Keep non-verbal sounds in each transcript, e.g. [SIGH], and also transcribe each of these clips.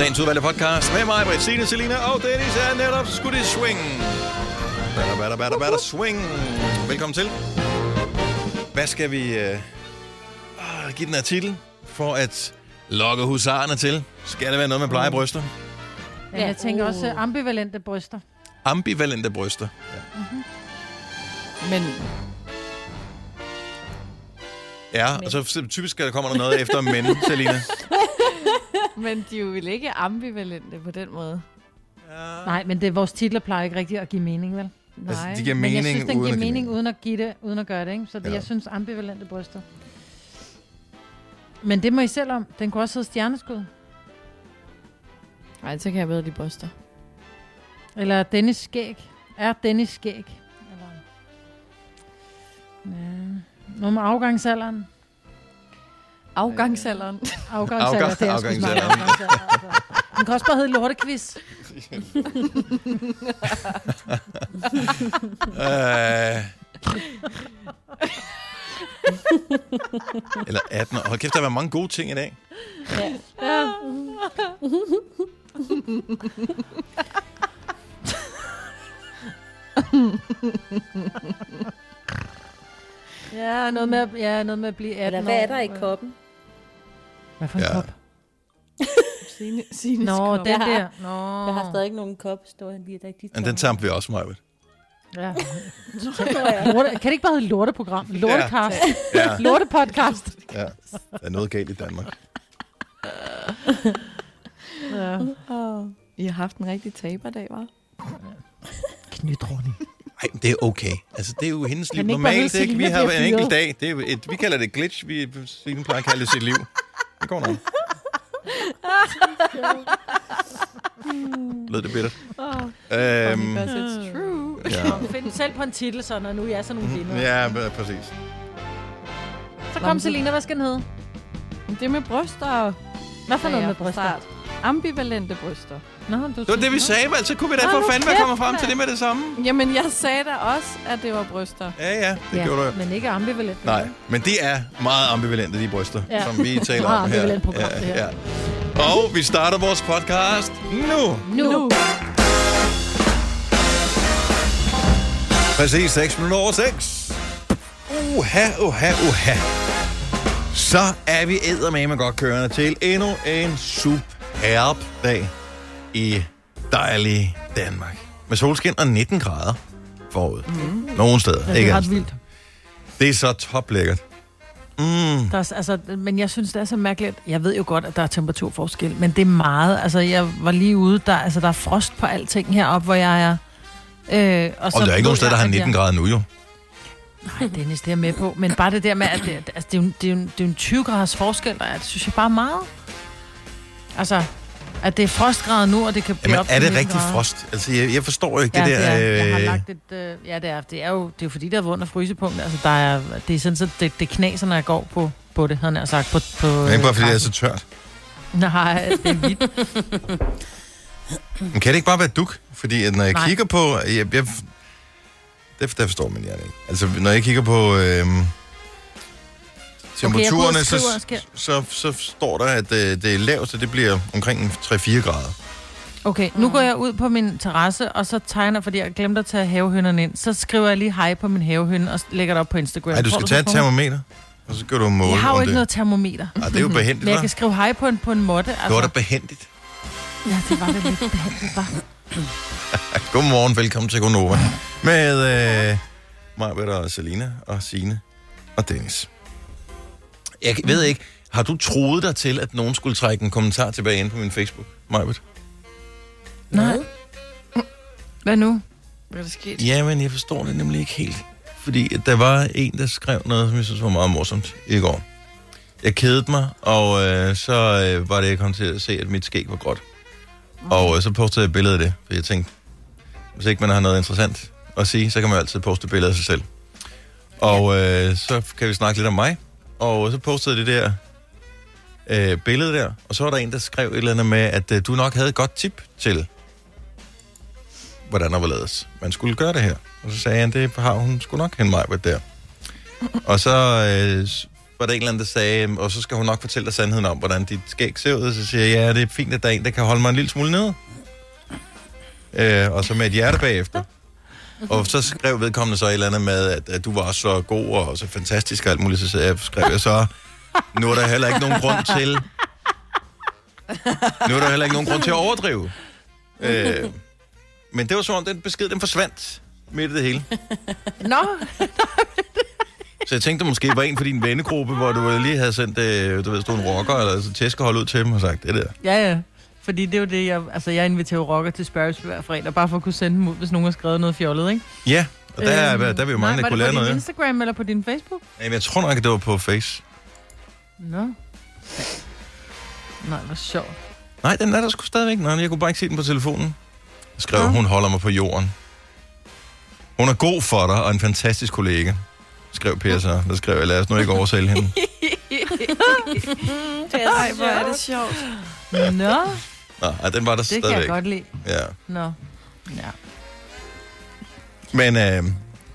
Dagens udvalgte podcast med mig, Britt, Signe, Selina og Dennis er netop skudt i swing. Batter, batter, batter, batter, swing. Velkommen til. Hvad skal vi øh, øh, give den her titel for at lokke husarerne til? Skal det være noget med blege bryster? Ja, jeg tænker også øh, ambivalente bryster. Ambivalente bryster. Men Ja, og så typisk der kommer der noget efter men, Selina. [LAUGHS] [LAUGHS] Men de er jo vel ikke ambivalente på den måde. Nej, men det er vores titler plejer ikke rigtigt at give mening, vel? Nej. Altså, de giver Men mening, jeg synes, den uden giver at give mening uden at give det, uden at gøre det, ikke? Så det, Ja. jeg synes ambivalente bryster. Men det må I selv om. Den kunne også hedde stjerneskud. Nej, så kan jeg bedre de bryster. Eller Dennis skæg. Er Dennis skæg? Eller... Ja. Noget med afgangsalderen. Afgangsalderen. Afgangsalder, Afgang- det er afgangsalderen. Afgangsalder, altså. Den kan også bare hedde lortekvist. Øh. Eller 18 år. Hold kæft, der var mange gode ting i dag. Ja. Ja, noget med, at- ja, noget med at blive 18 Eller hvad er år. der i koppen? Hvad for en Ja. kop? Signe, Signe Nå, den Jeg har- der. Nå. Jeg har stadig ikke nogen kop stående lige der. De Men den tager vi også, Maja. Ja. [LAUGHS] Lorte, kan det ikke bare hedde lorteprogram? Lortekast. Ja, Lortepodcast. ja. Der er noget galt i Danmark. Ja. Oh. I har haft en rigtig taberdag, var? Knytronning. Nej, det er okay. Altså, det er jo hendes liv. Normalt ikke. Vi har en enkelt dag. Det er et, vi kalder det glitch. Vi Signe plejer at kalde det sit liv. Det går nok. Lød det bittert. Øhm, Because it's true. ja. Find selv på en titel, så når nu I er sådan nogle vinder. ja, præcis. Så kom Selina, hvad skal den hedde? Det er med bryster. Hvad for noget jeg med bryster? Ambivalente bryster. Nå, du Det var det, vi sagde, vel? Så kunne vi da Hold for fanden kommet frem til det med det samme. Jamen, jeg sagde da også, at det var bryster. Ja, ja, det ja, gjorde du men ikke ambivalent. Nej, men det er meget ambivalente, de bryster, Ja. som vi taler Meget om her. ambivalent program, det her. Ja. Og vi starter vores podcast nu. Nu. nu. Præcis 6 minutter over 6. Uha, uha, uha. Så er vi eddermame godt kørende til endnu en superb dag i dejlige Danmark. Med solskin og 19 grader forud. Mm. Nogle steder, Ja, det ikke er ret vildt. Det er så toplækkert. Mm. Der er, altså, men jeg synes, det er så mærkeligt. Jeg ved jo godt, at der er temperaturforskel, men det er meget. Altså, jeg var lige ude, der, altså, der er frost på alting heroppe, hvor jeg er. Øh, og, Og der er ikke nogen steder, der har 19 grader. grader nu, jo. Nej, Dennis, det er jeg med på. Men bare det der med, at det, altså, det, er, jo, det, er, jo, det er jo en 20 graders forskel, der er, det synes jeg bare er meget. Altså, at det er frostgrader nu, og det kan blive Jamen, op er det 19 rigtig grader. frost? Altså, jeg, jeg forstår ikke Ja, det der... det er, jeg har øh, lagt et, øh, ja, det er, det er jo det er jo fordi, der er under frysepunkt. Altså, der er, det er sådan, så det, det knaser, når jeg går på, på det, havde jeg sagt. På, på, Det er ikke bare, fordi det er græsset. så tørt. Nej, det er vildt. Men kan det ikke bare være duk? Fordi at når jeg Nej. kigger på... Jeg, jeg, det, det forstår man ikke. Altså, når jeg kigger på øhm, temperaturerne, og så, skal- så, så, står der, at øh, det laveste, det bliver omkring 3-4 grader. Okay, nu går jeg ud på min terrasse, og så tegner, fordi jeg glemte at tage havehønderne ind. Så skriver jeg lige hej på min havehønde, og lægger det op på Instagram. Nej, du skal så tage et mig? termometer, og så kan du måle Jeg har jo ikke det. noget termometer. Ej, det er jo behendigt, Men jeg kan skrive hej på en, på en måtte. Altså. Det var da behendigt. Ja, det var det lidt behandlet, var. [LAUGHS] Godmorgen, velkommen til Gonova. Med øh, Majbert og Selina og Sine og Dennis. Jeg ved ikke, har du troet dig til, at nogen skulle trække en kommentar tilbage ind på min Facebook, Majbert? Nej. Hvad nu? Hvad er der sket? Jamen, jeg forstår det nemlig ikke helt. Fordi at der var en, der skrev noget, som jeg synes var meget morsomt i går. Jeg kedede mig, og øh, så øh, var det, jeg kom til at se, at mit skæg var gråt. Og øh, så postede jeg et billede af det, for jeg tænkte, hvis ikke man har noget interessant at sige, så kan man jo altid poste et billede af sig selv. Og øh, så kan vi snakke lidt om mig. Og så postede det der øh, billede der, og så var der en, der skrev et eller andet med, at øh, du nok havde et godt tip til, hvordan og hvorledes man skulle gøre det her. Og så sagde han, det har hun skulle nok hende mig der. Og så øh, var der en eller anden, der sagde, og så skal hun nok fortælle dig sandheden om, hvordan dit skæg ser ud. Så siger jeg, ja, det er fint, at der er en, der kan holde mig en lille smule nede. Øh, og så med et hjerte bagefter. Og så skrev vedkommende så et eller andet med, at, at du var så god og så fantastisk og alt muligt. Så jeg, skrev jeg så, nu er der heller ikke nogen grund til... Nu er der heller ikke nogen grund til at overdrive. Øh, men det var som om, den besked, den forsvandt midt i det hele. Nå, Så jeg tænkte, måske var en for din vennegruppe, hvor du lige havde sendt, øh, du ved, stod en rocker, eller så tæskehold ud til dem og sagt, det der. ja, ja. Fordi det er jo det, jeg... Altså, jeg inviterer rocker til Sparrows hver fredag, bare for at kunne sende dem ud, hvis nogen har skrevet noget fjollet, ikke? Ja, og der, er, Øhm, der er vi jo mange, nej, der kunne var lære det på noget. din ja. Instagram eller på din Facebook? Jamen, jeg tror nok, at det var på Face. Nå. Nej, hvor sjovt. Nej, den er der sgu stadigvæk. Nej, jeg kunne bare ikke se den på telefonen. Jeg skrev, Nå. hun holder mig på jorden. Hun er god for dig, og en fantastisk kollega. Skrev Per så. Der skrev jeg, lad os nu ikke oversælge hende. [LAUGHS] [LAUGHS] Ej, hvor er det sjovt. Nå, Nå, den var der det kan jeg stadigvæk. godt lide. Ja. Nå. Ja. Men øh,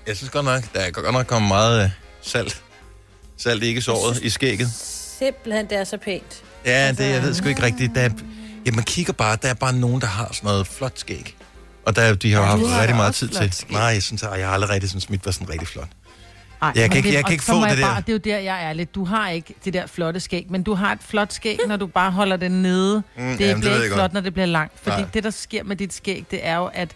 jeg synes godt nok, der er godt nok kommet meget øh, salt. Salt ikke såret i skægget. Simpelthen, det er så pænt. Ja, det, jeg ved sgu ikke rigtigt. Der er, ja, man kigger bare, der er bare nogen, der har sådan noget flot skæg. Og der, de har Ja, haft rigtig meget tid til. skæg. Nej, jeg synes, at jeg har aldrig rigtig synes, mit var sådan rigtig flot. Ej, Jeg kan ikke- jeg kan ikke få det der. Bare, det er jo der, jeg er lidt. Du har ikke det der flotte skæg, men du har et flot skæg, når du bare holder det nede. Mm, det jamen, bliver det ikke flot, godt. når det bliver langt. Fordi Nej. det, der sker med dit skæg, det er jo, at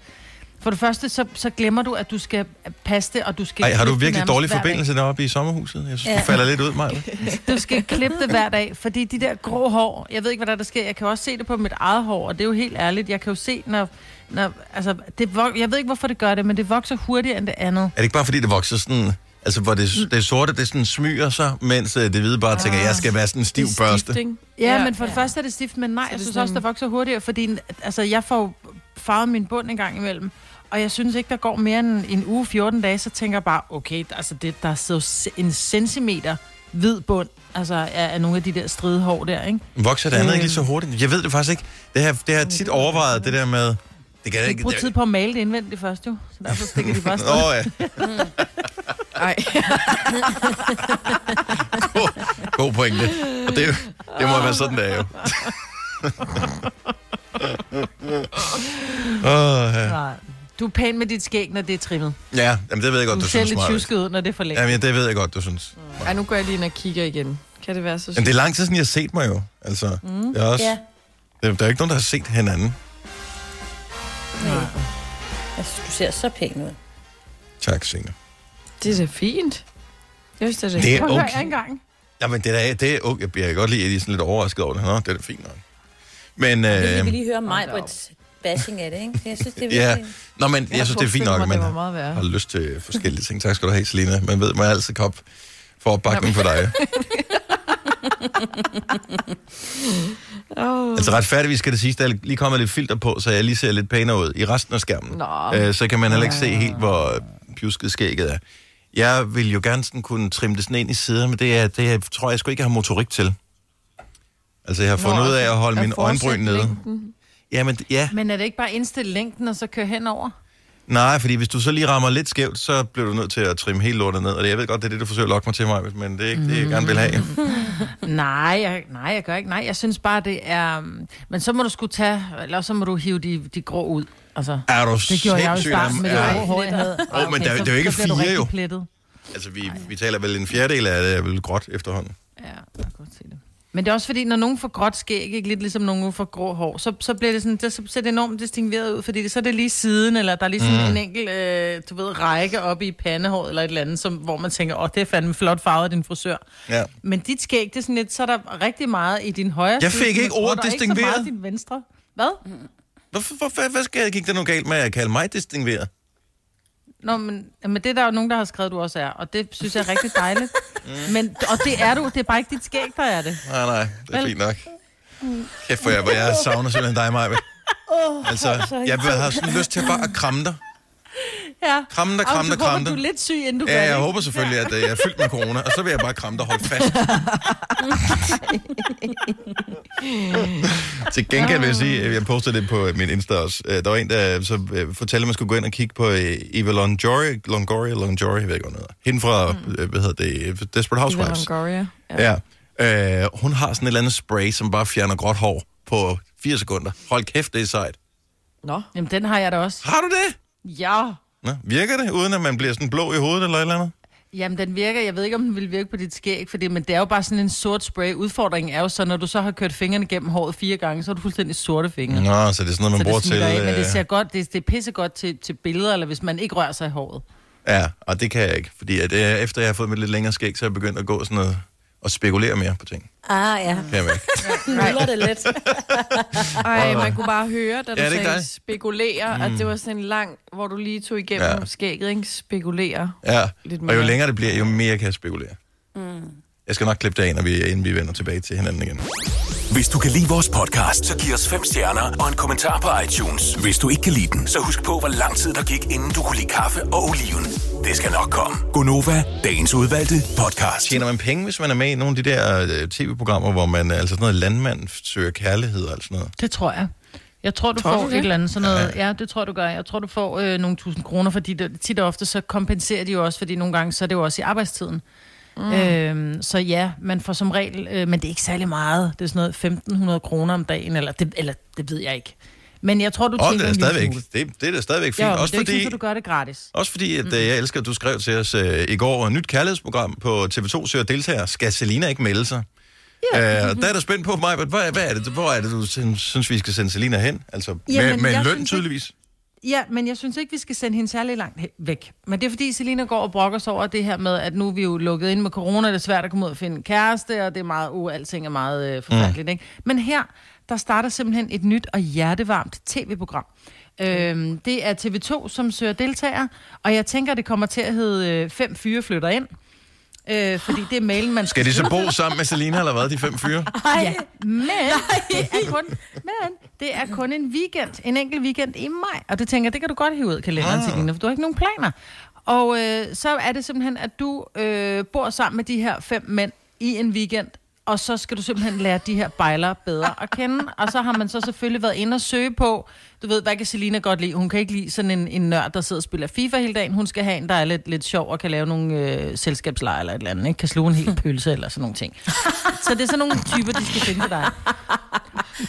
for det første, så, så glemmer du, at du skal passe det, og du skal Ej, har du virkelig dårlig forbindelse deroppe i sommerhuset? Jeg synes, ja. Du falder lidt ud, Maja. [LAUGHS] Du skal klippe det hver dag, fordi de der grå hår, jeg ved ikke, hvad der, der sker. Jeg kan også se det på mit eget hår, og det er jo helt ærligt. Jeg kan jo se, når... når altså, det jeg ved ikke, hvorfor det gør det, men det vokser hurtigere end det andet. Er det ikke bare, fordi det vokser sådan... Altså, hvor det, det sorte, det sådan smyger sig, mens øh, det hvide bare tænker, jeg skal være sådan en stiv Det børste. stift? Ja, Ja. ja, men for det første er det stift, men nej, Så jeg det er synes sådan også, der vokser hurtigere, fordi altså, jeg får jo farvet min bund en gang imellem, og jeg synes ikke, der går mere end en uge, 14 dage, så tænker jeg bare, okay, altså det, der sidder en centimeter hvid bund, altså af, af nogle af de der stridehår der, ikke? Vokser det andet Øhm. ikke lige så hurtigt? Jeg ved det faktisk ikke. Det har, det har tit overvejet, det der med... Det kan jeg ikke... bruger tid på at male det indvendigt først jo, så derfor stikker de bare [LAUGHS] Åh, oh, ja. Ej. God, [LAUGHS] god pointe. Og det, det må være sådan, det er jo. [LAUGHS] oh, ja. Nej. Du er pæn med dit skæg, når det er trimmet. ja, jamen, det ved jeg godt, Du du, ser synes, lidt Maja. tjusket ud, når det er for længe. Jamen, det ved jeg godt, du synes. Ej, nu går jeg lige ind og kigger igen. Kan det være så Men det er lang tid siden, jeg har set mig jo. Altså, mm. jeg er også, Ja. der, der er ikke nogen, der har set hinanden. Nej. Jeg synes, du ser så pæn ud. Tak, Signe. Det er da fint. Jeg synes, det er Det er okay. en gang. Jamen, det er, det er okay. Jeg kan godt lide, at I er sådan lidt overrasket over det. Nå, det er da fint nok. Men, Øh, vi vil lige høre mig på et bashing af det, ikke? Jeg synes, det er [LAUGHS] ja. Nå, men jeg, synes, det er fint nok, at man har lyst til forskellige ting. Tak skal du have, Selina. Man ved, man er altid kop for opbakning for dig. [LAUGHS] Oh. Altså retfærdigvis skal det siges, der er lige kommet lidt filter på, så jeg lige ser lidt pænere ud i resten af skærmen. Nå. Øh, så kan man heller ikke se helt, hvor pjusket skægget er. Jeg vil jo gerne sådan kunne trimme det sådan ind i sider, men det, er, det er, tror jeg sgu ikke, jeg har motorik til. Altså, jeg har fundet ud af at holde mine øjenbryn nede. Jamen, ja. Men er det ikke bare indstille længden, og så køre henover? Nej, fordi hvis du så lige rammer lidt skævt, så bliver du nødt til at trimme helt lortet ned. Og det- jeg ved godt, det er det, du forsøger at lokke mig til mig, men det er ikke det, jeg gerne vil have. [LAUGHS] Nej, jeg, nej, jeg gør ikke. Nej, jeg synes bare, det er... um, Men så må du skulle tage... Eller så må du hive de, de grå ud. Altså, Er du det gjorde jeg jo i starten med det Ja. grå hår, jeg havde. Åh, men der- det er jo ikke fire, jo. Plettet. Altså, vi, vi taler vel en fjerdedel af det er vel gråt efterhånden. Ja, jeg kan godt se det. Men det er også fordi, når nogen får gråt skæg, ikke lidt ligesom nogen får grå hår, så, så bliver det sådan, det, så ser det enormt distingueret ud, fordi det, så er det lige siden, eller der er lige sådan mm. en enkelt, øh, du ved, række oppe i pandehåret, eller et eller andet, som, hvor man tænker, åh, det er fandme flot farvet af din frisør. Ja. Men dit skæg, det er sådan lidt, så er der rigtig meget i din højre Jeg side, fik ikke ordet og ikke så distingueret. meget i din venstre. Hvad? Hvorfor, hvorfor, hvad skal, gik der nu galt med at kalde mig distingueret? Nå, men, men det er der jo nogen, der har skrevet, du også er, og det synes jeg er rigtig dejligt. men, og det er du, det er bare ikke dit skæg, der er det. Nej, nej, det er Vel- fint nok. Kæft for jer, hvor jeg savner simpelthen dig, Maja. [LAUGHS] Altså, jeg have sådan lyst til bare at kramme dig. Ja. Kramme dig, Og kramme dig, kramme dig. du er lidt syg, inden du Ja, jeg håber selvfølgelig, at øh, jeg er fyldt med corona, og så vil jeg bare kramme dig og holde fast. [LAUGHS] Til gengæld vil jeg sige, at jeg postede det på min Insta også. Øh, Der var en, der så øh, fortalte, at man skulle gå ind og kigge på øh, Eva Longoria, Longoria, Longoria, jeg ved ikke, hvad. Hende fra, øh, hvad hedder det, øh, Desperate Eva Housewives. Longoria. Ja. Ja. Øh, hun har sådan et eller andet spray, som bare fjerner gråt hår på 4 sekunder. Hold kæft, det er sejt. Nå. Jamen, den har jeg da også. Har du det? Ja. Nå, virker det, uden at man bliver sådan blå i hovedet eller et eller andet? Jamen, den virker. Jeg ved ikke, om den vil virke på dit skæg, fordi, men det er jo bare sådan en sort spray. Udfordringen er jo så, når du så har kørt fingrene gennem håret fire gange, så er du fuldstændig sorte fingre. Nå, så det er sådan noget, man så bruger til... af, men det øh, ser godt, det, det er pissegodt til, til billeder, eller hvis man ikke rører sig i håret. Ja, og det kan jeg ikke, fordi at, øh, efter jeg har fået mit lidt længere skæg, så er jeg begyndt at gå sådan noget og spekulere mere på ting. Ah, ja. Kan jeg mærke. Nuller [LAUGHS] det lidt. [LAUGHS] Ej, man kunne bare høre, da du Ja, det sagde dig. spekulere, mm. at det var sådan en lang, hvor du lige tog igennem Ja. skægget, ikke? Spekulere. Ja, Lidt og jo mere. længere det bliver, jo mere kan jeg spekulere. Mm. Jeg skal nok klippe det af, når vi, inden vi vender tilbage til hinanden igen. Hvis du kan lide vores podcast, så giv os fem stjerner og en kommentar på iTunes. Hvis du ikke kan lide den, så husk på, hvor lang tid der gik, inden du kunne lide kaffe og oliven. Det skal nok komme. Gonova, dagens udvalgte podcast. Tjener man penge, hvis man er med i nogle af de der øh, tv-programmer, hvor man, altså sådan noget landmand søger kærlighed og sådan noget? Det tror jeg. Jeg tror, du Tror får du et det? eller andet sådan noget. Ja. det tror jeg, du gør. Jeg tror, du får øh, nogle tusind kroner, fordi det, tit og ofte så kompenserer de jo også, fordi nogle gange så er det jo også i arbejdstiden. Mm. Øhm, så ja, man får som regel, øh, men det er ikke særlig meget. Det er sådan noget 1.500 kroner om dagen, eller det, eller det ved jeg ikke. Men jeg tror, du tjener det er stadigvæk, det, det er da stadigvæk fint. Ja, men også det er ikke fordi, at du gør det gratis. Også fordi, at mm. jeg elsker, at du skrev til os øh, i går, et nyt kærlighedsprogram på TV2 søger deltager. Skal Selina ikke melde sig? Ja. Øh, der er du spændt på mig, hvad, hvad er det, hvor er det, du synes, vi skal sende Selina hen? Altså, med, Jamen, med jeg løn synes ikke- tydeligvis. Ja, men jeg synes ikke, vi skal sende hende særlig langt væk. Men det er fordi, Selina går og brokker sig over det her med, at nu er vi jo lukket ind med corona, det er svært at komme ud og finde en kæreste, og det er meget, uh, alting er meget øh, forfærdeligt. Mm. Ikke? Men her, der starter simpelthen et nyt og hjertevarmt tv-program. Øhm, det er TV2, som søger deltagere, og jeg tænker, det kommer til at hedde øh, Fem Fyre Flytter Ind. Øh, fordi det er mailen, man Skal de så bo sammen med Selina, eller hvad, de fem fyre? Ja, men det, er kun, men det er kun en weekend, en enkelt weekend i maj. Og det tænker det kan du godt hive ud af kalenderen, ah. Selina, for du har ikke nogen planer. Og øh, så er det simpelthen, at du øh, bor sammen med de her fem mænd i en weekend, og så skal du simpelthen lære de her bejlere bedre at kende. Og så har man så selvfølgelig været inde og søge på, du ved, hvad kan Selina godt lide? Hun kan ikke lide sådan en, en nørd, der sidder og spiller FIFA hele dagen. Hun skal have en, der er lidt, lidt sjov og kan lave nogle øh, selskabslejre eller et eller andet. Ikke? Kan sluge en hel pølse eller sådan nogle ting. Så det er sådan nogle typer, de skal finde til dig.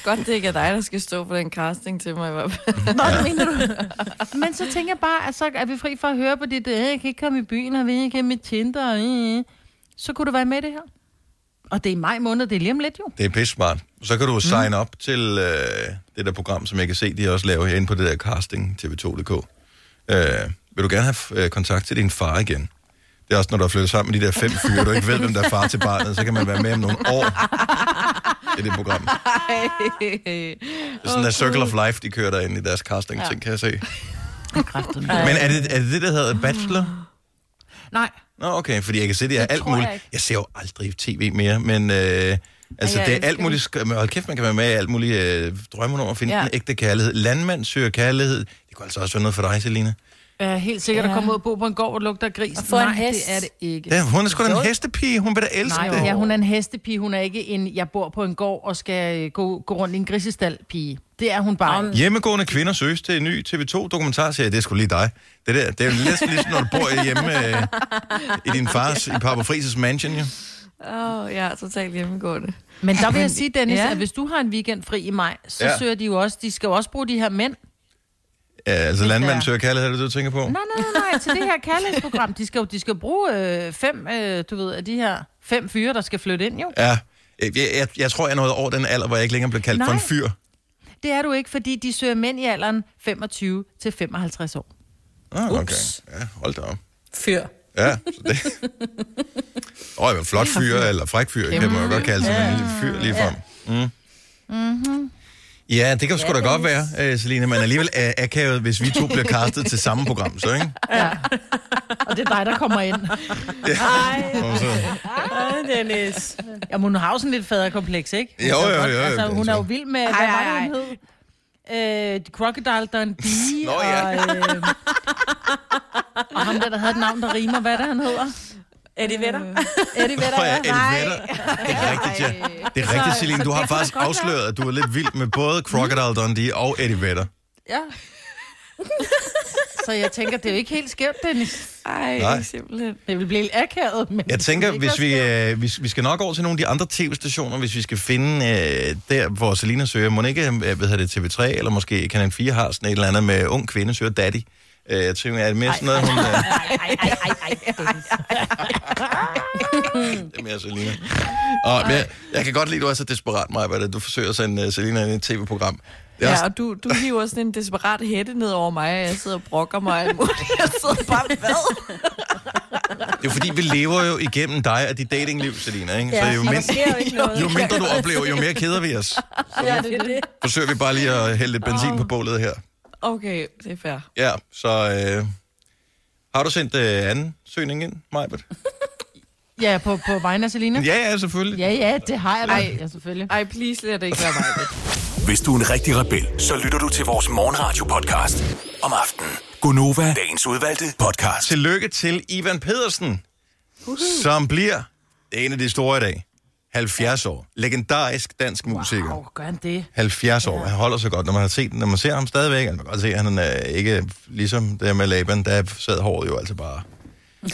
Godt, det ikke er dig, der skal stå for den casting til mig. Nå, mener du. Men så tænker jeg bare, at så er vi fri for at høre på dit, øh, jeg kan ikke komme i byen, og vi ikke have mit Tinder. Øh. Så kunne du være med i det her. Og det er i maj måned, det er lige om lidt jo. Det er pisse smart. Så kan du sign op til øh, det der program, som jeg kan se, de også laver herinde på det der casting tv2.dk. Øh, vil du gerne have øh, kontakt til din far igen? Det er også, når du har flyttet sammen med de der fem fyre, du ikke ved, hvem der er far til barnet, så kan man være med om nogle år i det program. Det er sådan der Circle of Life, de kører derinde i deres casting ting, kan jeg se. Men er det, er det det, der hedder Bachelor? Nej, Nå, okay, fordi jeg kan se, det er Det alt jeg muligt. ikke. Jeg ser jo aldrig tv mere, men øh, altså, jeg det er alt muligt. sk- Hold kæft, man kan være med i alt muligt øh, drømme om at finde ja. Ja. den ægte kærlighed. Landmand søger kærlighed. Det kunne altså også være noget for dig, Selina. Jeg er helt sikkert at Ja. komme ud og bo på en gård, hvor det lugter af gris. Og få en Nej, hest. det er det ikke. Ja, hun er sgu da en hestepige. Hun vil da elske Nej, det. ja, hun er en hestepige. Hun er ikke en, jeg bor på en gård og skal øh, gå, gå rundt i en grisestal pige. Det er hun bare. ikke. Hjemmegående kvinder søges til en ny TV2-dokumentarserie. Det er sgu lige dig. Det, der, det er jo næsten ligesom, når du bor hjemme øh, i din fars, i Papa Frises mansion, jo. Åh, oh, jeg er totalt hjemmegående. Men der vil jeg sige, Dennis, Ja. at hvis du har en weekend fri i maj, så Ja. ja. søger de jo også, de skal jo også bruge de her mænd. Ja, altså landmand er- søger kærlighed, er det det, du tænker på? Nej, nej, nej, nej, til det her kærlighedsprogram. De skal jo de skal bruge øh, fem, øh, du ved, af de her fem fyre, der skal flytte ind, jo. Ja. Jeg, jeg, jeg tror, jeg er nået over den alder, hvor jeg ikke længere bliver kaldt for en Nej. fyr. Det er du ikke, fordi de søger mænd i alderen 25 til 55 år. Ah, okay. Ups. Ja, hold da op. Fyr. Ja, så det... Åh, oh, flot fyr eller fræk fyr, kan man jo godt kalde sig, men en lille fyr lige frem. Mm. Mm-hmm. Ja, det kan sgu da godt være, uh, Selina, men alligevel er akavet, hvis vi to bliver castet til samme program, så ikke? Og det er dig, der kommer ind. Og så, Ej, Dennis. Ja, men hun har jo sådan lidt faderkompleks, ikke? Hun Jo, kan jo, jo, jo, Altså, hun altså. er jo vild med, hvad Ej, var ej, det, hun hed? Øh, Crocodile Dundee, Nå, ja. og... Øh, Og ham der, der havde et navn, der rimer. Hvad er det, han hedder? Eddie Vedder. Eddie Vedder. Jeg, ja. Eddie Vedder. Det er rigtigt, ja. Det er rigtigt, Celine. Du har faktisk afsløret, at du er lidt vild med både Crocodile Dundee og Eddie Vedder. Ja. Så jeg tænker, det er jo ikke helt skævt, Dennis. Ej, Nej. simpelthen. Det vil blive lidt akavet, men... Jeg tænker, hvis vi, øh, vi, vi skal nok over til nogle af de andre tv-stationer, hvis vi skal finde øh, der, hvor Selina søger. Må ikke, øh, hvad hedder det, TV3, eller måske Kanal 4 har sådan et eller andet med ung kvinde søger daddy. Øh, jeg tænker, er det mere sådan noget, hun... Øh, Ej, ej, ej, ej, ej, det er mere Selina. Og, men jeg, jeg kan godt lide, at du er så desperat, Maja, at du forsøger at sende uh, Selina ind i et tv-program. Det er Ja, også, og du, du hiver sådan en desperat hætte ned over mig, og jeg sidder og brokker mig. og alt muligt. Jeg sidder bare, hvad? det er jo fordi, vi lever jo igennem dig og dit datingliv, Selina. Ikke? Ja, så jo, og der mind, sker jo ikke noget. jo mindre du oplever, jo mere keder vi os. Ja, det er det. Forsøger vi bare lige at hælde lidt benzin på bålet her. Okay, det er fair. Ja, så øh, har du sendt øh, anden søgning ind, Majbert? [LAUGHS] Ja, på, på vegne af Selina? Ja, ja, selvfølgelig. Ja, ja, det har jeg da. Ej. Ja, selvfølgelig. Ej, please lad det ikke være mig. [LAUGHS] Hvis du er en rigtig rebel, så lytter du til vores morgenradio-podcast om aftenen. Gunova, dagens udvalgte podcast. Tillykke til Ivan Pedersen, som bliver er en af de store i dag. 70 år. Legendarisk dansk musiker. Wow, gør han det? 70 år. Han holder sig godt. Når man, har set, når man ser ham stadigvæk, altså man kan godt se, at han er ikke ligesom det med Laban, der sad håret jo altså bare. [LAUGHS]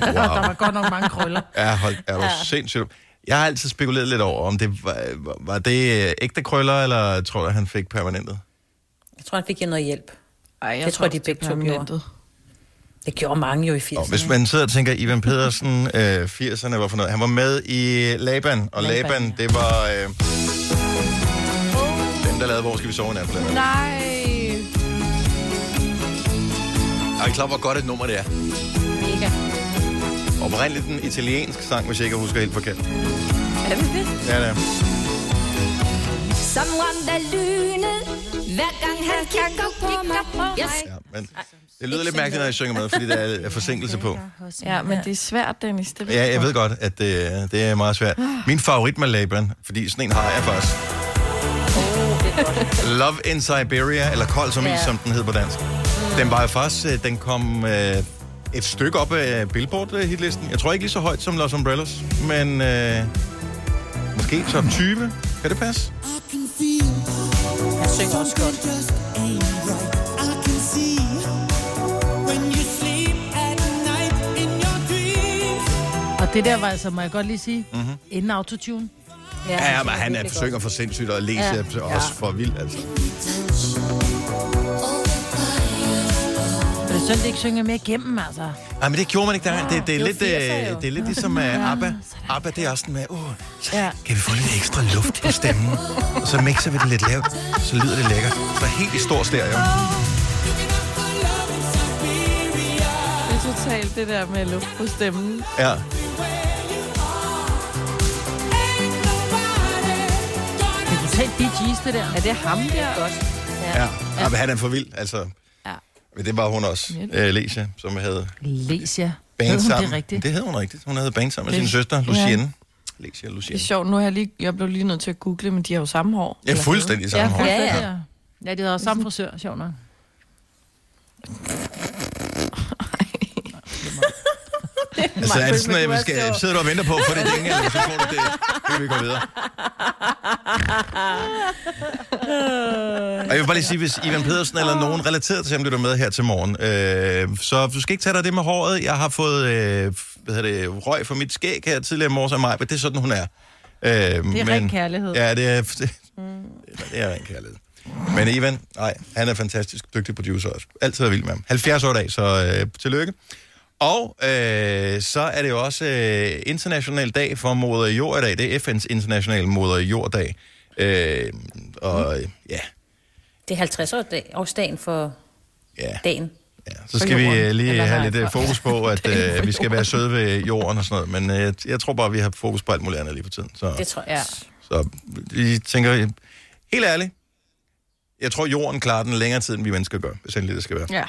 Der var godt nok mange krøller. Ja, hold, er du ja. sindssygt. Jeg har altid spekuleret lidt over, om det var, var- det øh, ægte krøller, eller tror du, han fik permanentet? Jeg tror, han fik noget hjælp. Ej, jeg Det tror jeg, de begge to permanentet. Det gjorde mange jo i 80'erne. Og hvis man sidder og tænker, Ivan Pedersen, øh, 80'erne, hvorfor noget? Han var med i Laban, og Laban, Laban, Laban det var øh, dem, der lavede Hvor skal vi sove i nat? Nej. Er I klar, hvor godt et nummer det er? Mega. Oprindeligt den italiensk sang, hvis jeg ikke husker helt forkert. Er det det? Ja, det er. Someone der lynet, hver gang han kigger på mig. Yes. Men det lyder lidt mærkeligt, når jeg synger med, fordi der er er forsinkelse på. Ja, men det er svært, Dennis. Det ved Ja, jeg ved godt, at det, det er meget svært. Min favorit med Laban, fordi sådan en har jeg faktisk. Love in Siberia, eller Kold som is, som den hed på dansk. Den var jo faktisk, øh, den kom øh, et stykke op af Billboard-hitlisten. Jeg tror ikke lige så højt som Los Umbrellas, men øh, måske top 20. Kan det passe? Han synger også godt. Det der var altså, må jeg godt lige sige, mm-hmm. inden autotune. Ja, ja men han er, synger for sindssygt, og læser Ja. ja. også for vildt, altså. Men det er synd, det ikke synger mere igennem, altså. Nej, men det gjorde man ikke dengang. Det, det, er det lidt, 80'er jo. øh, det er lidt ligesom uh, ABBA. ABBA, det er også sådan med, uh, Ja. kan vi få lidt ekstra luft på stemmen? Og så mixer vi det lidt lavt, så lyder det lækkert. Så helt i stor stereo. Det er totalt det der med luft på stemmen. Ja. Totalt Bee Gees, det der. Er det ham der? Godt. Ja. ja. men han er for vild, altså. Ja. Men det var hun også, uh, Lesia, som havde Lesia. band Hed hun sammen. det rigtigt? Det hed hun rigtigt. Hun havde band sammen med sin Det- søster, Lucienne. Lesia Det Lucienne. er sjovt, nu er jeg lige, jeg blev lige nødt til at google, men de har jo samme hår. Ja, fuldstændig samme hår. Ja, Ja, ja. ja. Ja, de havde samme frisør, sjovt nok. [LAUGHS] Altså, er det sådan, at vi skal, sidder du og venter på at få det dænge, eller så får du det, så vi gå videre. Og jeg vil bare lige sige, hvis Ivan Pedersen eller nogen relateret til ham lytter med her til morgen, øh, så du skal ikke tage dig det med håret. Jeg har fået øh, hvad hedder det, røg for mit skæg her tidligere morges af mig, men det er sådan, hun er. Øh, det er ren kærlighed. Ja, det er, det, [LAUGHS] det er ren kærlighed. Men Ivan, nej, han er fantastisk dygtig producer også. Altid er vild med ham. 70 år dag, så øh, tillykke. Og øh, så er det jo også øh, international dag for moder jord i dag. Det er FN's internationale moder jorddag. Øh, og øh, ja, Det er 50 år dag, årsdagen for ja, dagen. ja, så skal vi øh, lige have lidt for- fokus på, [LAUGHS] at øh, vi skal være jorden. søde ved jorden og sådan noget. Men øh, jeg tror bare, vi har fokus på alt muligt andet lige for tiden. Så, Det tror jeg. Så vi tænker, helt ærligt, jeg tror, jorden klarer den længere tid, end vi mennesker gør, hvis endelig det skal være. Ja.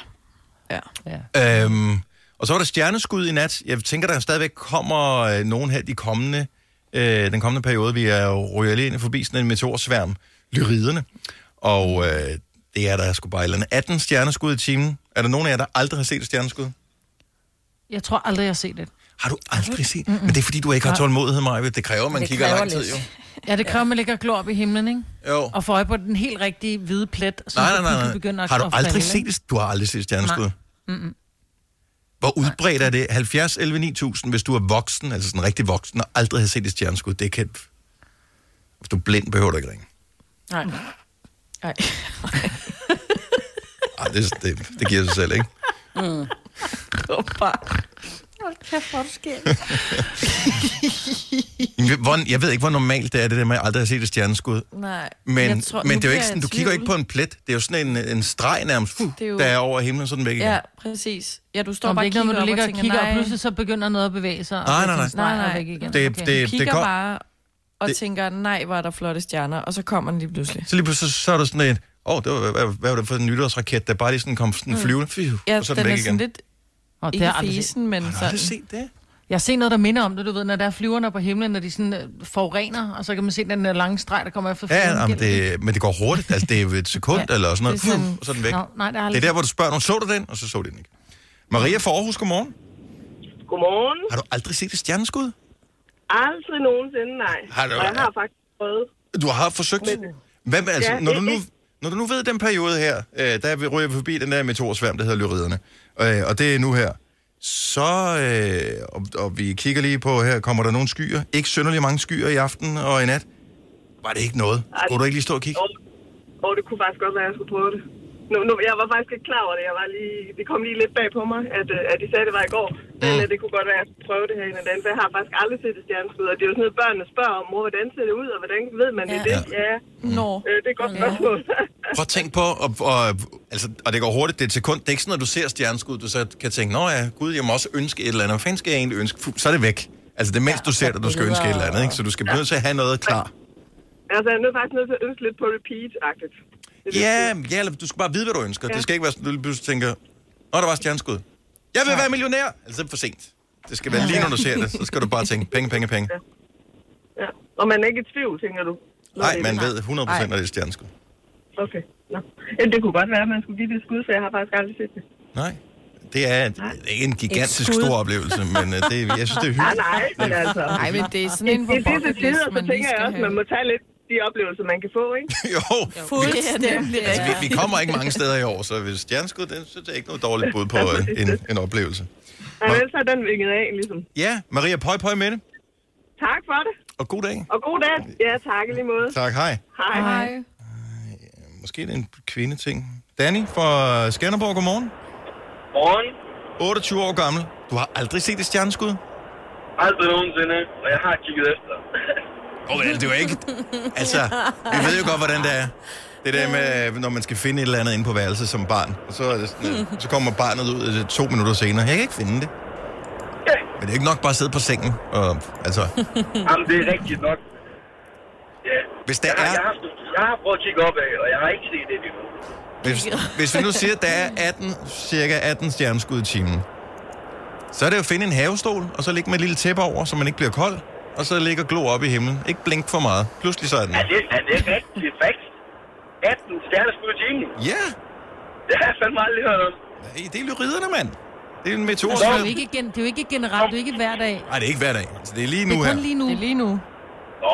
Ja. Ja. Øhm, og så var der stjerneskud i nat. Jeg tænker, der stadigvæk kommer øh, nogen her de kommende, øh, den kommende periode. Vi er jo ryger ind forbi sådan en meteorsværm, lyriderne. Og øh, Det er der sgu bare et eller andet. 18 stjerneskud i timen. Er der nogen af jer, der aldrig har set et stjerneskud? Jeg tror aldrig, jeg har set det. Har du aldrig set? Men det er fordi, du ikke har tålmodighed, Maja. Det kræver, at man Det kigger kræver lang tid, lidt. jo. Ja, det kræver, at man ligger og glor op i himlen, ikke? Jo. Og får øje på den helt rigtige hvide plet. Så Nej, nej, nej. nej. Begynder at Har du aldrig falde, set det? Du har aldrig set stjerneskud? Hvor udbredt er det? 70, 11, 9000, hvis du er voksen, altså sådan rigtig voksen, og aldrig har set et stjerneskud. Det kan... Hvis du er blind, behøver du ikke ringe. Nej. Nej. Ej, det, det, det giver sig selv, ikke? Kæft, hvor sker. [LAUGHS] Jeg ved ikke, hvor normalt det er, det der med, at jeg aldrig har set et stjerneskud. Nej. Men, Jeg tror- men det er jo ikke sådan, du kigger ikke på en plet. Det er jo sådan en, en streg nærmest, fuh, Det er jo- der er over himlen, så er den væk igen. Ja, præcis. Ja, du står Nå, bare det er og kigger med, du ligger og og kigger, og nej, pludselig så begynder noget at bevæge sig. Nej, og nej, nej. er Nej, nej. væk igen. Det- Okay. det- du kigger kom- bare og det- tænker, nej, hvor er der flotte stjerner, og så kommer den lige pludselig. Så lige pludselig, så er der sådan et, åh, oh, det var, hvad, hvad var det for en nytårsraket, der bare lige sådan kom sådan flyvende, fiu, Ja, og så er den den er væk sådan igen. lidt, Og det ikke har fesen, men Har du sådan. set det? Jeg har set noget, der minder om det, du ved, når der er flyverne på himlen, når de sådan øh, forurener, og så kan man se den der lange streg, der kommer efter Ja, flyveren ja men, det, men det går hurtigt. Altså, det er jo et sekund Ja, eller sådan noget, det er sådan- og så er den væk. Nå, nej, det har Det er der, hvor du spørger nogen, så du den? Og så så de den ikke. Maria fra Aarhus, godmorgen. Godmorgen. Har du aldrig set et stjerneskud? Aldrig nogensinde, nej. Har du- Og jeg har faktisk prøvet. Du har forsøgt. Hvad med, altså, Ja, når, du nu, ikke- når du nu ved den periode her, øh, der ryger vi forbi den der meteorsværm, der hedder lyriderne, øh, og det er nu her, så, øh, og, og vi kigger lige på her, kommer der nogle skyer? Ikke synderligt mange skyer i aften og i nat? Var det ikke noget? Skulle du ikke lige stå og kigge? Og det kunne faktisk godt være, at jeg skulle prøve det. Nu, nu, jeg var faktisk ikke klar over det. Jeg var lige, det kom lige lidt bag på mig, at, øh, at de sagde, at det var i går. Men Mm. mm. det kunne godt være, at jeg skulle prøve det her en af dagen. For jeg har faktisk aldrig set et stjerneskud. Og det er jo sådan noget, børnene spørger om, mor, hvordan ser det ud, og hvordan ved man det? Ja. Ja, det? ja Nå. øh, det er et godt spørgsmål. [LAUGHS] Prøv at tænke på, og, og, altså, og det går hurtigt, det er et sekund. Det er ikke sådan, at du ser stjerneskud, du så kan tænke, nå ja, gud, jeg må også ønske et eller andet. Hvad fanden skal jeg egentlig ønske? Fuh, så er det væk. Altså det er mens Ja, du ser det, du skal ønske et eller andet, ikke? Så du skal blive nødt til at have noget klar. altså, jeg er faktisk nødt til at ønske lidt på repeat-agtigt. Det Ja, det. ja, du skal bare vide, hvad du ønsker. Ja. Det skal ikke være sådan, at du pludselig tænker, nå, der var stjerneskud. Jeg vil være millionær! Altså, det er for sent. Det skal være lige, når du ser det. Så skal du bare tænke, penge, penge, penge. Ja. Og man er ikke i tvivl, tænker du? Nej, det man det. ved 100% når det er stjerneskud. Okay. Nå. Ja, det kunne godt være, at man skulle give det et skud, for jeg har faktisk aldrig set det. Nej. Det er, det ikke en gigantisk stor oplevelse, men øh, det, jeg synes, det er [LAUGHS] Nej, hyggeligt. nej, men altså... Nej, men det er sådan en så man lige tænker jeg skal også, at man må tage lidt de oplevelser, man kan få, ikke? [LAUGHS] Jo, Fuldstændig. altså, vi, vi kommer ikke mange steder i år, så hvis stjerneskud, det, så det er ikke noget dårligt bud på øh, en, en oplevelse. Og ellers er den vinget af, ligesom. Ja, Maria, pøj, pøj med det. Tak for det, Og god dag. og god dag. Ja, tak i lige måde. Tak, hej. Hej. Hej. Måske det er en kvindeting. Danny fra Skanderborg, godmorgen. Morgen. 28 år gammel. Du har aldrig set et stjerneskud? Aldrig nogensinde, og jeg har kigget efter. [LAUGHS] Oh, det er jo ikke... Altså, vi ved jo godt, hvordan det er. Det der med, når man skal finde et eller andet inde på værelset som barn. Og så, er det sådan, øh, så kommer barnet ud øh, to minutter senere. Jeg kan ikke finde det. Men det er ikke nok bare at sidde på sengen. Og, altså, Jamen, det er rigtigt nok. Ja. hvis der Jeg har, jeg, er... har, jeg har prøvet at kigge op af, og jeg har ikke set det endnu. Hvis, hvis vi nu siger, at der er 18, cirka 18 stjerneskud i timen, så er det jo at finde en havestol, og så ligge med et lille tæppe over, så man ikke bliver kold, og så ligge og glo op i himlen. Ikke blink for meget. Pludselig så er den. Er det, er det rigtigt fakt? 18 stjerneskud i timen? Ja, Det har jeg fandme aldrig hørt om. Nej, det er lyriderne, mand. Det er en meteor. Det er, jo ikke, gen, det er jo ikke generelt, det er jo ikke hver dag. Nej, det er ikke hver dag. Altså, det er lige Det nu er her. kun lige nu. Det er lige nu.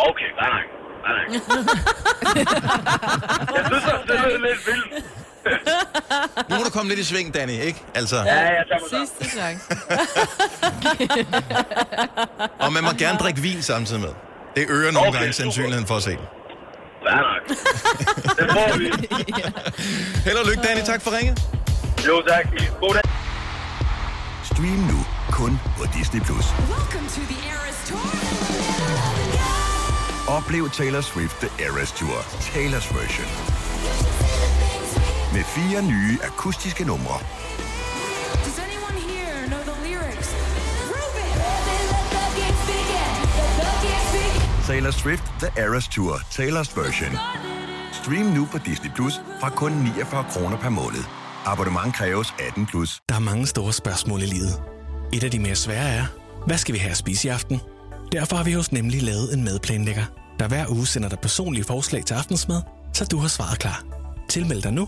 Okay, nej, nej. Nej, nej. jeg synes, det er lidt vildt. Nu må du komme lidt i sving, Danny, ikke? Altså, Ja, mig sammen. Sidste chance. og man må gerne drikke vin samtidig med. Det øger nogle Okay, gange sandsynligheden for at se den. Ja, nok. Det får vi. [LAUGHS] Held og lykke, Danny. Tak for ringet. Jo, tak. God dag. Stream nu kun på Disney+. Plus. Oplev Taylor Swift The Eras Tour, Taylor's version. Med fire nye akustiske numre. Taylor Swift The Eras Tour, Taylor's version. Stream nu på Disney Plus fra kun 49 kroner per måned. Abonnement kræves 18 plus. Der er mange store spørgsmål i livet. Et af de mere svære er, hvad skal vi have at spise i aften? Derfor har vi hos Nemlig lavet en madplanlægger, der hver uge sender dig personlige forslag til aftensmad, så du har svaret klar. Tilmeld dig nu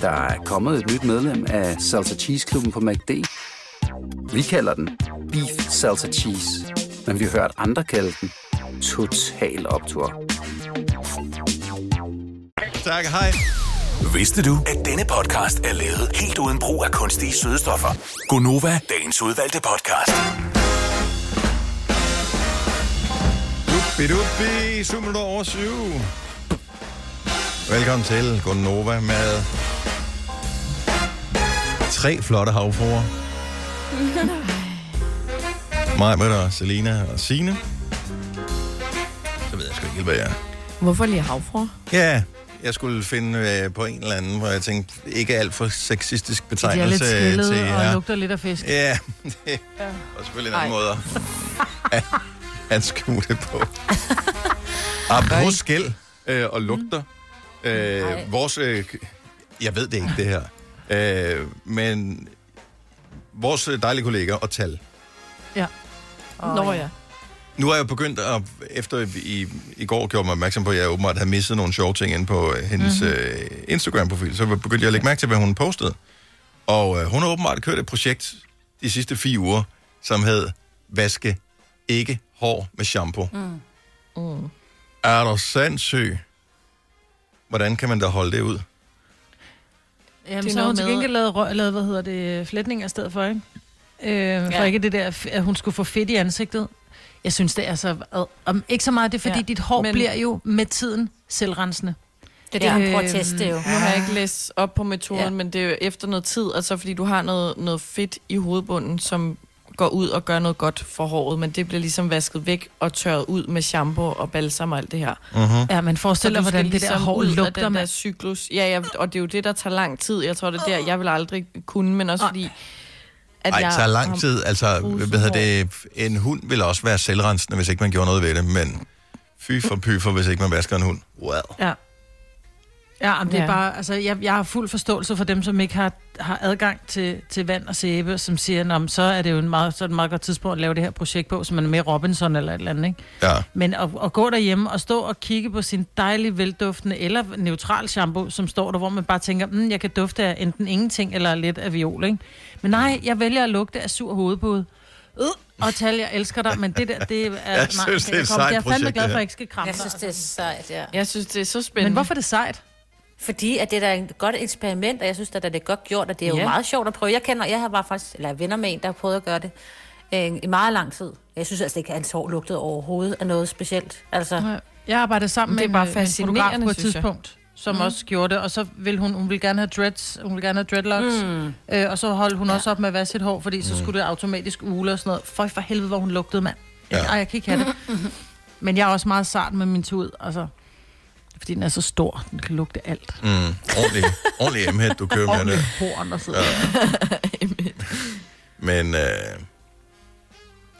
Der er kommet et nyt medlem af Salsa Cheese Klubben på MACD. Vi kalder den Beef Salsa Cheese, men vi har hørt andre kalde den Total Optor. Tak, hej. Vidste du, at denne podcast er lavet helt uden brug af kunstige sødestoffer? Gonova, dagens udvalgte podcast. Bidubi, 7 minutter over 7. Velkommen til Gonova med tre flotte havfruer. Mig, med og Selina og Signe. Så ved jeg sgu ikke hvad jeg er. Hvorfor lige havfruer? Ja, jeg skulle finde øh, på en eller anden, hvor jeg tænkte, ikke alt for sexistisk De er lidt betegnelse til og jer. lugter lidt af fisk. Ja, [LAUGHS] det var selvfølgelig en anden måde at, [LAUGHS] at skue det på. Apropos skæld øh, og lugter. Øh, vores, øh, jeg ved det ikke, det her. Øh, men vores dejlige kollega og tal. Ja. Nå ja. Nu er jeg begyndt at, efter i, i går gjorde mig opmærksom på, at jeg åbenbart havde misset nogle sjove ting inde på øh, hendes Mhm. mm-hmm. øh, Instagram-profil, så begyndte jeg at lægge mærke til, hvad hun postede. Og øh, hun har åbenbart kørt et projekt de sidste fire uger, som hed Vaske ikke hår med shampoo. Mm. Mm. Er du sindssyg? Hvordan kan man da holde det ud? Jamen, Det er så har hun til gengæld lavet, rø- lavet hvad hedder det, flætninger i stedet for, ikke? Øh, ja. For ikke det der, at hun skulle få fedt i ansigtet. Jeg synes, det er så... Om, ikke så meget det, er, fordi ja. Ja, dit hår men... bliver jo med tiden selvrensende. Det er det, hun prøver at teste jo. Nu har jeg ikke læst op på metoden, Ja. ja. men det er jo efter noget tid, altså fordi du har noget, noget fedt i hovedbunden, som går ud og gør noget godt for håret, men det bliver ligesom vasket væk og tørret ud med shampoo og balsam og alt det her. Uh-huh. Ja, men forestil dig, Så du hvordan det der ligesom hår ud af lugter den der med. cyklus. Ja, ja, og det er jo det, der tager lang tid. Jeg tror, det er der, jeg vil aldrig kunne, men også fordi... At Ej, det tager lang tid. Altså, hvad hedder hår. det, en hund vil også være selvrensende, hvis ikke man gjorde noget ved det, men fy for py for, hvis ikke man vasker en hund. Well. Ja. Ja, men det er Ja. bare, altså, jeg, jeg har fuld forståelse for dem, som ikke har, har adgang til, til vand og sæbe, som siger, Nå, så er det jo en meget, så er det et meget godt tidspunkt at lave det her projekt på, som man er med Robinson eller et eller andet, ikke? Ja. Men at, at gå derhjemme og stå og kigge på sin dejlige, velduftende eller neutral shampoo, som står der, hvor man bare tænker, mm, jeg kan dufte af enten ingenting eller lidt af viol, ikke? Men nej, jeg vælger at lugte af sur hovedpude. Øh, og tal, jeg elsker dig, men det der, det er... [LAUGHS] Jeg synes, det er et sejt Jeg er fandme projekt, glad for, at jeg ikke skal kramme Jeg synes, det er sejt, ja. Jeg synes, det er så spændende. Men hvorfor er det sejt? Fordi at det er da et godt eksperiment, og jeg synes, at det er godt gjort, og det er jo Ja. meget sjovt at prøve. Jeg kender, jeg har bare faktisk, eller venner med en, der har prøvet at gøre det øh, i meget lang tid. Jeg synes altså ikke, at hans hår lugtede overhovedet af noget specielt. Altså, Nej. Jeg arbejdede sammen med, Det bare en, øh, en fotograf fascinerende, på et synes jeg. tidspunkt, som Mm. mm. også gjorde det, og så ville hun, hun ville gerne have dreads, hun ville gerne have dreadlocks, mm. øh, og så holdt hun ja. også op med at vaske sit hår, fordi så skulle det automatisk ule og sådan noget. For for helvede, hvor hun lugtede, mand. Ja. Ej, jeg kan ikke have det. [LAUGHS] Men jeg er også meget sart med min tud, altså. Fordi den er så stor, den kan lugte alt. Mm. Ordentlig, ordentlig m du kører med Ordentlig det. horn og sådan [LAUGHS] Ja. Men, øh,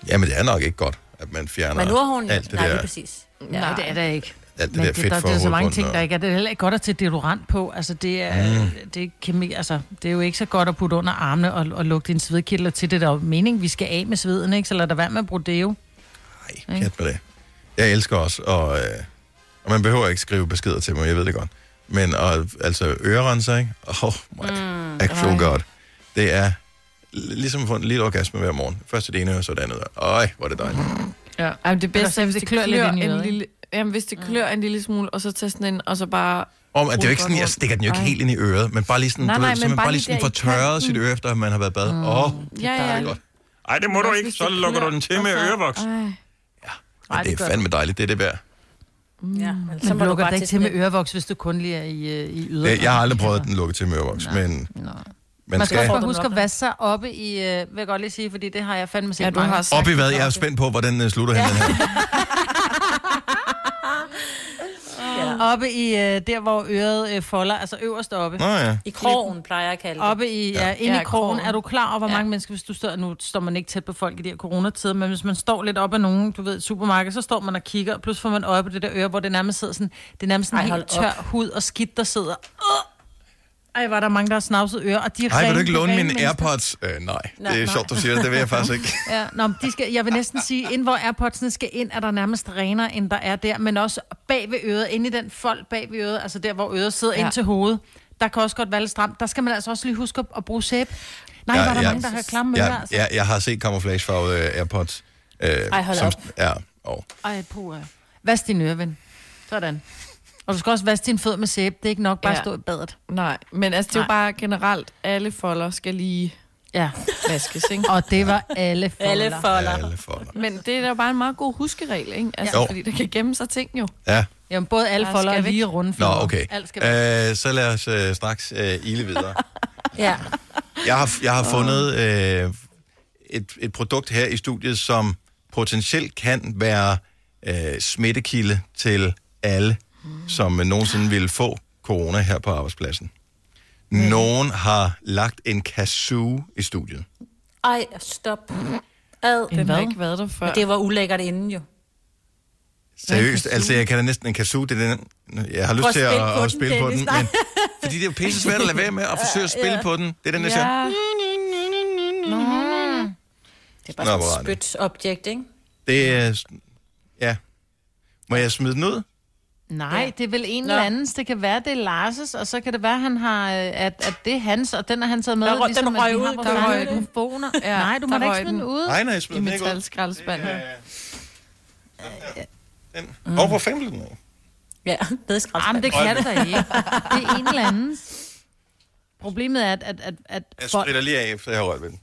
jamen det er nok ikke godt, at man fjerner men nu har hun... alt det nej, der, lige præcis. Ja, Nej, det er det ikke. alt det Men der det, fedt der, for der er så mange ting, der ikke er. Det er heller ikke godt at tage deodorant på. Altså, det er, mm. det, er kemi, altså, det er jo ikke så godt at putte under armene og, og lugte dine svedkirtler til. Det er der jo mening, vi skal af med sveden, ikke? Så lad der være med at bruge deo. Nej, pjat med det. Jeg elsker også, og, øh, og man behøver ikke skrive beskeder til mig, jeg ved det godt. Men og, altså ørerenser, ikke? Oh my mm, actual ej. god. Det er ligesom at få en lille orgasme hver morgen. Først det ene øre, så det andet øre. Øj, hvor er det dejligt. Ja. Ej, men det bedste er, hvis det det klør klør, lidt ind i en lille... Jamen, hvis det klør en lille smule, og så tage sådan en, og så bare... Om, at det er jo ikke sådan, jeg stikker den jo ikke helt ind i øret, men bare lige sådan, Nej, du nej, ved, så man bare bare lige sådan der får tørret sit øre, efter at man har været bad. Åh, mm. oh, Ja, ja. dejligt godt. Ej, det må du ikke, så det lukker du den til og med ørevoks. Ej, det er fandme dejligt, det er det værd. Ja, men så Så må du lukker bare det ikke til med ørevoks, hvis du kun lige er i, øh, i yder. Jeg har aldrig prøvet den lukket til med ørevoks, men Nå. man Man skal skal... også bare du huske at vaske sig oppe i, øh, vil jeg godt lige sige, fordi det har jeg fandme set Ja, du mange. har sagt Op i hvad? Jeg er spændt på, hvordan den slutter hen, den her. Ja. [LAUGHS] oppe i øh, der, hvor øret øh, folder, altså øverst oppe. Nå ja. I krogen, plejer jeg at kalde det. Oppe i, ja, Ja. inde Ja, i krogen. krogen. Er du klar over, hvor mange mennesker, hvis du står, nu står man ikke tæt på folk i de her coronatider, men hvis man står lidt op ad nogen, du ved, supermarked, så står man og kigger, og pludselig får man øje på det der øre, hvor det nærmest sidder sådan, det er nærmest sådan Ej, en helt tør op. hud og skidt, der sidder. Uh! Ej, var der mange, der har snavset ører, og de er Ej, vil du ikke låne mine. AirPods? Øh, nej. Nej, Det er nej. sjovt, du siger det. Det vil jeg faktisk ikke. Ja, nå, men de skal, jeg vil næsten sige, ind hvor AirPods'ene skal ind, er der nærmest renere, end der er der, men også bag ved øret, inde i den fold bag ved øret, altså der, hvor øret sidder ja. Ind til hovedet, der kan også godt være lidt stramt. Der skal man altså også lige huske at, at bruge sæbe. Nej, ja, var der ja, mange, der har klamme ører, ja, altså. ja, jeg har set camouflagefarvede øh, AirPods. Øh, Ej, hold op. Ja, og Ej, puh. Vask din øre, ven. Sådan. Og du skal også vaske din fødder med sæbe. Det er ikke nok bare ja. at stå i badet. Nej, men altså, det er jo bare generelt, alle folder skal lige ja. vaskes, ikke? Og det var alle [LAUGHS] folder. Alle folder. Alle folder. Men det er da bare en meget god huskeregel, ikke? Altså, Jo. fordi der kan gemme sig ting jo. Ja. Jamen, både alle Der folder skal og lige runde Nå, okay. Alt skal væk. Øh, så lad os øh, straks øh, ile videre. [LAUGHS] Ja. Jeg har, jeg har fundet øh, et, et produkt her i studiet, som potentielt kan være øh, smittekilde til alle, som øh, nogensinde vil få corona her på arbejdspladsen. Nogen har lagt en kazoo i studiet. Ej, stop. Ad. Den har ikke været der før. Men det var ulækkert inden jo. Seriøst, altså jeg kan da næsten en kazoo, det er den, jeg har lyst Prøv at til at, spille på at, den, spille på den, nej. men fordi det er jo pisse svært at lade være med at forsøge at spille Ja. på den. Det er den, der siger, Ja. Det er bare Nå, sådan hvor er et det? spytobjekt, ikke? det er, ja. Må jeg smide den ud? Nej, Ja. det er vel en Nå. eller andens. Det kan være, det er Lars' og så kan det være, han har, øh, at, at det er hans, og den har han taget med. Der ligesom, den røg ud, der egne røg den. mikrofoner. Ja, Nej, du må der da ikke smide den den. ud. Nej, nej, jeg I smider den ikke ud. metalskraldespanden. Den. Hvor på fem blev den af? Ja, det er skraldspand. Jamen, det kan du da ikke. Det er en eller andens. Problemet er, at, at, at, at Jeg spritter lige af, efter jeg har rørt ved den.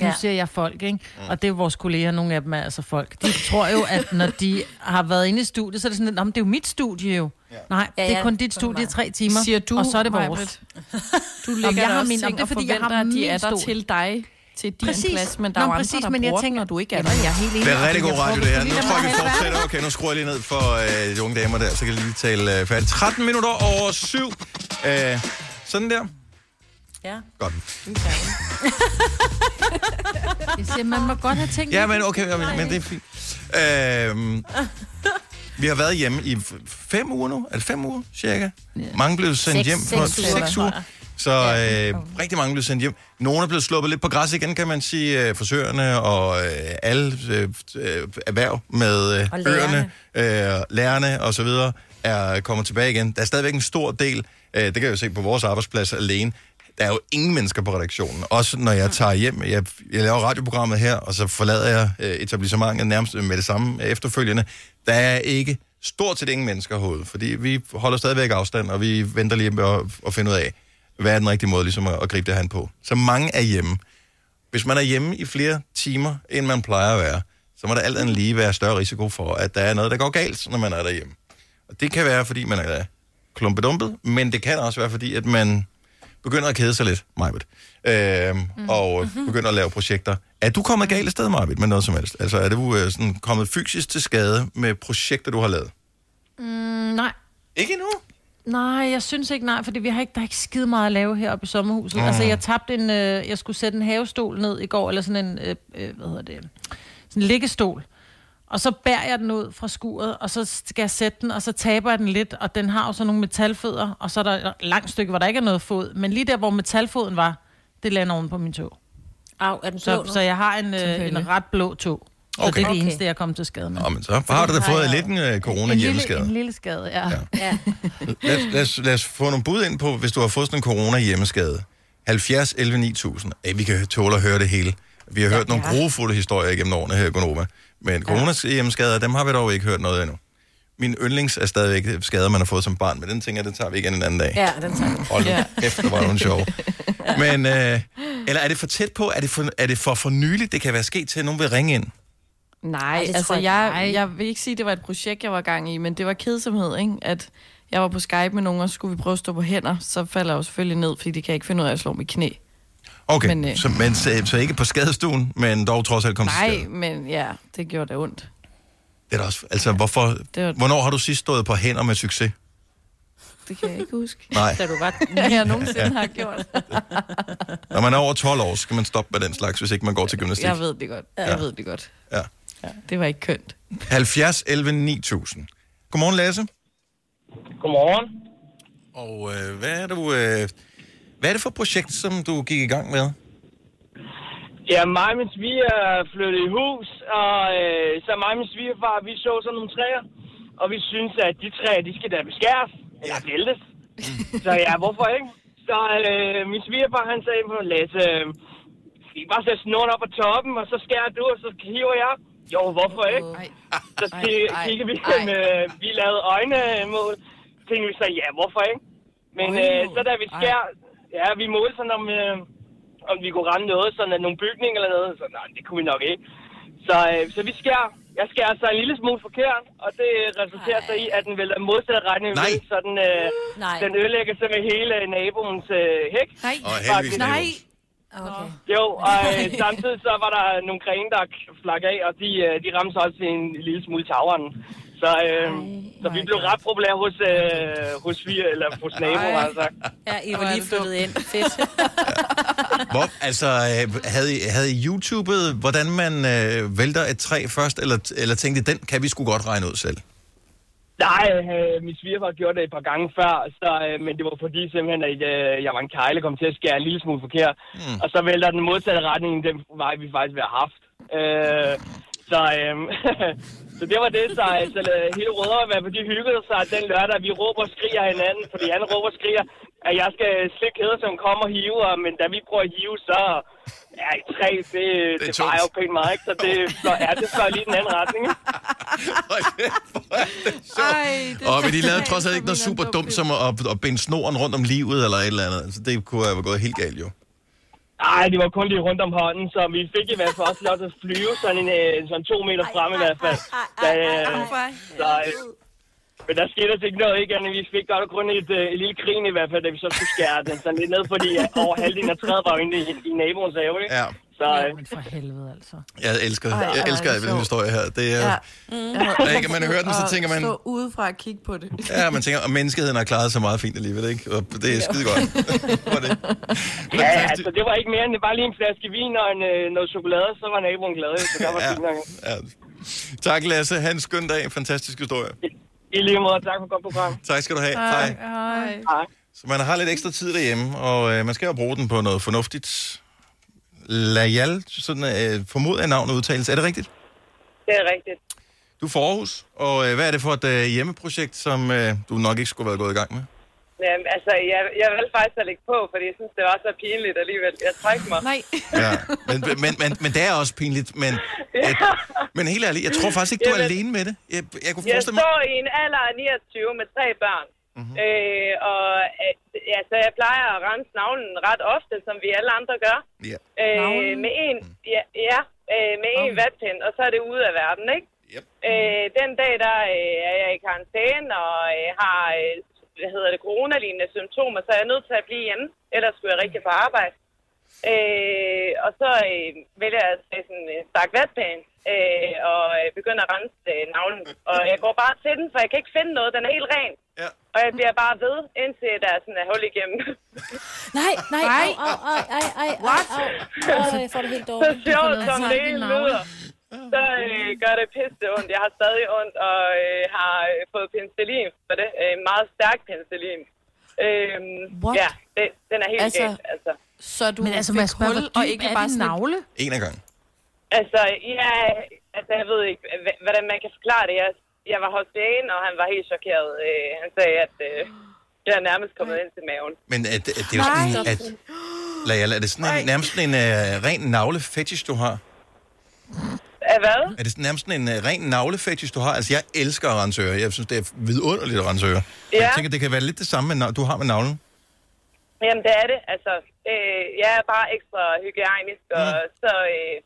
Nu Ja. siger jeg folk, ikke? Og det er jo vores kolleger, nogle af dem er altså folk. De tror jo, at når de har været inde i studiet, så er det sådan, at det er jo mit studie jo. Nej, Ja, det er ja, kun dit studie i tre timer, Siger du, og så er det vores. Du Jamen, lægger jeg der har også min- ting er, og fordi jeg har at de er der til dig, til din Præcis. plads, men der Nå, er jo præcis, andre, der men jeg tænker, og du ikke er Jamen, der. jeg er helt enig. Det er rigtig god radio, det her. Nu tror jeg, vi fortsætter. Okay, nu skruer jeg lige ned for øh, de unge damer der, så kan jeg lige tale øh, færdigt. 13 minutter over syv. Øh, sådan der. Ja. Godt. [LAUGHS] Jeg siger, man må godt have tænkt Ja, men okay, ja, men, men det er fint. Øh, vi har været hjemme i f- fem uger nu. Er det fem uger, cirka? Mange blev sendt Seks- hjem på seks uger, seks tror uger. jeg. Så øh, rigtig mange blev sendt hjem. Nogle er blevet sluppet lidt på græs igen, kan man sige. Øh, frisørerne og øh, alle øh, øh, erhverv med øh, Og øerne, øh, lærerne og så videre er kommet tilbage igen. Der er stadigvæk en stor del, øh, det kan jeg jo se på vores arbejdsplads alene, der er jo ingen mennesker på redaktionen. Også når jeg tager hjem, jeg, jeg laver radioprogrammet her, og så forlader jeg øh, etablissementet nærmest øh, med det samme efterfølgende. Der er ikke stort set ingen mennesker herude, fordi vi holder stadigvæk afstand, og vi venter lige med at, at finde ud af, hvad er den rigtige måde ligesom at, at gribe det her på. Så mange er hjemme. Hvis man er hjemme i flere timer, end man plejer at være, så må der alt andet lige være større risiko for, at der er noget, der går galt, når man er derhjemme. Og det kan være, fordi man er klumpedumpet, men det kan også være, fordi at man begynder at kede sig lidt, Majbet, øh, mm. og Mhm. begynder at lave projekter. Er du kommet galt af sted, Majbet, med noget som helst? Altså, er du øh, sådan kommet fysisk til skade med projekter, du har lavet? Mm, nej. Ikke endnu? Nej, jeg synes ikke nej, fordi vi har ikke, der er ikke skide meget at lave heroppe i sommerhuset. Mm. Mm. Altså, jeg tabte en, øh, jeg skulle sætte en havestol ned i går, eller sådan en, øh, øh, hvad hedder det, sådan en liggestol. Og så bærer jeg den ud fra skuret, og så skal jeg sætte den, og så taber jeg den lidt, og den har jo så nogle metalfødder, og så er der et langt stykke, hvor der ikke er noget fod. Men lige der, hvor metalfoden var, det lander oven på min tog. Au, er den blå Så, nu? så jeg har en, øh, en ret blå tog. Så Okay. det er det eneste, jeg kommet til skade med. Nå, men så har du da fået lidt en øh, en, corona-hjemmeskade. lille, en lille skade, ja. ja. Ja. Lad, os- lad, os, lad os få nogle bud ind på, hvis du har fået sådan en corona-hjemmeskade. 70 11 9000. Ej, vi kan tåle at høre det hele. Vi har hørt nogle grofulde historier igennem årene her i Gonova. Men corona-hjemmeskader, dem har vi dog ikke hørt noget endnu. Min yndlings er stadigvæk skader, man har fået som barn, men den tænker jeg, den tager vi igen en anden dag. ja, den tager vi. Hold Ja. kæft, det var nogle sjov. [LAUGHS] Men, øh, eller er det for tæt på? Er det for, er det for for nyligt, det kan være sket til, at nogen vil ringe ind? Nej, Ej, altså jeg jeg, jeg vil ikke sige, at det var et projekt, jeg var gang i, men det var kedsomhed, ikke? At jeg var på Skype med nogen, og så skulle vi prøve at stå på hænder, så falder jeg jo selvfølgelig ned, fordi de kan ikke finde ud af at slå mit knæ. Okay, Men, men, øh, så, men så, så ikke på skadestuen, men dog trods alt kom til Nej, skade. men ja, det gjorde da ondt. Det er da også, altså, hvorfor, Det var- hvornår har du sidst stået på hænder med succes? Det kan jeg ikke huske. Nej. Da du var, [LAUGHS] jeg nogensinde Ja. ja. har gjort. [LAUGHS] Når man er over 12 år, skal man stoppe med den slags, hvis ikke man går til gymnastik. Jeg ved det godt. Jeg ved det godt. Ja. ja. Det var ikke kønt. 70 11 9000. Godmorgen, Lasse. Godmorgen. Og øh, hvad, er du, øh, hvad er det for et projekt, som du gik i gang med? Ja, mig og min sviger flyttede i hus, og øh, så mig og min svigerfar, vi så sådan nogle træer, og vi synes, at de træer, de skal da beskæres, eller væltes. så ja, hvorfor ikke? Så øh, min svigerfar, han sagde på Lasse, øh, skal I bare sætte snoren op på toppen, og så skærer du, og så hiver jeg? Jo, hvorfor ikke? Så ej, kigger vi, ej. med, vi lavede øjnemål, tænkte vi så, ja, hvorfor ikke? Men øh, så da vi skær, ja, vi målte sådan om, øh, om vi kunne ramme noget, sådan at nogle bygninger eller noget, så nej, det kunne vi nok ikke. Så, øh, så vi skærer, jeg skærer så en lille smule forkert, og det resulterer så i, at den vælger modsatte retning, Nej. så den, øh, Nej. den ødelægger så med hele naboens øh, hæk. Nej. Og heldigvis Nej. Okay. Jo, og øh, [LAUGHS] samtidig så var der nogle grene, der flak af, og de, øh, de ramte så også en lille smule tageren. Så, øh, så vi blev ret populære hos, øh, hos, vi, eller hos naboer, Ej. altså. Ja, I var lige flyttet ind. [LAUGHS] Fedt. Hvor, altså, øh, havde I, havde I YouTubet, hvordan man øh, vælter et træ først, eller, eller tænkte den kan vi sgu godt regne ud selv? Nej, øh, min svigerfar gjorde det et par gange før, så, øh, men det var fordi simpelthen, at øh, jeg var en kejle, kom til at skære en lille smule forkert. Mm. Og så vælter den modsatte retning, den vej, vi faktisk ville have haft. Øh, så, øh, [LAUGHS] så det var det, så altså, hele Rødovre, de hyggede sig den lørdag. Vi råber og skriger af hinanden, fordi han råber og skriger, at jeg skal slikke kæder, som kommer og hive, og, men da vi prøver at hive, så ja, et træ, det, det, det vejer jo pænt meget, ikke? Så det slår, ja, det slår lige den anden retning. ikke? Ej, det Og men de lavede trods alt ikke noget super dumt, som at, at binde snoren rundt om livet, eller et eller andet. Altså, det kunne have gået helt galt, jo. Nej, det var kun lige rundt om hånden, så vi fik i hvert fald også lov til at flyve sådan, en, øh, sådan to meter frem i hvert fald. Da, øh, så, øh, men der skete altså ikke noget, ikke? Vi fik godt og kun et, øh, et lille grin i hvert fald, da vi så skulle skære den sådan lidt ned, fordi øh, over halvdelen af træet var jo inde i, i naboens have, ikke? Ja. Så, øh, Men for helvede, altså. Jeg elsker, Ej, jeg elsker er den historie her. Det er, Ja. ja. ikke, man hører den, så tænker man, Stå udefra og kigge på det. ja, man tænker, at menneskeheden har klaret sig meget fint alligevel, ikke? Og det er skide godt. [LAUGHS] Var det. ja, altså, det var ikke mere end det var lige en flaske vin og en, øh, noget chokolade, så var naboen glad, så der var Ja. fint nok. Ja. Tak, Lasse. Ha' en skøn dag. Fantastisk historie. I lige måde, tak for et godt program. Tak skal du have. Hej. Hej. Hej. Så man har lidt ekstra tid derhjemme, og øh, man skal jo bruge den på noget fornuftigt. Lajal, sådan øh, formoder jeg navnet udtales. Er det rigtigt? Det er rigtigt. Du er for Aarhus, og øh, hvad er det for et øh, hjemmeprojekt, som øh, du nok ikke skulle være gået i gang med? Jamen, altså, jeg, jeg valgte faktisk at lægge på, fordi jeg synes, det var så pinligt alligevel. Jeg trækker mig. Nej. [LAUGHS] Ja. Men, men, men, men det er også pinligt. Men, [LAUGHS] et, men helt ærligt, jeg tror faktisk ikke, du er Jamen, alene med det. Jeg, jeg kunne Jeg mig... står i en alder af 29 med tre børn. Mm-hmm. Øh, og øh, altså, jeg plejer at rense navlen ret ofte, som vi alle andre gør. Ja. Øh, Navlen? med en, ja, ja øh, med en vatpind, og så er det ude af verden, ikke? Yep. Øh, den dag, der øh, er jeg i karantæne og øh, har, øh, hvad hedder det, coronalignende symptomer, så er jeg nødt til at blive hjemme, ellers skulle jeg rigtig på arbejde. Øh, og så øh, vælger jeg at tage sådan en stak vatpind øh, og øh, begynder at rense øh, navlen. Og jeg går bare til den, for jeg kan ikke finde noget. Den er helt ren. Ja. Og jeg bliver bare ved, indtil der er sådan et hul igennem. Nej, nej, Ej. au, au, ej, ej, ej, What? au, au. Åh, jeg får det helt så dårligt. sjovt, noget som det i hele lyder. Så øh, gør det pisse ondt. Jeg har stadig ondt og øh, har øh, fået penicillin for det. Øh, meget stærk penicillin. Øh, What? ja, det, den er helt Altså, galt, altså. Så du Men altså, fik hul, og ikke er bare din sådan et- navle? En af gangen. Altså, ja, altså, jeg ved ikke, hvordan man kan forklare det. Jeg, jeg var hos lægen, og han var helt chokeret. Øh, han sagde, at øh, jeg er nærmest kommet ind til maven. Men er det, er det jo sådan, at... Lajal, er det sådan en, nærmest sådan en uh, ren navlefetish, du har? Af hvad? Er det sådan, nærmest en uh, ren navlefetish, du har? Altså, jeg elsker at rense ører. Jeg synes, det er vidunderligt at rense ører. Ja. Jeg tænker, det kan være lidt det samme, du har med navlen. Jamen, det er det. Altså, øh, jeg er bare ekstra hygiejnisk, og Mm. så, øh,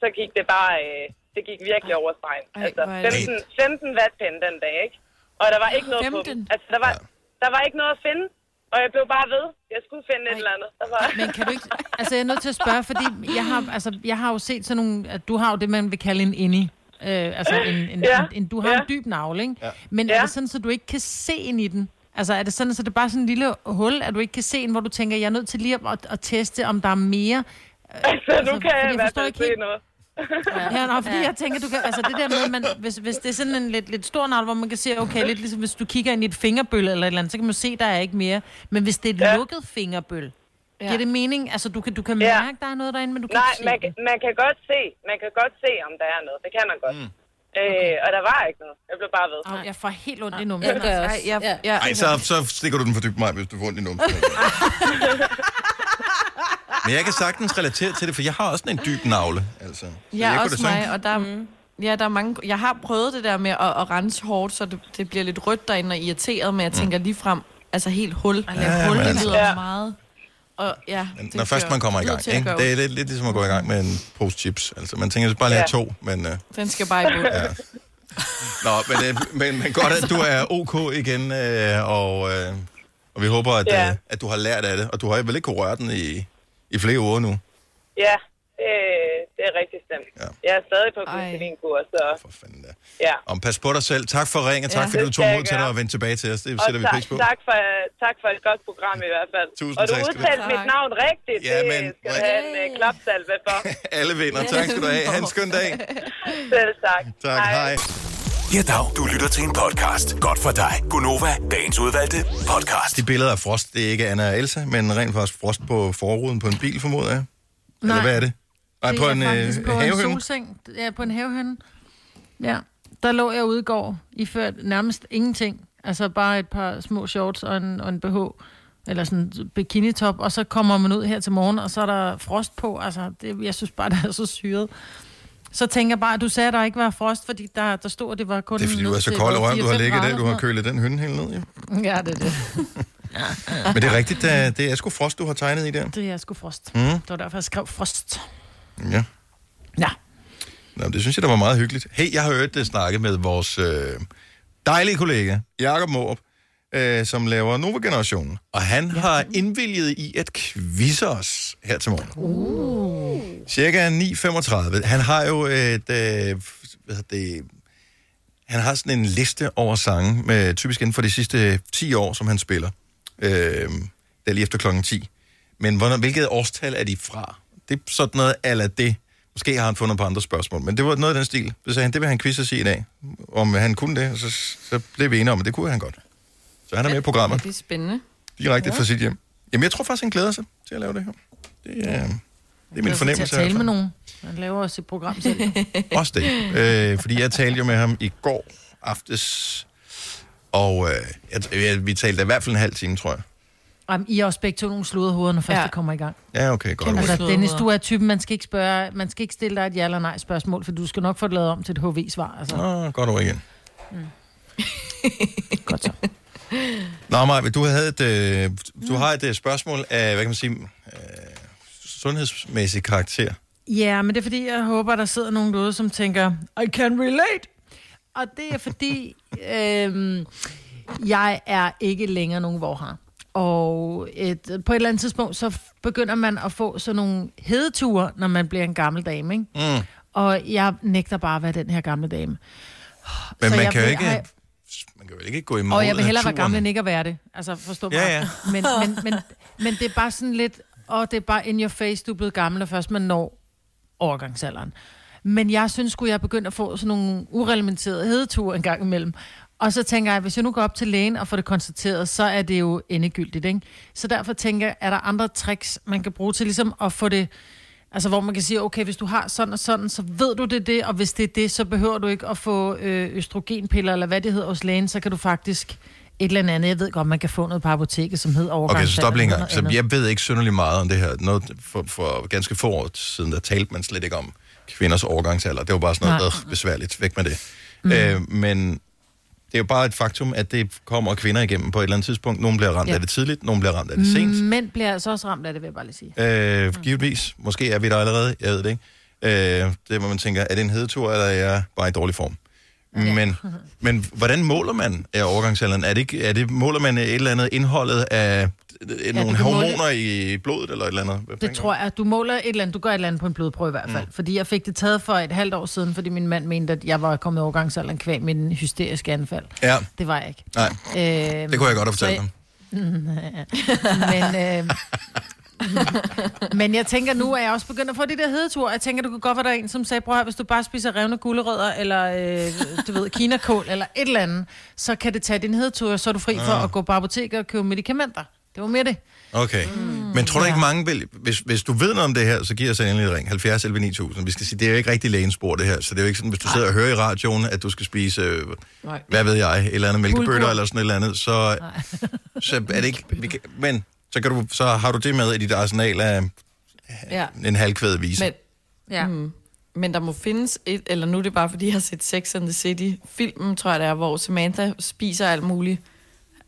så gik det bare... Øh, det gik virkelig over stregen. Ej, Altså, hvor er det- 15, 15 wattpinde den dag, ikke? Og der var ikke noget på 15? dem. Altså, der var, der var ikke noget at finde. Og jeg blev bare ved. Jeg skulle finde et eller andet. Der var... Men kan du ikke... Altså, jeg er nødt til at spørge, fordi jeg har, altså, jeg har jo set sådan nogle... At du har jo det, man vil kalde en indie. Øh, altså, en, en, Ja, en, en, du har ja. en dyb navle, ikke? Ja. Men er Ja. det sådan, så du ikke kan se ind i den? Altså er det sådan, så det er bare sådan en lille hul, at du ikke kan se en, hvor du tænker, jeg er nødt til lige at, at, at teste, om der er mere? Altså, nu kan jeg fordi i hvert fald se noget. Ja, nå, fordi jeg tænker, du kan, altså det der med, man, hvis, hvis det er sådan en lidt, lidt stor navl, hvor man kan se, okay, lidt ligesom hvis du kigger ind i et fingerbøl eller et eller andet, så kan man se, der er ikke mere. Men hvis det er et ja. lukket fingerbøl, ja. giver det mening? Altså du kan, du kan Ja. mærke, der er noget derinde, men du kan Nej, ikke se man, det. kan- man kan godt se, man kan godt se, om der er noget. Det kan man godt. Mm. Øh, og der var ikke noget. Jeg blev bare ved. Au, jeg får helt ondt i numsen. Det gør jeg også. Ej, jeg, Ja. Ej, så, så stikker du den for dybt mig, hvis du får ondt i numsen. [LAUGHS] Men jeg kan sagtens relatere til det, for jeg har også en dyb navle. Altså. Så Ja, jeg også mig, og der, mm. ja, der er mange... Jeg har prøvet det der med at, at rense hårdt, så det, det bliver lidt rødt derinde og irriteret, men jeg tænker lige frem, altså helt hul. At lave Ja, hul, det altså- lyder Ja. meget. Og, ja, det Når først man kommer i gang, at ikke? Det er lidt, lidt ligesom at gå i gang med en pose chips. Altså, man tænker, så bare lige have Ja. to, men... Uh, Den skal bare i bund. ja. Nå, men, øh, men, men godt, at du er ok igen, øh, og, øh, og vi håber, at, Ja. øh, at du har lært af det. Og du har vel ikke kunne røre den i, i flere uger nu? Ja, det, det er rigtig stemt. Ja. Jeg er stadig på glycelinkur, så For fanden da. ja. Og pas på dig selv. Tak for ringen, tak Ja. fordi du Det tog mod til dig og vendte tilbage til os. Det Og sætter vi tak, pris på. tak, for, tak for et godt program i hvert fald. Tusind og du tak skal du udtalte mit navn rigtigt. Ja, det men- skal du have en uh, klapsalve for. [LAUGHS] Alle vinder. Tak skal du have. Ha' en skøn dag. Selv tak. Tak, hej. Ja, dag. Du lytter til en podcast. Godt for dig. Gunova, dagens udvalgte podcast. De billeder af frost, det er ikke Anna og Elsa, men rent faktisk frost på forruden på en bil, formoder jeg. Eller Nej. hvad er det? Nej, Det på en, øh, på en solseng. Ja, på en havehøn. Ja, der lå jeg ude i går, iført nærmest ingenting. Altså bare et par små shorts og en, og en BH, eller sådan en bikinitop, og så kommer man ud her til morgen, og så er der frost på. Altså, det, jeg synes bare, [LAUGHS] det er så syret. Så tænker jeg bare, at du sagde, at der ikke var frost, fordi der, der stod, at det var kun Det er fordi, du er så kold røven, du har 4-5 ligget der, du har kølet den hynde helt ned. Ja. Ja, det er det. Men det er rigtigt, det det er sgu frost, du har tegnet i der. Det er sgu frost. Mm. Det var derfor, jeg skrev frost. Ja. Ja. Nå, det synes jeg, der var meget hyggeligt. Hey, jeg har hørt det snakke med vores øh, dejlige kollega, Jakob Måb, øh, som laver Nova Generationen. Og han ja. har indvilget i at quizze os her til morgen. Uh. Cirka 9.35. Han har jo et... Øh, hvad hedder det, han har sådan en liste over sange, med, typisk inden for de sidste 10 år, som han spiller. Øh, det er lige efter klokken 10. Men hvornår, hvilket årstal er de fra? Det er sådan noget ala det. Måske har han fundet på andre spørgsmål, men det var noget af den stil. Så sagde han, det vil han quizze os i dag. Om han kunne det, og så, så blev vi enige om, at det kunne han godt. Så han er med i programmet, Det er spændende. direkte fra sit hjem. Jamen, jeg tror faktisk, han glæder sig til at lave det her. Det er, det er min fornemmelse. Til at tale med fald. nogen. Han laver også et program selv. [LAUGHS] Også det. Øh, fordi jeg talte jo med ham i går aftes, og øh, jeg, jeg, vi talte i hvert fald en halv time, tror jeg. Jamen, I er også begge to nogle sluderhoveder, når først Ja. det kommer i gang. Ja, okay, godt. Okay. Altså, sluderhoveder. Dennis, du er typen, man skal ikke spørge, man skal ikke stille dig et ja eller nej spørgsmål, for du skal nok få det lavet om til et HV-svar. Altså, Nå, godt over igen. [LAUGHS] godt så. Nå, Maja, du, havde et, øh, du har et øh, spørgsmål af, hvad kan man sige, øh, sundhedsmæssig karakter. Ja, men det er fordi, jeg håber, der sidder nogen derude, som tænker, I can relate. Og det er fordi, [LAUGHS] øhm, jeg er ikke længere nogen vorhar. Og et, på et eller andet tidspunkt, så begynder man at få sådan nogle hedeture, når man bliver en gammel dame, ikke? Mm. Og jeg nægter bare at være den her gamle dame. Men Så man kan jo ikke, ej- man kan jo ikke gå imod Og jeg vil hellere være naturen. gammel end ikke at være det. Altså, forstå mig. Ja, ja. Men, men, men, men det er bare sådan lidt, og det er bare in your face, du er blevet gammel, og først man når overgangsalderen. Men jeg synes sgu, jeg begyndt at få sådan nogle ureglementerede hedeture en gang imellem. Og så tænker jeg, hvis jeg nu går op til lægen og får det konstateret, så er det jo endegyldigt, ikke? Så derfor tænker jeg, er der andre tricks, man kan bruge til ligesom at få det... Altså, hvor man kan sige, okay, hvis du har sådan og sådan, så ved du det det, og hvis det er det, så behøver du ikke at få øh, østrogenpiller, eller hvad det hedder hos lægen, så kan du faktisk et eller andet. Jeg ved godt, man kan få noget på apoteket, som hedder overgangsalder. Okay, så stop lige Så jeg ved ikke synderligt meget om det her. Noget for, for ganske få år siden, der talte man slet ikke om kvinders overgangsalder. Det var bare sådan noget øh, besværligt. Væk med det. Mm. Øh, men det er jo bare et faktum, at det kommer kvinder igennem på et eller andet tidspunkt. Nogle bliver ramt Ja. af det tidligt, nogle bliver ramt af det sent. Mænd bliver altså også ramt af det, vil jeg bare lige sige. Øh, givetvis. Måske er vi der allerede. Jeg ved det ikke. Øh, det hvor man tænker, er det en hedetur, eller er jeg bare i dårlig form? Men, men hvordan måler man øh, overgangsalderen? Er det, ikke, er det, måler man et eller andet indholdet af øh, nogle kan måle- hormoner i blodet eller et eller andet? Hvad Det tror jeg, du måler et eller andet, du gør et eller andet på en blodprøve i hvert fald. Mm. Fordi jeg fik det taget for et halvt år siden, fordi min mand mente, at jeg var kommet overgangsalderen kvæg med en hysterisk anfald. Ja. Det var jeg ikke. Nej, Øh, det kunne jeg godt have fortalt dem. [LAUGHS] men, øh, [LAUGHS] men jeg tænker, nu er jeg også begyndt at få de der hedetur. Jeg tænker, du kunne godt være der en, som sagde, her, hvis du bare spiser revne gulerødder, eller øh, du ved, kinakål, eller et eller andet, så kan det tage din hedetur, og så er du fri for Ah. at gå på apoteket og købe medicamenter. Det var mere det. Okay. Mm, Men tror du ikke mange vil... Hvis, hvis du ved noget om det her, så giver os endelig et ring. 70 11 9000. Vi skal sige, det er jo ikke rigtig lægens spor, det her. Så det er jo ikke sådan, hvis du sidder og hører i radioen, at du skal spise, øh, Nej. hvad ved jeg, et eller andet mælkebøtter eller sådan et eller andet. Så, så er det ikke... Vi kan, men så, kan du, så har du det med i dit arsenal af Ja. en halvkvædet vise. Men, Ja. mm, men der må findes et, eller nu er det bare, fordi jeg har set Sex and the City, filmen, tror jeg det er, hvor Samantha spiser alt muligt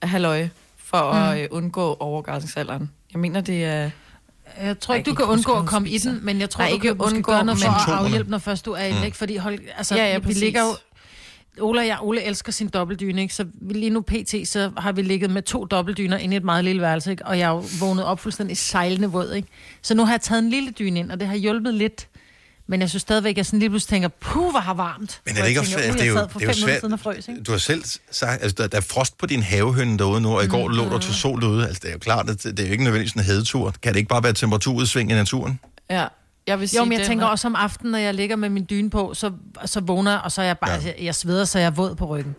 halløj for mm. at øh, undgå overgangsalderen. Jeg mener, det er... Jeg tror ikke, du kan undgå at komme i den, men jeg tror, Nej, du ikke kan undgå, gøre noget for at afhjælpe, når først du er inde, Mm. ikke? Fordi hold, altså, Ja, ja, vi ligger jo... Ole og jeg, Ole elsker sin dobbeltdyne, ikke? Så vi- lige nu pt, så har vi ligget med to dobbeltdyner inde i et meget lille værelse, ikke? Og jeg er jo vågnet op fuldstændig sejlende våd, ikke? Så nu har jeg taget en lille dyne ind, og det har hjulpet lidt. Men jeg synes stadigvæk, at jeg sådan lige pludselig tænker, puh, hvor har varmt. Men er det ikke også tænker, svært? "Uh, Det er jo, det er jo svært. siden og frøs, ikke? Du har selv sagt, altså der, der er frost på din havehøn derude nu, og i går lå der til sol derude. Altså det er jo klart, at det det er jo ikke nødvendigvis en hedetur. Kan det ikke bare være temperaturudsving i naturen? Ja, jeg vil sige, Jo, men jeg den tænker er- også om aftenen, når jeg ligger med min dyne på, så, så vågner jeg, og så er jeg bare, Ja. jeg, jeg sveder, så jeg er våd på ryggen.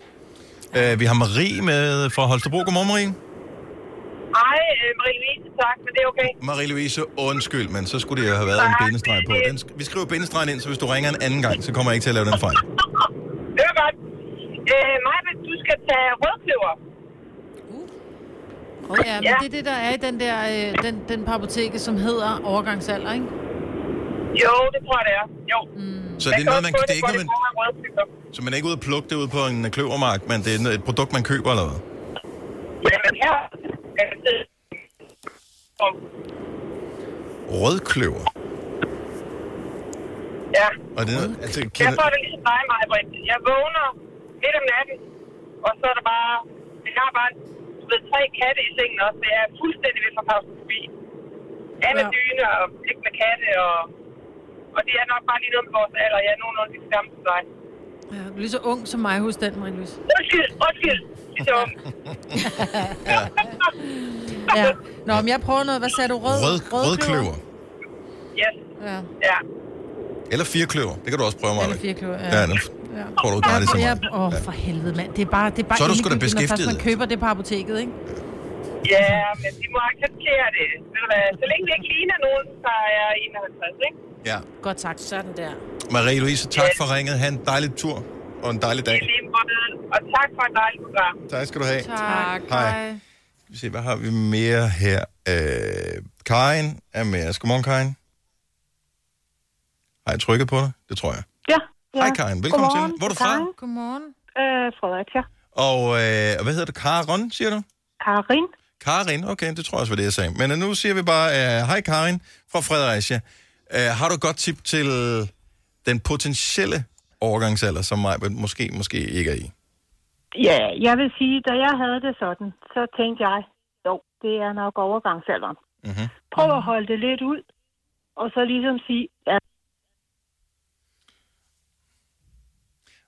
Uh, vi har Marie med fra Holstebro. Godmorgen, Marie. Hej, øh, Marie-Louise, tak, men det er okay. Marie-Louise, undskyld, men så skulle det jo have været en bindestreg på. Den, sk- vi skriver bindestregen ind, så hvis du ringer en anden gang, så kommer jeg ikke til at lave den fejl. [LAUGHS] Det er godt. Øh, Maja, du skal tage rødkløver. Ja, men Ja. det er det, der er i den der, øh, den, den på apoteket, som hedder overgangsalder, ikke? Jo, det tror jeg, det er. Jo. Mm. Så det er noget, man, det er ikke man, så man er ikke ude at plukke det ud på en kløvermark, men det er et produkt, man køber eller hvad? Jamen her... Rødkløver. Ja, Og det er altså, jeg kender, får det ligesom dig, Maja. Jeg vågner midt om natten, og så er der bare... Jeg har bare ved, tre katte i sengen også. Det er fuldstændig ved for forbi. Alle Ja. dyne og ikke med katte, og... Og det er nok bare lige noget med vores alder. Jeg er nogenlunde lige samme som dig. Ja, du er lige så ung som mig hos den, Marie-Louise. Undskyld, undskyld. Ligesom, [LAUGHS] Ja. Nå, men jeg prøver noget. Hvad sagde du? Rød, rød, rødkløver. yes, Ja, ja. Eller firkløver. Det kan du også prøve, eller Maja. fire kløver. Ja, Ja. den Ja. får du gratis af Ja, mig. åh, for helvede, mand. Det er bare, det er bare Så er du sgu da endegyldigt, når først beskæftiget. man køber det på apoteket, ikke? Ja, men de må acceptere det. Ved du hvad? Så længe det ikke ligner nogen, så er jeg 51, ikke? Ja. Godt sagt. Sådan der. Marie-Louise, tak for ringet. Ha' en dejlig tur og en dejlig dag. I lige måde. Og tak for et dejligt program. Tak skal du have. Tak. Hej. Vi se, hvad har vi mere her? Øh, Karin er med os. Godmorgen, Karin. Har jeg trykket på dig? Det tror jeg. Ja. ja. Hej, Karin. Velkommen Godmorgen. til. Hvor er du fra? Godmorgen. Øh, Fredericia. Og øh, hvad hedder du? Karin, siger du? Karin. Karin, okay, det tror jeg også var det, jeg sagde. Men øh, nu siger vi bare, øh, hej Karin fra Fredericia. Øh, har du et godt tip til den potentielle overgangsalder, som mig måske, måske ikke er i? Ja, jeg vil sige, da jeg havde det sådan, så tænkte jeg, jo, det er nok overgangsalderen. Mm-hmm. Prøv at holde det lidt ud, og så ligesom sige, ja,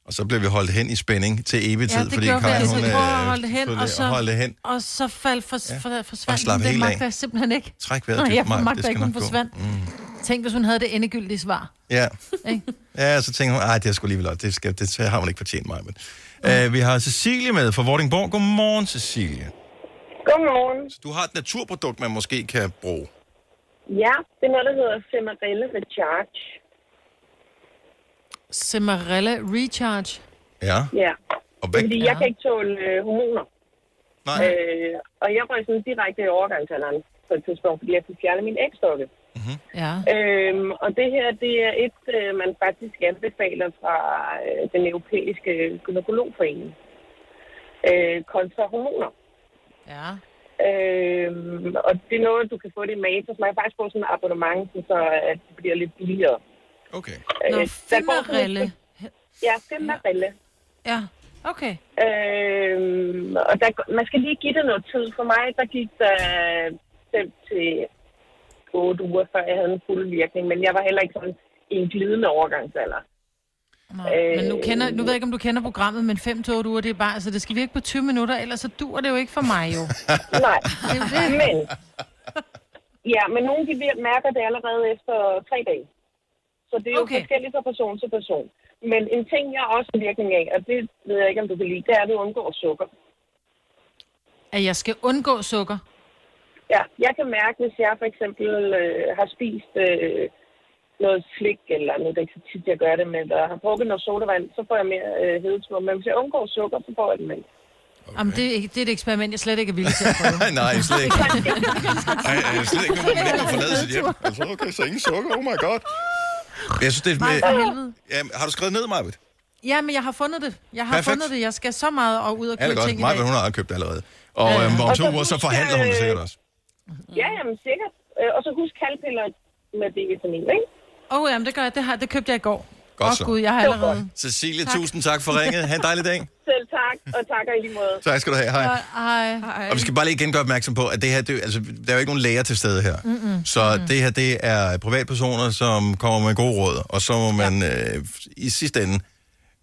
Og så blev vi holdt hen i spænding til evig tid, Ja, det fordi. Karin, Altså, hun, at øh, holde det hen, og så, holde det hen. og så faldt for, Ja. for, Og forsvandt slap den. Af. magter jeg simpelthen ikke. Træk vejret [LAUGHS] Nej, dybt, jeg Maja, det magter skal ikke, hun forsvandt. Mm. Tænk, hvis hun havde det endegyldige svar. Ja. Ja, så tænkte hun, ej, det er sgu alligevel. Det, skal, det har hun ikke fortjent mig. Men. Uh, vi har Cecilie med fra Vordingborg. Godmorgen, Cecilie. Godmorgen. Så du har et naturprodukt, man måske kan bruge. Ja, det er noget, der hedder Femarelle Recharge. Semarella Recharge. Ja. Ja. Og hvad, fordi jeg kan ikke tåle øh, hormoner. Nej. Øh, og jeg røg sådan direkte i overgangsalderen på et tidspunkt, fordi jeg fik fjernet min ægstokke. Ja. Øhm, og det her, det er et, øh, man faktisk anbefaler fra øh, den europæiske gynekologforening. Øh, kontra hormoner. Ja. Øhm, og det er noget, du kan få det i Matas. Man kan faktisk få sådan en abonnement, så at det bliver lidt billigere. Okay. Nå, Øh, Femarelle. lidt- Ja, Femarelle. Ja, okay. Øhm, og der, man skal lige give det noget tid. For mig, der gik der 5 til 8 uger, før jeg havde en fuld virkning. Men jeg var heller ikke sådan i en glidende overgangsalder. Nej, men nu, kender, nu ved jeg ikke, om du kender programmet, men 5 til 8 uger, det er bare, altså det skal virke på 20 minutter, ellers så dur det jo ikke for mig jo. [LAUGHS] Nej, Det er det. men... Ja, men nogle de mærker det allerede efter tre dage. Så det er jo Okay. forskelligt fra person til person. Men en ting, jeg også har virkning af, og det ved jeg ikke, om du kan lide, det er, at du undgår sukker. At jeg skal undgå sukker. Ja, jeg kan mærke, hvis jeg for eksempel øh, har spist øh, noget slik, eller nu er det ikke så tit, jeg gør det, men der har drukket noget sodavand, så får jeg mere øh, hedetur. Men hvis jeg undgår sukker, så får jeg det mælk. Okay. Jamen, det, er ikke- det er et eksperiment, jeg slet ikke er villig til at prøve. [LAUGHS] Nej, slet ikke. [LAUGHS] Ej, ej, slet ikke, når man ikke forlade sit hjem. Altså, okay, så ingen sukker, oh my god. Jeg synes, det er med... Ja, har du skrevet ned, Marvitt? Ja, men jeg har fundet det. Jeg har Perfekt. fundet det. Jeg skal så meget og ud og Ja, det købe er godt. ting i Marvitt, dag. hun har købt det allerede. Og Ja, ja. øhm, om to så uger, så forhandler hun det øh, sikkert også. Ja, jamen sikkert. Øh, og så husk kalpiller med D-vitamin, ikke? Åh, oh, jamen, det gør jeg. Det, har, det købte jeg i går. Godt oh, så. gud, jeg har allerede... Cecilie, Tak. tusind tak for ringet. Ha' en dejlig dag. [LAUGHS] Selv tak, og takker i lige måde. [LAUGHS] Tak skal du have. Hej. Hej. Hej. Og vi skal bare lige igen gøre opmærksom på, at det her, det, altså, der er jo ikke nogen læger til stede her. Mm-mm. Så det her, det er privatpersoner, som kommer med gode råd, og så må man øh, i sidste ende,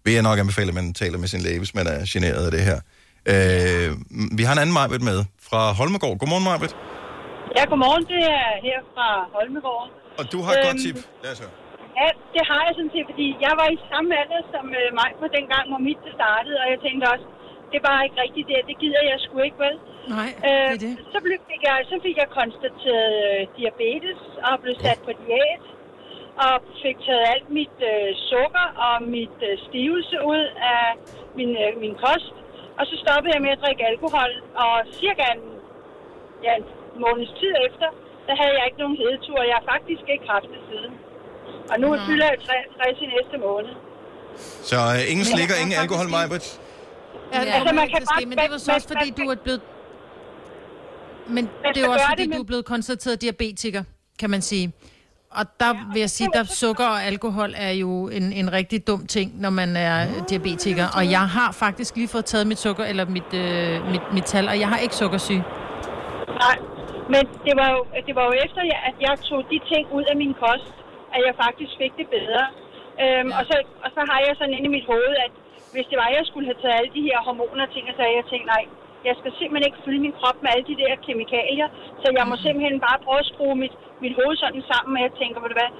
vil jeg nok anbefale, at man taler med sin læge, hvis man er generet af det her. Øh, vi har en anden Majbet med fra Holmegård. Godmorgen, Majbet. Ja, godmorgen. Det er her fra Holmegård. Og du har et godt Øhm, tip. Lad os høre. Ja, det har jeg sådan set, fordi jeg var i samme alder som øh, mig på dengang, hvor mit det startede, og jeg tænkte også, det var ikke rigtigt det, det gider jeg sgu ikke, vel? Nej, øh, det. Så, blev, fik jeg, så fik jeg konstateret øh, diabetes og blev sat på diæt og fik taget alt mit øh, sukker og mit øh, stivelse ud af min, øh, min kost. Og så stoppede jeg med at drikke alkohol, og cirka en, ja, en måneds tid efter, der havde jeg ikke nogen hedetur. Jeg har faktisk ikke haft det siden. Og nu Mm. fylder jeg 60 i næste måned. Så øh, ingen slikker, ingen alkohol, Majbet. Ja, Ja. altså, man kan bare- men det var så også, fordi du er blevet... Men det er også, fordi det, du er blevet konstateret diabetiker, kan man sige. Og der vil jeg sige, at sukker og alkohol er jo en, en rigtig dum ting, når man er diabetiker. Og jeg har faktisk lige fået taget mit sukker, eller mit, øh, mit, mit tal, og jeg har ikke sukkersyge. Nej, men det var jo, det var jo efter, jeg- at jeg tog de ting ud af min kost, at jeg faktisk fik det bedre. Øhm, og, så, og så har jeg sådan inde i mit hoved, at hvis det var, at jeg skulle have taget alle de her hormoner og ting, så havde jeg tænkt, nej, jeg skal simpelthen ikke fylde min krop med alle de der kemikalier, så jeg må simpelthen bare prøve at skrue mit, mit hoved sådan sammen, og jeg tænker, ved du hvad,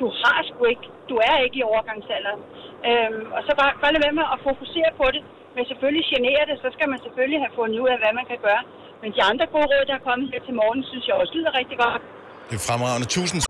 du har sgu ikke, du er ikke i overgangsalderen. Øhm, og så bare, bare lade være med at fokusere på det, men selvfølgelig generer det, så skal man selvfølgelig have fundet ud af, hvad man kan gøre. Men de andre gode råd, der er kommet her til morgen, synes jeg også lyder rigtig godt. Det er fremragende. Tusind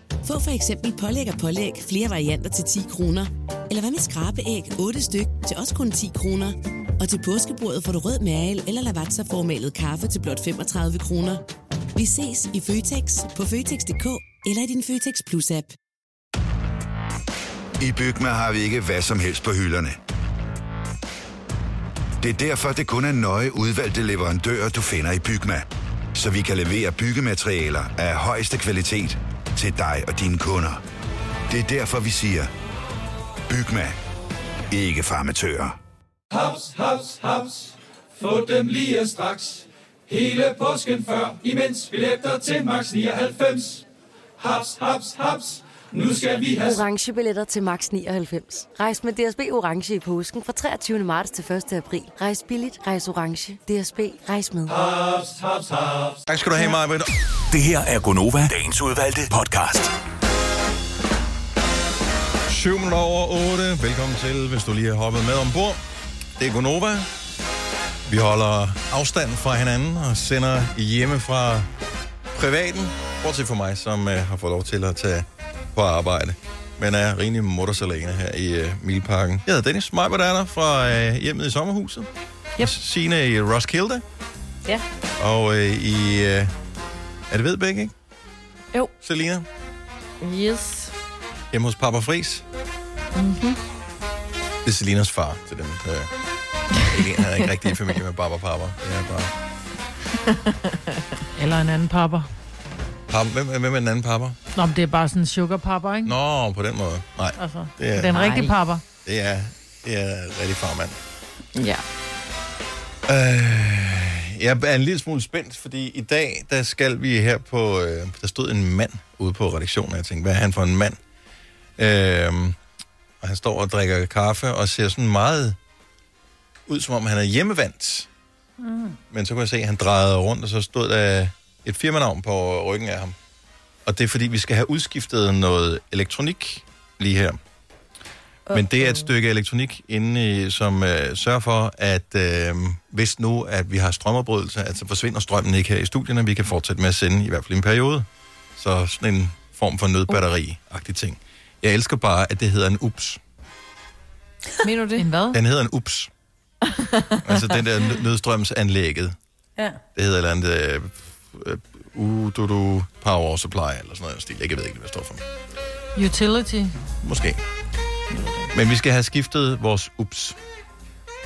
Få for eksempel pålæg og pålæg flere varianter til 10 kroner. Eller hvad med skrabeæg 8 styk til også kun 10 kroner. Og til påskebordet får du rød mal eller lavatserformalet kaffe til blot 35 kroner. Vi ses i Føtex på Føtex.dk eller i din Føtex Plus-app. I Bygma har vi ikke hvad som helst på hylderne. Det er derfor, det kun er nøje udvalgte leverandører, du finder i Bygma. Så vi kan levere byggematerialer af højeste kvalitet til dig og dine kunder. Det er derfor, vi siger, Bygma. Ikke farmatører. Haps, haps, haps. Få dem lige straks. Hele påsken før, imens billetter til max 99. Haps, haps, haps. Nu skal vi have... Orange billetter til max 99. Rejs med DSB Orange i påsken fra 23. marts til 1. april. Rejs billigt, rejs orange. DSB, rejs med. Haps, haps, haps. Tak skal du have, Majbet. Det her er Gonova, dagens udvalgte podcast. 7 minutter over 8. Velkommen til, hvis du lige har hoppet med ombord. Det er Gonova. Vi holder afstand fra hinanden og sender hjemme fra privaten. Bortset for mig, som uh, har fået lov til at tage på arbejde. Men er rimelig muttersalane her i uh, Milparken. Jeg hedder Dennis Majbert er der fra uh, hjemmet i sommerhuset. Yep. Signe i Roskilde, Ja. og øh, i... Øh, er det Vedbæk, ikke? Jo. Selina? Yes. Hjemme hos Papa Fris. Mm-hmm. Det er Selinas far til dem. Øh, ikke, han er ikke rigtig i familie med Baba Papa. Det er bare... [LAUGHS] Eller en anden papper. Papa, hvem, hvem er den anden papa? Nå, men det er bare sådan en sugar papper, ikke? Nå, på den måde. Nej, Altså, det er, det er en rigtig papper. det er, det er rigtig farmand. Ja. Øh, jeg er en lille smule spændt, fordi i dag, der skal vi her på... Øh, der stod en mand ude på redaktionen, og jeg tænkte, hvad er han for en mand? Øh, og han står og drikker kaffe og ser sådan meget ud, som om han er hjemmevandt. Mm. Men så kunne jeg se, at han drejede rundt, og så stod der et firmanavn på ryggen af ham. Og det er fordi, vi skal have udskiftet noget elektronik lige her. Men det er et stykke elektronik inde i, som øh, sørger for, at øh, hvis nu, at vi har strømafbrydelse, at så forsvinder strømmen ikke her i studierne, vi kan fortsætte med at sende, i hvert fald en periode. Så sådan en form for nødbatteri-agtig ting. Jeg elsker bare, at det hedder en ups. Mener du det? En hvad? Den hedder en ups. altså den der nø- nødstrømsanlægget. Ja. Det hedder et eller andet... Øh, øh, UDUDU Power Supply, eller sådan noget stil. Jeg ved ikke, hvad det står for. Utility. Måske. Men vi skal have skiftet vores ups.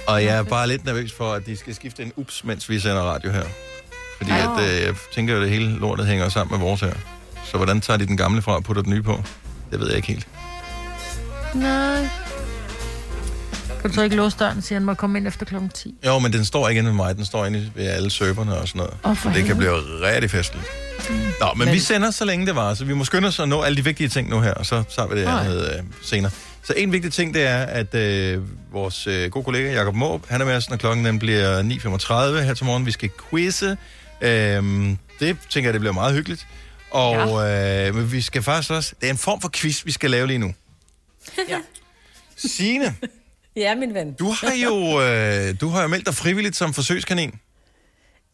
Og jeg er bare lidt nervøs for, at de skal skifte en ups, mens vi sender radio her. Fordi at, øh, jeg tænker jo, at det hele lortet hænger sammen med vores her. Så hvordan tager de den gamle fra og putter den nye på? Det ved jeg ikke helt. Nej. Kan du så ikke låse døren, siger han må komme ind efter klokken 10? Jo, men den står ikke inde ved mig. Den står inde ved alle serverne og sådan noget. Åh, for det kan blive rigtig festligt. Mm. Nå, men, men vi sender så længe det var, så vi må skynde os at nå alle de vigtige ting nu her, og så tager vi det andet øh, senere. Så en vigtig ting, det er, at øh, vores øh, gode kollega Jakob Måb, han er med os, når klokken den bliver 9.35 her til morgen. Vi skal quizze. Øhm, det tænker jeg, det bliver meget hyggeligt. Og ja. øh, men vi skal faktisk også... Det er en form for quiz, vi skal lave lige nu. Ja. Signe, Ja, min ven. du har jo, øh, du har jo meldt dig frivilligt som forsøgskanin.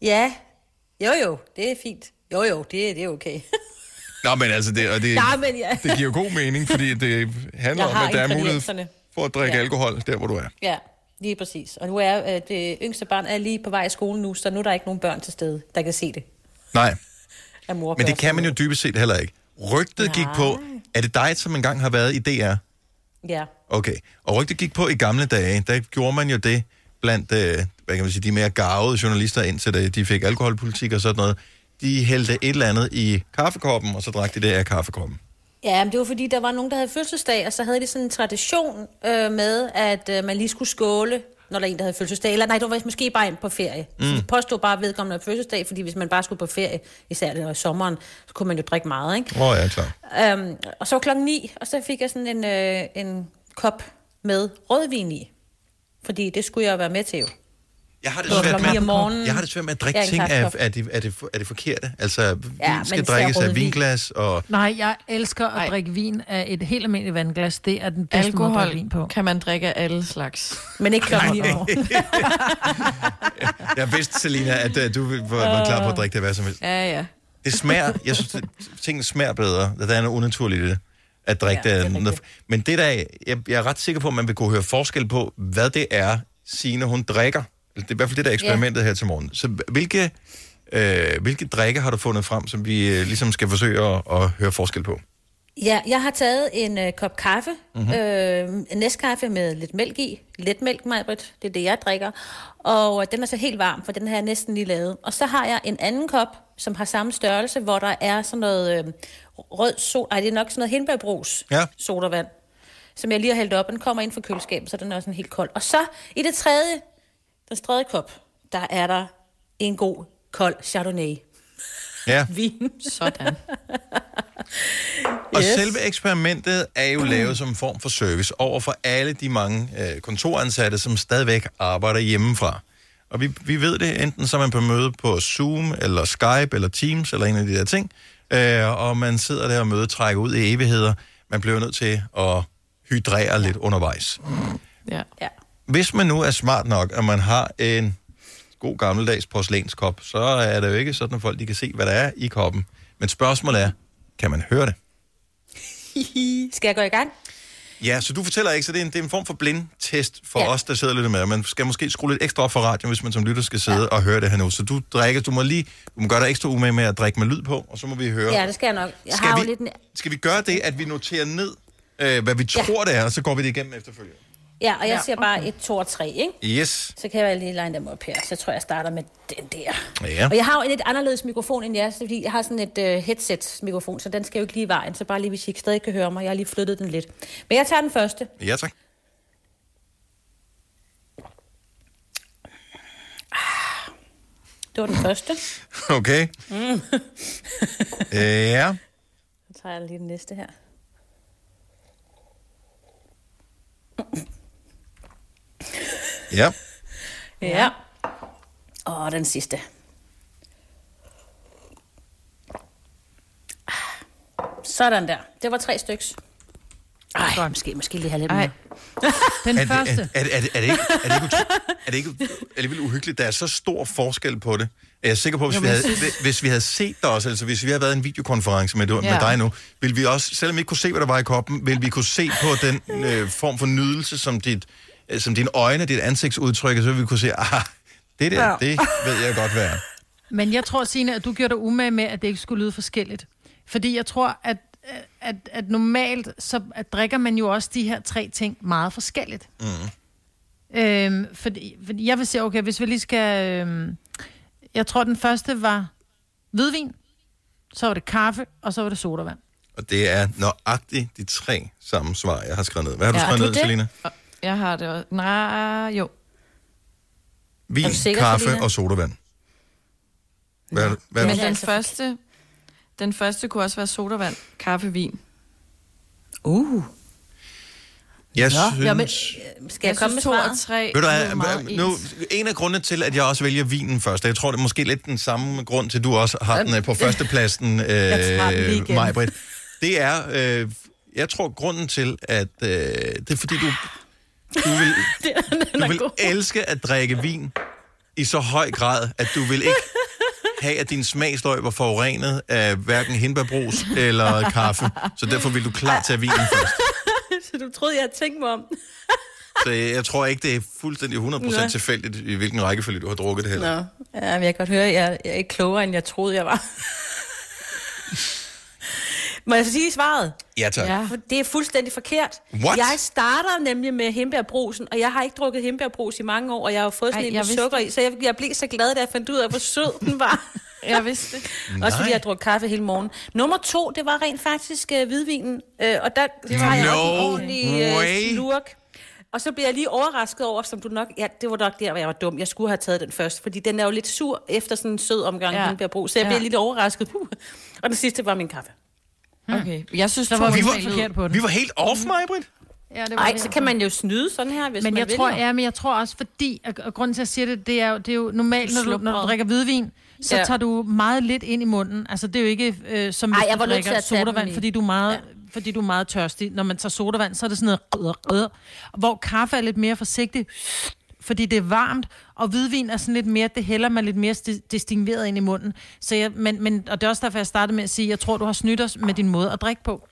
Ja. Jo, jo, det er fint. Jo, jo, det, det er okay. Nå, men altså, det, og det, Nej, men ja. det giver jo god mening, fordi det handler om, at der er mulighed for at drikke Ja. alkohol der, hvor du er. Ja, lige præcis. Og nu er øh, det yngste barn er lige på vej i skole nu, så nu er der ikke nogen børn til stede, der kan se det. Nej, mor men det kan man jo dybest set heller ikke. Rygtet gik på, er det dig, som engang har været i DR? Ja. Okay, og rygtet gik på i gamle dage, der gjorde man jo det blandt, øh, hvad kan man sige, de mere garvede journalister, indtil det- de fik alkoholpolitik og sådan noget. De hældte et eller andet i kaffekoppen, og så drak de det af kaffekoppen. Ja, men det var fordi, der var nogen, der havde fødselsdag, og så havde de sådan en tradition øh, med, at øh, man lige skulle skåle, når der er en, der havde fødselsdag. Eller nej, det var måske bare på ferie. Mm. Så de påstod bare, at vedkommende havde fødselsdag, fordi hvis man bare skulle på ferie, især det var i sommeren, så kunne man jo drikke meget, ikke? Åh, oh, ja, klar. Øhm, og så var klokken ni, og så fik jeg sådan en, øh, en kop med rødvin i. Fordi det skulle jeg være med til jo. Jeg har det Det svært om med, morgenen. jeg har det svært med at drikke Ja, en ting af, kaffekop. er, det, er, det, er det forkerte. Altså, Ja, vin men skal især drikkes af rødvin. vinglas, og Nej, jeg elsker at drikke vin af et helt almindeligt vandglas. Det er den bedste måde at drikke vin Alkohol på. kan man drikke af alle slags. Men ikke klokken om [LAUGHS] jeg vidste, Selina, at uh, du var, var klar på at drikke det hvad som helst. Ja, ja. Det smager, jeg synes, at tingene smager bedre. Der er noget unaturligt i det, at drikke Ja, det er det. Men det der, jeg, jeg er ret sikker på, at man vil kunne høre forskel på, hvad det er, Signe, hun drikker. Det er i hvert fald det der er eksperimentet ja. her til morgen. Så hvilke, øh, hvilke drikke har du fundet frem, som vi øh, ligesom skal forsøge at, at høre forskel på? Ja, jeg har taget en øh, kop kaffe, Mhm. mm-hmm. øh, en næstkaffe med lidt mælk i. Let mælk, Majbrit, det er det, jeg drikker. Og øh, den er så helt varm, for den har jeg næsten lige lavet. Og så har jeg en anden kop, som har samme størrelse, hvor der er sådan noget øh, rød sol... Ej, det er nok sådan noget hindbærbrus Ja. sodavand, som jeg lige har hældt op. Den kommer ind fra køleskabet, så den er sådan helt kold. Og så i det tredje, den tredje kop, der er der en god kold Chardonnay. Ja. [LAUGHS] Vin. Sådan. Og yes. selve eksperimentet er jo lavet som en form for service over for alle de mange øh, kontoransatte, som stadigvæk arbejder hjemmefra. Og vi, vi ved det, enten så er man på møde på Zoom, eller Skype, eller Teams, eller en af de der ting, øh, og man sidder der og møde trækker ud i evigheder. Man bliver nødt til at hydrere lidt undervejs. Ja. ja. Hvis man nu er smart nok, at man har en god gammeldags porcelænskop, så er det jo ikke sådan, at folk de kan se, hvad der er i koppen. Men spørgsmålet er, kan man høre det? [LAUGHS] Skal jeg gå i gang? Ja, så du fortæller ikke, så det er en, det er en form for blindtest for Ja. ja. os, der sidder lidt med. Man skal måske skrue lidt ekstra op for radioen, hvis man som lytter skal sidde ja. og høre det her nu. Så du drikker, du må lige, du må gøre dig ekstra umage med at drikke med lyd på, og så må vi høre. Ja, det skal jeg nok. Jeg Skal har jo vi- lidt... en- Skal vi gøre det, at vi noterer ned, øh, hvad vi tror, det er, og så går vi det igennem efterfølgende? Ja, og jeg Ja, siger bare 1, 2 og 3, ikke? Yes. Så kan jeg lige line dem op her. Så jeg tror, jeg starter med den der. Ja. Og jeg har jo en lidt anderledes mikrofon end jeres, fordi jeg har sådan et uh, headset-mikrofon, så den skal jo ikke lige i vejen. Så bare lige, hvis I ikke stadig kan høre mig. Jeg har lige flyttet den lidt. Men jeg tager den første. Ja, tak. Det var den første. [LAUGHS] Okay. Mm. [LAUGHS] Øh, ja. Så tager jeg lige den næste her. Ja. Ja. Og den sidste. Sådan der. Det var tre styks. Ej, måske, måske lige have lidt mere. [LAUGHS] Den er, første. Det, er, er, er, det, er, det ikke, er det ikke, er det ikke alligevel uhyggeligt? Der er så stor forskel på det. Jeg er sikker på, hvis, Jo, vi, havde, hvis vi havde set dig også, altså hvis vi havde været i en videokonference med, med Ja. dig nu, ville vi også, selvom vi ikke kunne se, hvad der var i koppen, ville vi kunne se på den øh, form for nydelse, som, dit, som dine øjne, dit ansigtsudtryk, så ville vi kunne se, ah, det der, Ja. det ved jeg godt, hvad. [LAUGHS] Men jeg tror, Signe, at du gjorde dig umage med, at det ikke skulle lyde forskelligt. Fordi jeg tror, at, at, at normalt, så at drikker man jo også de her tre ting meget forskelligt. Mm. Øhm, fordi, fordi jeg vil sige, okay, hvis vi lige skal... Øhm, jeg tror, den første var hvidvin, så var det kaffe, og så var det sodavand. Og det er nøjagtigt de tre samme svar, jeg har skrevet ned. Hvad har du Ja, skrevet ned, det? Selina? Jeg har det også. Nej, jo. Vin, Er du sikker, kaffe Selina? og sodavand. Hvad, hvad, hvad, Men den første, den første kunne også være sodavand, kaffe, vin. Uh. jeg Nå, synes... jamen, skal jeg, komme med synes, to og tre Ved du hvad, nu, en af grundene til, at jeg også vælger vinen først, og jeg tror, det er måske lidt den samme grund til, at du også har den øh, på førstepladsen, [LAUGHS] øh, lige igen. Majbrit. Det er, øh, jeg tror, grunden til, at øh, det er fordi, du, du vil, [LAUGHS] du vil elske at drikke vin i så høj grad, at du vil ikke have, at din smagsløg var forurenet af hverken hindbærbrus eller kaffe. Så derfor vil du klar til vinen først. [LAUGHS] så du troede, jeg havde tænkt mig om. Så jeg, jeg tror ikke, det er fuldstændig 100% Nå. tilfældigt, i hvilken rækkefølge du har drukket det heller. Nå, ja, men jeg kan godt høre, at jeg, jeg er ikke klogere, end jeg troede, jeg var. Må jeg så sige svaret? Ja, tak. Ja. For det er fuldstændig forkert. What? Jeg starter nemlig med hembærbrusen, og jeg har ikke drukket hembærbrus i mange år, og jeg har jo fået sådan Ej, en jeg med sukker i, så jeg, jeg blev så glad, da jeg fandt ud af, hvor sød den var. [LAUGHS] Jeg vidste det. [LAUGHS] Også fordi jeg har drukket kaffe hele morgen. Nummer to, det var rent faktisk uh, hvidvinen, uh, og der Det har jeg No også en ordentlig uh, slurk. Og så bliver jeg lige overrasket over, som du nok... Ja, det var nok der, hvor jeg var dum. Jeg skulle have taget den først, fordi den er jo lidt sur efter sådan en sød omgang Ja. ja. hindbærbrug. Så jeg Ja. bliver lidt overrasket. Puh. Og den sidste var min kaffe. Okay. Jeg synes, Der var vi lyder- forkert på den. Vi var helt off, Majbrit. Ja, det Nej, så kan man jo snyde sådan her, hvis men man jeg vil. tror, ja, men jeg tror også, fordi, og, og grunden til, at jeg siger det, det er jo, det er jo normalt, når du, når du drikker hvidvin, så Ja. tager du meget lidt ind i munden. Altså, det er jo ikke øh, som Ej, hvis jeg du var drikker sodavand, fordi du er meget... Ja. Fordi du er meget tørstig. Når man tager sodavand, så er det sådan noget... Øh, øh, hvor kaffe er lidt mere forsigtig, fordi det er varmt, og hvidvin er sådan lidt mere, det hælder man lidt mere sti- distingueret ind i munden. Så jeg, men, men, og det er også derfor, jeg startede med at sige, jeg tror, du har snydt os med din måde at drikke på.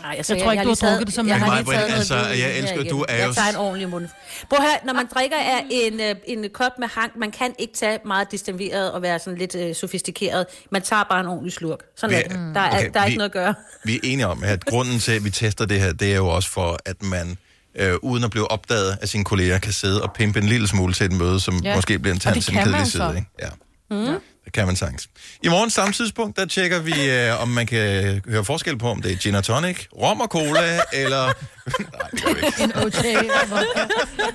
Nej, Jeg tror ikke, du har drukket det som jeg en har Mig, lige taget noget altså, hvidvin jeg elsker, du er Jeg jo- tager en ordentlig mund. Prøv her, når man drikker af en, øh, en kop med hang, man kan ikke tage meget distingueret og være sådan lidt øh, sofistikeret. Man tager bare en ordentlig slurk. Sådan Vi- er. Der er, okay, der er vi- ikke noget at gøre. Vi er enige om, at grunden til, at vi tester det her, det er jo også for, at man øh, uden at blive opdaget af sine kolleger, kan sidde og pimpe en lille smule til et møde, som ja. Ja. måske bliver en tand til en kedelig side. Ikke? Ja. Mm. Det kan man sagtens. I morgen samme tidspunkt, der tjekker vi, øh, om man kan høre forskel på, om det er gin og tonic, rom og cola, [LAUGHS] eller... [LAUGHS] Nej, det gør vi ikke. En [LAUGHS] OJ.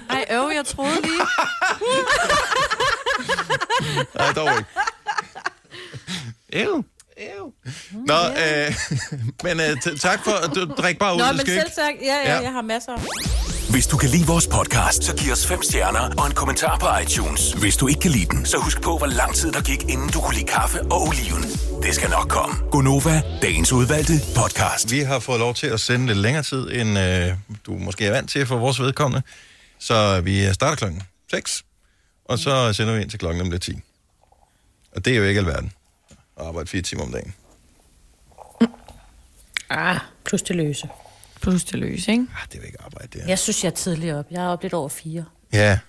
Ej, øv, jeg troede lige. Nej, dog ikke. Ew. Ew. Nå, øh, [LAUGHS] men øh, t- tak for, at du drik bare ud. Nå, men skal selv tak. Ja, ja, Ja. jeg har masser. Hvis du kan lide vores podcast, så giv os fem stjerner og en kommentar på iTunes. Hvis du ikke kan lide den, så husk på, hvor lang tid der gik, inden du kunne lide kaffe og oliven. Det skal nok komme. Gonova, dagens udvalgte podcast. Vi har fået lov til at sende lidt længere tid, end øh, du måske er vant til for vores vedkommende. Så vi starter klokken 6, og så sender vi ind til klokken bliver 10. Og det er jo ikke alverden at arbejde fire timer om dagen. Ah, plus det løse. Plus til løs, ikke? Ah, det er jo ikke arbejde, det er. Jeg synes, jeg er tidligere op. Jeg er oppe lidt over fire. Ja,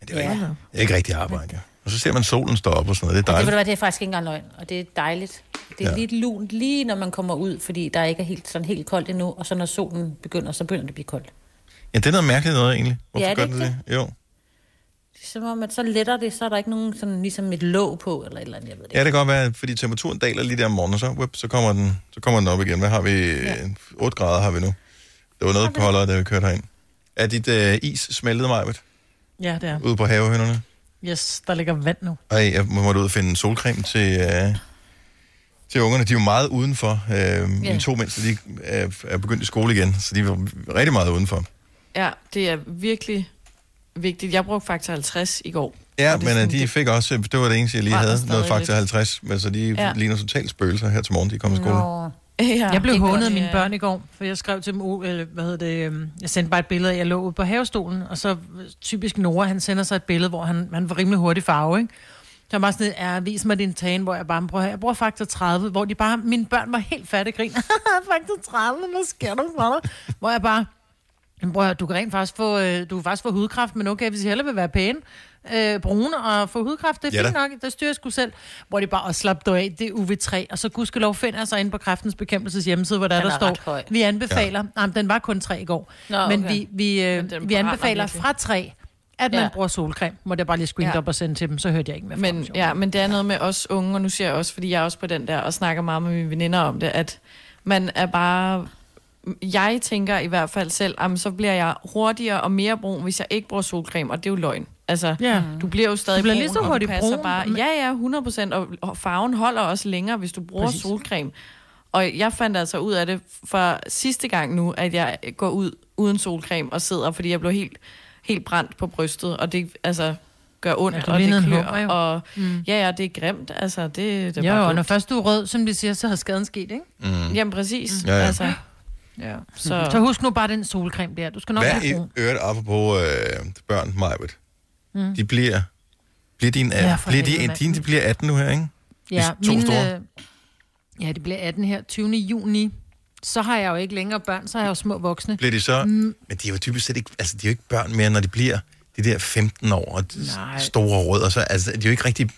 men det er, jo Ja. ikke, det er ikke rigtig arbejde, ja. Og så ser man solen stå op og sådan noget. Det er Og det, dejligt. hvad, det er faktisk ikke engang løgn, og det er dejligt. Det er Ja. lidt lunt, lige når man kommer ud, fordi der ikke er helt, sådan helt koldt endnu, og så når solen begynder, så begynder det at blive koldt. Ja, det er noget mærkeligt noget, egentlig. Hvorfor Ja, er det gør ikke det? Jo. Det er som om, at så letter det, så er der ikke nogen sådan, ligesom et låg på, eller et eller andet, jeg ved det Ja, det kan godt være, fordi temperaturen daler lige der om morgenen, og så, whip, så, kommer den, så kommer den op igen. Hvad har vi? Ja. 8 grader har vi nu. Det var noget koldere, da vi kørte herind. Er dit øh, is smeltet, Majbet, Ja, det er. ude på havehønderne? Yes, der ligger vand nu. Ej, jeg må måtte ud og finde en solcreme til, øh, til ungerne. De er jo meget udenfor. Øh, Mine to mindste, de er, er begyndt i skole igen, så de var rigtig meget udenfor. Ja, det er virkelig vigtigt. Jeg brugte faktor 50 i går. Ja, men er øh, sådan, de fik også, det var det eneste, jeg lige havde, noget faktor lidt. 50, men så de Ja. ligner totalt spøgelser her til morgen, de kom i skole. Nå. [LAUGHS] Ja, jeg blev hånet af mine børn i går, for jeg skrev til dem, eller, hvad hedder det, øhm, jeg sendte bare et billede jeg lå ude på havestolen, og så øh, typisk Nora, han sender sig et billede, hvor han, han var rimelig hurtig farve, ikke? Så jeg var sådan, ja, vis mig din tan, hvor jeg bare prøver, jeg bruger faktor 30, hvor de bare, mine børn var helt fattige grin. [LAUGHS] faktor 30, hvad sker der for dig? Hvor jeg bare, "Jamen, prøv at høre, du kan rent faktisk få, øh, du kan faktisk få hudkræft, men okay, hvis I hellere vil være pæne, øh, brune og få hudkræft, det er Ja fint nok, det styrer jeg sgu selv. Hvor de bare, og slap du af, det er UV3, og så gudskelov finder jeg sig inde på kræftens bekæmpelses hjemmeside, hvor der, Den der er står, vi anbefaler, ja. jamen, den var kun 3 i går, Nå, men okay. vi, vi, øh, Men vi anbefaler fra 3, at man Ja. bruger solcreme. Må jeg bare lige screen Ja. op og sende til dem, så hørte jeg ikke mere fra Men, dem. ja, men det er noget med os unge, og nu siger jeg også, fordi jeg er også på den der, og snakker meget med mine veninder om det, at man er bare... Jeg tænker i hvert fald selv, at så bliver jeg hurtigere og mere brun, hvis jeg ikke bruger solcreme, og det er jo løgn. Altså, Ja. du bliver jo stadig Du bliver brun, lige så og du hurtigt passer brun, Bare, ja, ja, 100 og, og farven holder også længere, hvis du bruger Præcis. Solcreme. Og jeg fandt altså ud af det for sidste gang nu, at jeg går ud uden solcreme og sidder, fordi jeg blev helt, helt brændt på brystet, og det altså gør ondt, Ja, og det en klør, hummer og Mm. ja, ja, det er grimt, altså, det, det er Jo, bare og når først du er rød, som de siger, så har skaden sket, ikke? Mm. Jamen præcis, Ja, ja. altså. Ja. Så, Så, husk nu bare den solcreme der. Du skal nok Hvad i øvrigt, apropos øh, børn, Majbet, Mm. de bliver, bliver din, Ja, bliver de, helvede, dine, de bliver 18 nu her, ikke? Ja, to mine, store. øh, ja, det bliver 18 her, 20. juni. Så har jeg jo ikke længere børn, så har jeg jo små voksne. Bliver de så... Mm. Men de er jo typisk set ikke... Altså, de er jo ikke børn mere, når de bliver de der 15 år og de Nej. store rødder. Så, altså, de er jo ikke rigtig...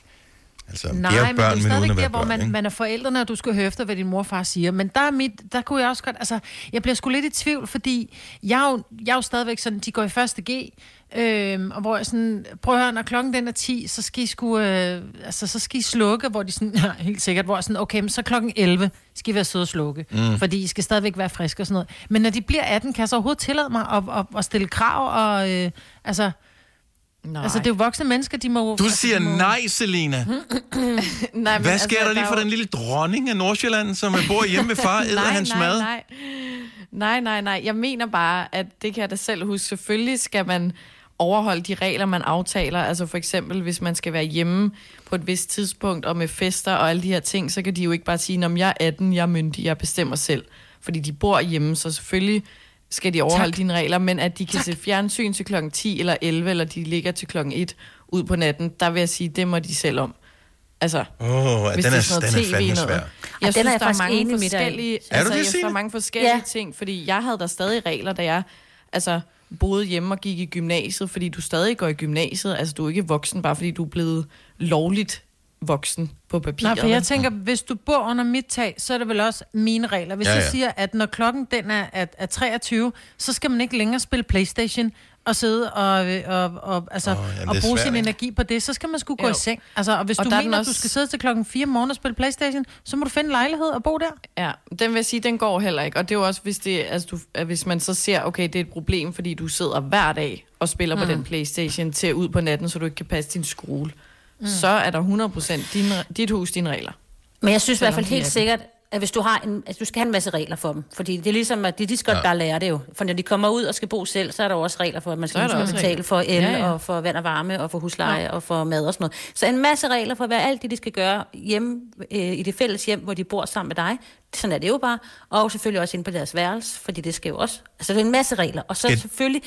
Altså, Nej, men børn, det er men, uden stadig at der, hvor børn, man, ikke? man er forældrene, og du skal høre efter, hvad din mor og far siger. Men der, er mit, der kunne jeg også godt... Altså, jeg bliver sgu lidt i tvivl, fordi jeg er jo, jeg er jo stadigvæk sådan, de går i første G, øhm, og hvor jeg sådan, prøv at høre, når klokken den er 10, så skal I, sgu, øh, altså, så skal I slukke, hvor de sådan, [LAUGHS] ja, helt sikkert, hvor sådan, okay, men så klokken 11 skal I være søde og slukke, mm. fordi I skal stadigvæk være friske og sådan noget. Men når de bliver 18, kan jeg så overhovedet tillade mig at, at, at stille krav, og øh, altså... Nej. Altså, det er jo voksne mennesker, de må... Du altså, siger de må... nej, Selina. [CLEARS THROAT] nej, Hvad sker der lige for jo- den lille dronning af Nordsjælland, som bor hjemme med far [LAUGHS] æder nej, hans nej, mad? Nej. nej, nej, nej. Jeg mener bare, at det kan jeg da selv huske. Selvfølgelig skal man overholde de regler, man aftaler. Altså for eksempel, hvis man skal være hjemme på et vist tidspunkt, og med fester og alle de her ting, så kan de jo ikke bare sige, om jeg er 18, jeg er myndig, jeg bestemmer selv. Fordi de bor hjemme, så selvfølgelig skal de overholde Tak. dine regler, men at de kan tak. se fjernsyn til klokken 10 eller 11, eller de ligger til klokken 1 ud på natten, der vil jeg sige, det må de selv om. Altså, oh, hvis den det er, sådan den er TV fandme svær. Jeg den synes, er jeg der er mange forskellige, Er du altså, det, jeg der er mange forskellige Ja. ja. ting, fordi jeg havde der stadig regler, da jeg altså, boede hjemme og gik i gymnasiet, fordi du stadig går i gymnasiet. Altså, du er ikke voksen, bare fordi du er blevet lovligt voksen på papiret. Nej, for jeg tænker, hvis du bor under mit tag, så er det vel også mine regler. Hvis Ja, ja, jeg siger, at når klokken den er, er, er 23, så skal man ikke længere spille Playstation og sidde og, og, og, altså, oh, jamen, og bruge svært, sin ikke? energi på det. Så skal man sgu gå Jo. i seng. Altså, og hvis Og du er mener, den at du også- skal sidde til klokken 4 om morgenen og spille Playstation, så må du finde en lejlighed og bo der. Ja, den vil jeg sige, den går heller ikke. Og det er jo også, hvis, det, altså, du, at hvis man så ser, okay, det er et problem, fordi du sidder hver dag og spiller mm. på den Playstation til ud på natten, så du ikke kan passe din skole. Mm. Så er der 100% din, dit hus, dine regler. Men jeg synes i hvert fald helt sikkert, at hvis du har en, altså, du skal have en masse regler for dem. Fordi det er ligesom, at de, de skal ja. bare lære det jo. For når de kommer ud og skal bo selv, så er der jo også regler for, at man skal, at også betale regler. for el Ja, ja, og for vand og varme og for husleje ja. og for mad og sådan noget. Så en masse regler for, hvad alt det, de skal gøre hjemme øh, i det fælles hjem, hvor de bor sammen med dig. Sådan er det jo bare. Og selvfølgelig også inde på deres værelse, fordi det skal jo også... Altså, det er en masse regler. Og så Skal- selvfølgelig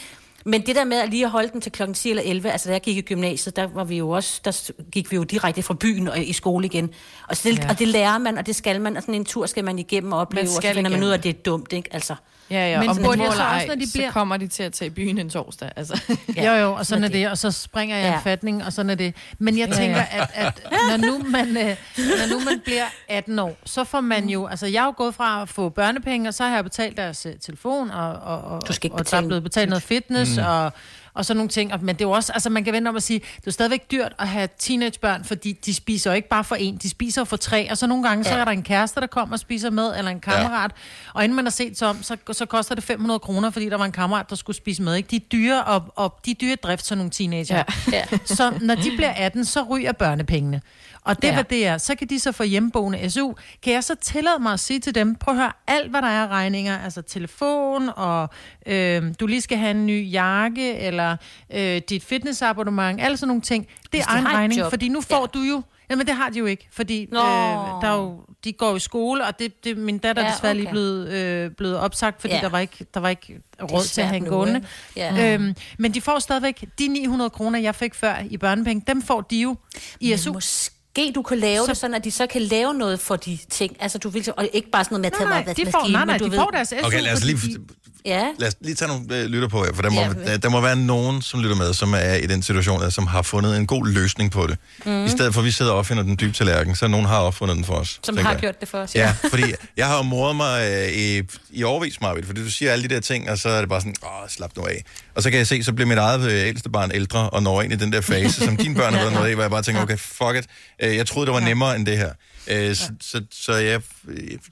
Men det der med at lige at holde den til klokken 10 eller 11, altså da jeg gik i gymnasiet, der var vi jo også, der gik vi jo direkte fra byen og i skole igen. Og, så, Ja. ja. og det lærer man, og det skal man, og sådan en tur skal man igennem og opleve, og så finder man ud af, at det er dumt, ikke? Altså. Ja, ja, Men på jeg mål så ej, også, når de bliver- så kommer de til at tage i byen en torsdag. Altså. [LAUGHS] Ja. Jo, jo, og sådan er det, og så springer jeg ja. Ja. en fatning, og sådan er det. Men jeg Ja, tænker, ja. at, at når, nu man, øh, når nu man bliver 18 år, så får man jo, altså jeg er jo gået fra at få børnepenge, og så har jeg betalt deres øh, telefon, og, og, og, Du skal ikke og der er betale blevet betalt noget fitness, mm. og, og sådan nogle ting. Men det er jo også, altså man kan vente om at sige, det er stadigvæk dyrt at have teenagebørn, fordi de spiser jo ikke bare for en, de spiser for tre, og så nogle gange, så Ja. er der en kæreste, der kommer og spiser med, eller en kammerat, ja. og inden man har set sig om, så, så koster det 500 kroner, fordi der var en kammerat, der skulle spise med. Ikke? De er dyre, og, og de er dyre drift, sådan nogle teenager. Ja. Ja. Så når de bliver 18, så ryger børnepengene. Og det, ja. Hvad det er, så kan de så få hjemmeboende SU. Kan jeg så tillade mig at sige til dem, prøv at høre, alt hvad der er regninger, altså telefon, og øh, du lige skal have en ny jakke, eller øh, dit fitnessabonnement, alle sådan nogle ting, det er egen regning, job. fordi nu får ja. du jo Jamen, det har de jo ikke, fordi øh, der er jo, de går i skole, og det, det, min datter er Ja, desværre lige okay. blevet, øh, blevet opsagt, fordi Ja. der var ikke, der var ikke råd til at hænge nu, gående. Ja. Øhm, men de får stadigvæk, de 900 kroner, jeg fik før i børnepenge, dem får de jo i SU. Måske du kan lave Så- det sådan, at de så kan lave noget for de ting. Altså, du vil, og ikke bare sådan noget med at tage Nej, mig nej, de får, nej, nej, de får deres SU. Okay, lad os lige, Ja. lad os lige tage nogle øh, lytter på her, for der må, Ja, der, der må være nogen, som lytter med, som er i den situation, som har fundet en god løsning på det. Mm. I stedet for, at vi sidder og opfinder den dybe tallerken, så nogen har opfundet den for os. Som har jeg. gjort det for os. Ja, fordi [LAUGHS] jeg har jo moret mig øh, i, i overvis, Marvind, fordi du siger alle de der ting, og så er det bare sådan, åh, slap nu af. Og så kan jeg se, så bliver mit eget øh, ældste barn ældre, og når ind i den der fase, som dine børn [LAUGHS] har været noget i, hvor jeg bare tænker, okay, fuck it. Øh, jeg troede, det var nemmere end det her. Øh, så, så, så jeg,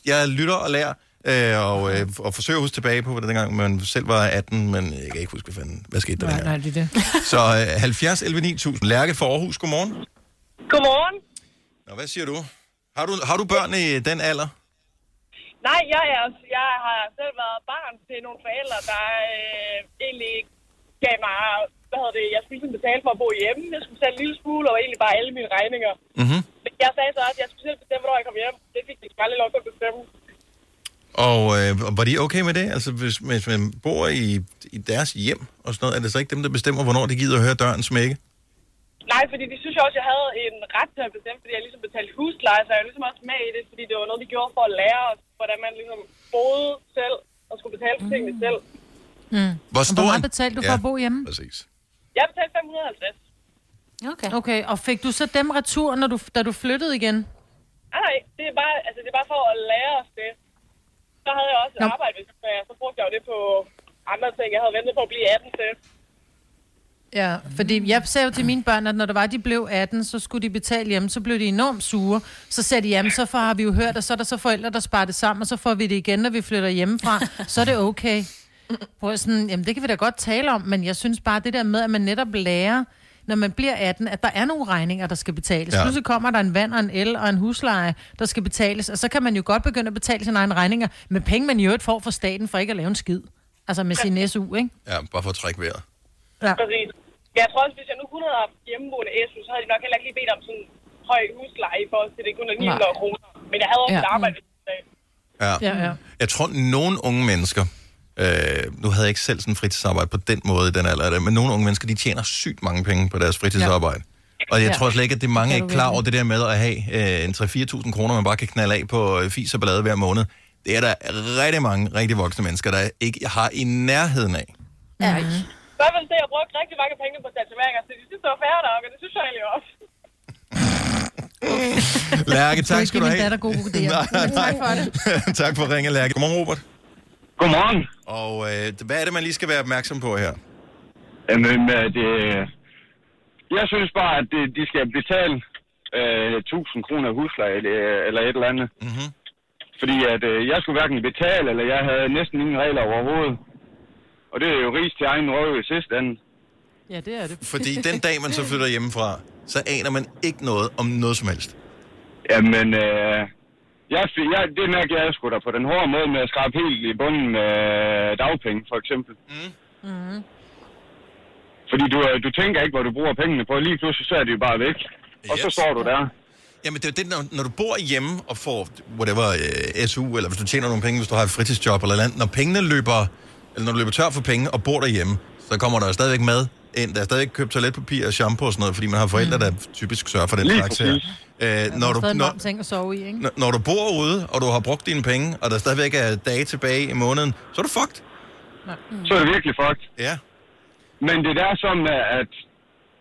jeg lytter og lærer, øh, og, øh, og forsøger at huske tilbage på, hvordan dengang man selv var 18, men jeg kan ikke huske, hvad, fanden, hvad skete der Nej, dengang. nej, det er det. [LAUGHS] Så øh, 70 11 9000. Lærke for Aarhus, godmorgen. Godmorgen. Nå, hvad siger du? Har du, har du børn i den alder? Nej, jeg, er, jeg har selv været barn til nogle forældre, der øh, egentlig gav mig, hvad hedder det, jeg skulle ligesom betale for at bo hjemme. Jeg skulle betale en lille smule, og egentlig bare alle mine regninger. Mm-hmm. Men jeg sagde så også, at jeg skulle selv bestemme, hvornår jeg kom hjem. Det fik de aldrig lov til at bestemme. Og øh, var de okay med det? Altså, hvis, hvis man bor i, i deres hjem og sådan noget, er det så ikke dem, der bestemmer, hvornår de gider at høre døren smække? Nej, fordi de synes jo også, at jeg havde en ret til at bestemme, fordi jeg ligesom betalte husleje, så jeg var ligesom også med i det, fordi det var noget, de gjorde for at lære os, hvordan man ligesom boede selv og skulle betale for tingene selv. Mm. Hvor Og stor Hvor meget betalte du for Ja. at bo hjemme? Præcis. Jeg betalte 550. Okay. Okay, og fik du så dem retur, når du, da du flyttede igen? Nej, nej, det er bare, altså, det er bare for at lære os det. Så havde jeg også et Nå. arbejde, jeg, så brugte jeg jo det på andre ting. Jeg havde ventet på at blive 18 til. Ja, fordi jeg sagde jo til mine børn, at når det var, de blev 18, så skulle de betale hjemme, så blev de enormt sure. Så sagde de, jamen så får, har vi jo hørt, at så er der så forældre, der sparer det sammen, og så får vi det igen, når vi flytter hjemmefra. [LAUGHS] Så er det okay. Prøv at sådan, jamen det kan vi da godt tale om, men jeg synes bare det der med, at man netop lærer, når man bliver 18, at der er nogle regninger, der skal betales. Ja. Pludselig kommer der en vand og en el og en husleje, der skal betales, og så kan man jo godt begynde at betale sine egne regninger med penge, man i øvrigt får fra staten for ikke at lave en skid. Altså med sin SU, ikke? Ja, bare for at trække vejret. Ja. Præcis. Jeg tror også, hvis jeg nu kun havde haft hjemmeboende SU, så havde de nok heller ikke lige bedt om sådan en høj husleje til, at det kun er 900 Nej. kroner. Men jeg havde også Ja. et arbejde. Ja. Ja, ja. Jeg tror, nogle unge mennesker, øh, nu havde jeg ikke selv sådan fritidsarbejde på den måde i den alder, det, men nogle unge mennesker, de tjener sygt mange penge på deres fritidsarbejde. Og jeg Ja. tror slet ikke, at det er mange Det er ikke klar over det der med at have øh, en 3-4.000 kroner, man bare kan knalde af på øh, fis og ballade hver måned. Det er der rigtig mange rigtig voksne mennesker, der ikke har i nærheden af. Ja. I hvert fald det, jeg brugte rigtig mange penge på tatoveringer, så de synes, det var færre nok, og det synes jeg egentlig også. Lærke, [LAUGHS] tak skal du min have. datter gode idéer. [LAUGHS] Nej, Men tak for det. [LAUGHS] tak for ringe, Lærke. Godmorgen, Robert. Godmorgen. Og øh, hvad er det, man lige skal være opmærksom på her? Jamen, øh, det, jeg synes bare, at det, de skal betale øh, 1000 kroner husleje eller, eller et eller andet. Mm-hmm. Fordi at øh, jeg skulle hverken betale, eller jeg havde næsten ingen regler overhovedet. Og det er jo ris til egen røv i sidste ende. Ja, det er det. Fordi [LAUGHS] den dag, man så flytter hjemmefra, så aner man ikke noget om noget som helst. Jamen, øh, jeg, jeg, det mærker jeg sgu da på den hårde måde med at skrabe helt i bunden med dagpenge, for eksempel. Mm. Mm. Fordi du, øh, du tænker ikke, hvor du bruger pengene på. Lige pludselig så er det jo bare væk. Og så Yes. står du der. Jamen, det er det, når, når du bor hjemme og får whatever, uh, SU, eller hvis du tjener nogle penge, hvis du har et fritidsjob eller noget, når pengene løber, eller når du løber tør for penge og bor derhjemme, så kommer der jo stadigvæk mad ind. Der er stadigvæk købt toiletpapir og shampoo og sådan noget, fordi man har forældre, der typisk sørger for den Lige slags her. Øh, når, du, Stadig når, seng at sove i, ikke? når, når du bor ude, og du har brugt dine penge, og der stadigvæk er dage tilbage i måneden, så er du fucked. Så er det virkelig fucked. Ja. Men det der som, øh, at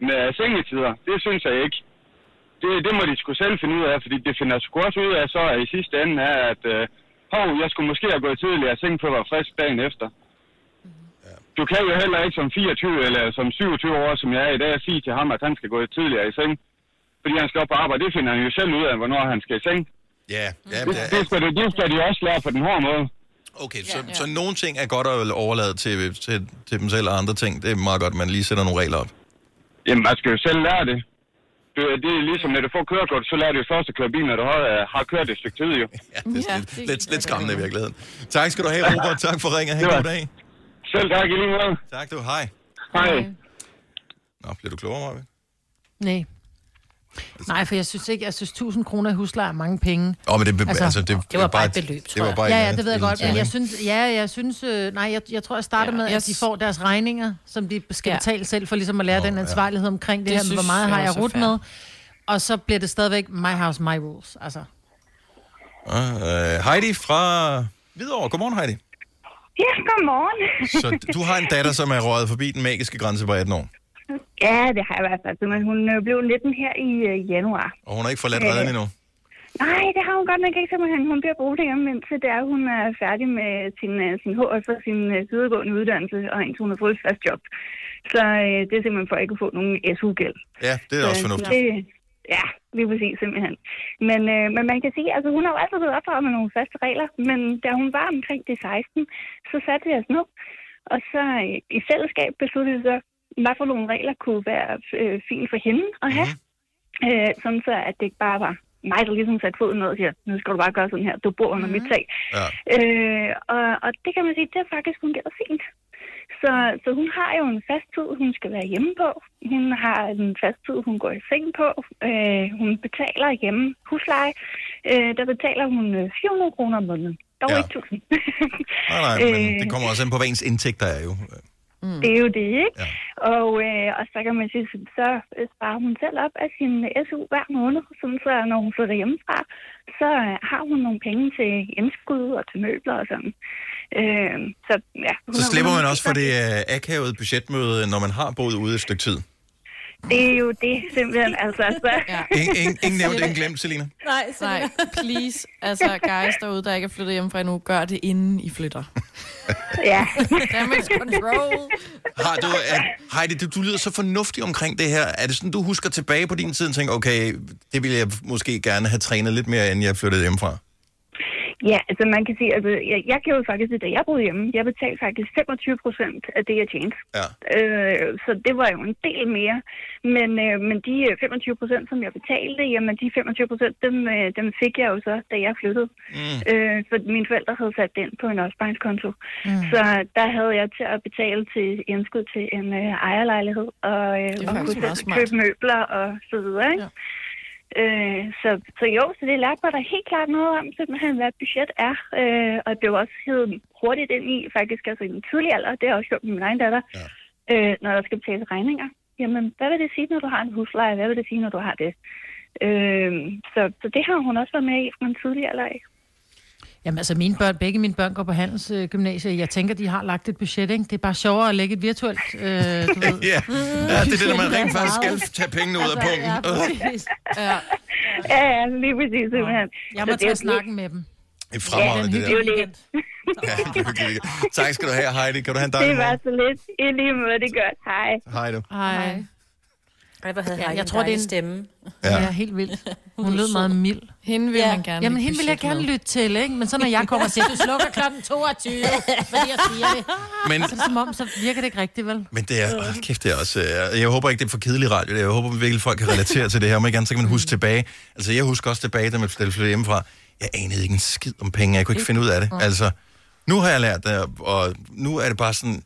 med sengetider, det synes jeg ikke. Det, det må de sgu selv finde ud af, fordi det finder sgu også ud af, så i sidste ende er, at øh, hov, jeg skulle måske have gået tidligere i seng at være frisk dagen efter. Du kan jo heller ikke som 24 eller som 27 år, som jeg er i dag, sige til ham, at han skal gå tidligere i seng. Fordi han skal op på arbejde. Det finder han jo selv ud af, hvornår han skal i seng. Ja, ja Det, det, skal, de, det skal de også lære på den hårde måde. Okay, så, så nogle ting er godt at overlade til, til, til dem selv, og andre ting, det er meget godt, at man lige sætter nogle regler op. Jamen, man skal jo selv lære det. Det, det er ligesom, når du får kørekort, så lærer du først at køre bil, når du har, har kørt et stykke tid, jo. [LAUGHS] Ja, det er lidt, lidt, lidt skræmmende i virkeligheden. Tak skal du have, Robert. Tak for ringen. Ha' en Det god dag. Selv tak, i lige måde. Tak du. Hej. Hej. Nå, bliver du klogere, Marve? Nej. Nej, for jeg synes ikke, jeg synes 1000 kroner i husleje er mange penge. Åh, men det, altså, altså, det, det var bare et beløb, det var bare ja, ja, det ved jeg godt, men jeg synes, ja, jeg synes, øh, nej, jeg, jeg tror, jeg starter Ja, med, jeg at de får deres regninger, som de skal Ja. betale selv, for ligesom at lære den ansvarlighed omkring det, Det her, med, hvor synes meget jeg har jeg er fair. med, og så bliver det stadigvæk my house, my rules, altså. Uh, Heidi fra Hvidovre. Godmorgen, Heidi. Ja, godmorgen. [LAUGHS] Så du har en datter, som er røget forbi den magiske grænse på 18 år, Ja, det har jeg i hvert fald. Men hun øh, blev 19 her i øh, januar. og hun har ikke forladt Øh, redden endnu. Nej, det har hun godt nok ikke simpelthen. Hun bliver boende hjemme, indtil det er, hun er færdig med sin, øh, sin HF og sin øh, videregående uddannelse, og indtil hun har fået et fast job. Så øh, det er simpelthen for ikke at få nogen SU-gæld. Ja, det er også Så fornuftigt. Det, ja, lige præcis simpelthen. Men, øh, men man kan sige, altså hun har jo altid været opdraget med nogle faste regler, men da hun var omkring de 16, så satte vi os ned, og så øh, i fællesskab besluttede vi så, hvad for nogle regler kunne være øh, fint for hende at have. Mm-hmm. Øh, sådan så, at det ikke bare var mig, der ligesom satte foden ned og siger, nu skal du bare gøre sådan her, du bor under mm-hmm. mit tag. Ja. Øh, og, og det kan man sige, det har faktisk fungeret fint. Så, så hun har jo en fast tid, hun skal være hjemme på. Hun har en fast tid, hun går i seng på. Øh, hun betaler hjemme husleje. Øh, der betaler hun øh, 400 kroner om måneden. Dog Ja. ikke 1000. Nej, nej, men [LAUGHS] Øh. det kommer også an på, hvad ens indtægter er jo. Mm. Det er jo det, ikke? Ja. Og, øh, og så kan man sige, så øh, sparer hun selv op af sin SU hver måned, sådan så når hun flytter hjemmefra, så øh, har hun nogle penge til indskud og til møbler og sådan. Øh, så ja, Så slipper man også for det uh, akavede budgetmøde, når man har boet ude et stykke tid. Det er jo det simpelthen, altså. Så. [LAUGHS] Ja. Ingen, ingen, ingen nævnt, ingen glemt, Selina. Nej, Nej, please. Altså, [LAUGHS] guys derude, der ikke er flyttet hjemmefra endnu, gør det inden I flytter. ja. [LAUGHS] Damage control. Har du, er, Heidi, du, du lyder så fornuftig omkring det her. Er det sådan, du husker tilbage på din tid og tænker, okay, det ville jeg måske gerne have trænet lidt mere, inden jeg flyttede hjemmefra? Ja, altså man kan sige, altså jeg, jeg gjorde faktisk det, da jeg boede hjemme. Jeg betalte faktisk 25 procent af det, jeg tjente. Ja. Øh, så det var jo en del mere. Men, øh, men de øh, 25 procent, som jeg betalte, jamen de 25 procent, dem, øh, dem fik jeg jo så, da jeg flyttede. Mm. Øh, for mine forældre havde sat det ind på en opsparingskonto. Mm. Så der havde jeg til at betale til indskud til en øh, ejerlejlighed og, øh, og kunne købe møbler og så videre. Ikke? Ja. Øh, så, så jo, så det lærte mig da helt klart noget om, simpelthen, hvad et budget er. Øh, og jeg blev også hævet hurtigt ind i, faktisk altså i den tidlige alder, det jeg også gjort med min egen datter, ja. øh, når der skal betales regninger. Jamen, hvad vil det sige, når du har en husleje? Hvad vil det sige, når du har det? Øh, så, så det har hun også været med i fra en tidlig alder af. Jamen altså, mine børn, begge mine børn går på handelsgymnasiet. Jeg tænker, de har lagt et budget, ikke? Det er bare sjovere at lægge et virtuelt, øh, du [LAUGHS] ved. ja. ja, det er det, når man rent [LAUGHS] faktisk skal tage pengene ud af Altså, pungen. ja, præcis. [LAUGHS] ja. Ja, lige præcis, simpelthen. Jeg Så må er tage snakken med dem. Det er fremragende, det er der. Ja, det er. Tak skal du have, Heidi. Kan du have en dejlig Det var så lidt. I lige måde, det gør. Hej. Hej du. Hej. Ej, hvor havde Ja, jeg tror, det er en- stemme. Ja. Ja, helt vildt. Hun lød meget mild. Hende vil Ja. man gerne Jamen, hende vil jeg gerne med. lytte til, ikke? Men så når jeg kommer og siger, du slukker klokken 22, [LAUGHS] fordi jeg siger det. Men- Så er det som om, så virker det ikke rigtigt, vel? Men det er, åh, kæft, det er også, øh, jeg håber ikke, det er for kedelig radio. Jeg håber virkelig, folk kan relatere til det her. Om ikke andet, så kan man huske tilbage. Altså, jeg husker også tilbage, da man flyttede hjemmefra. Jeg anede ikke en skid om penge. Jeg kunne ikke finde ud af det. Altså, nu har jeg lært det, og nu er det bare sådan,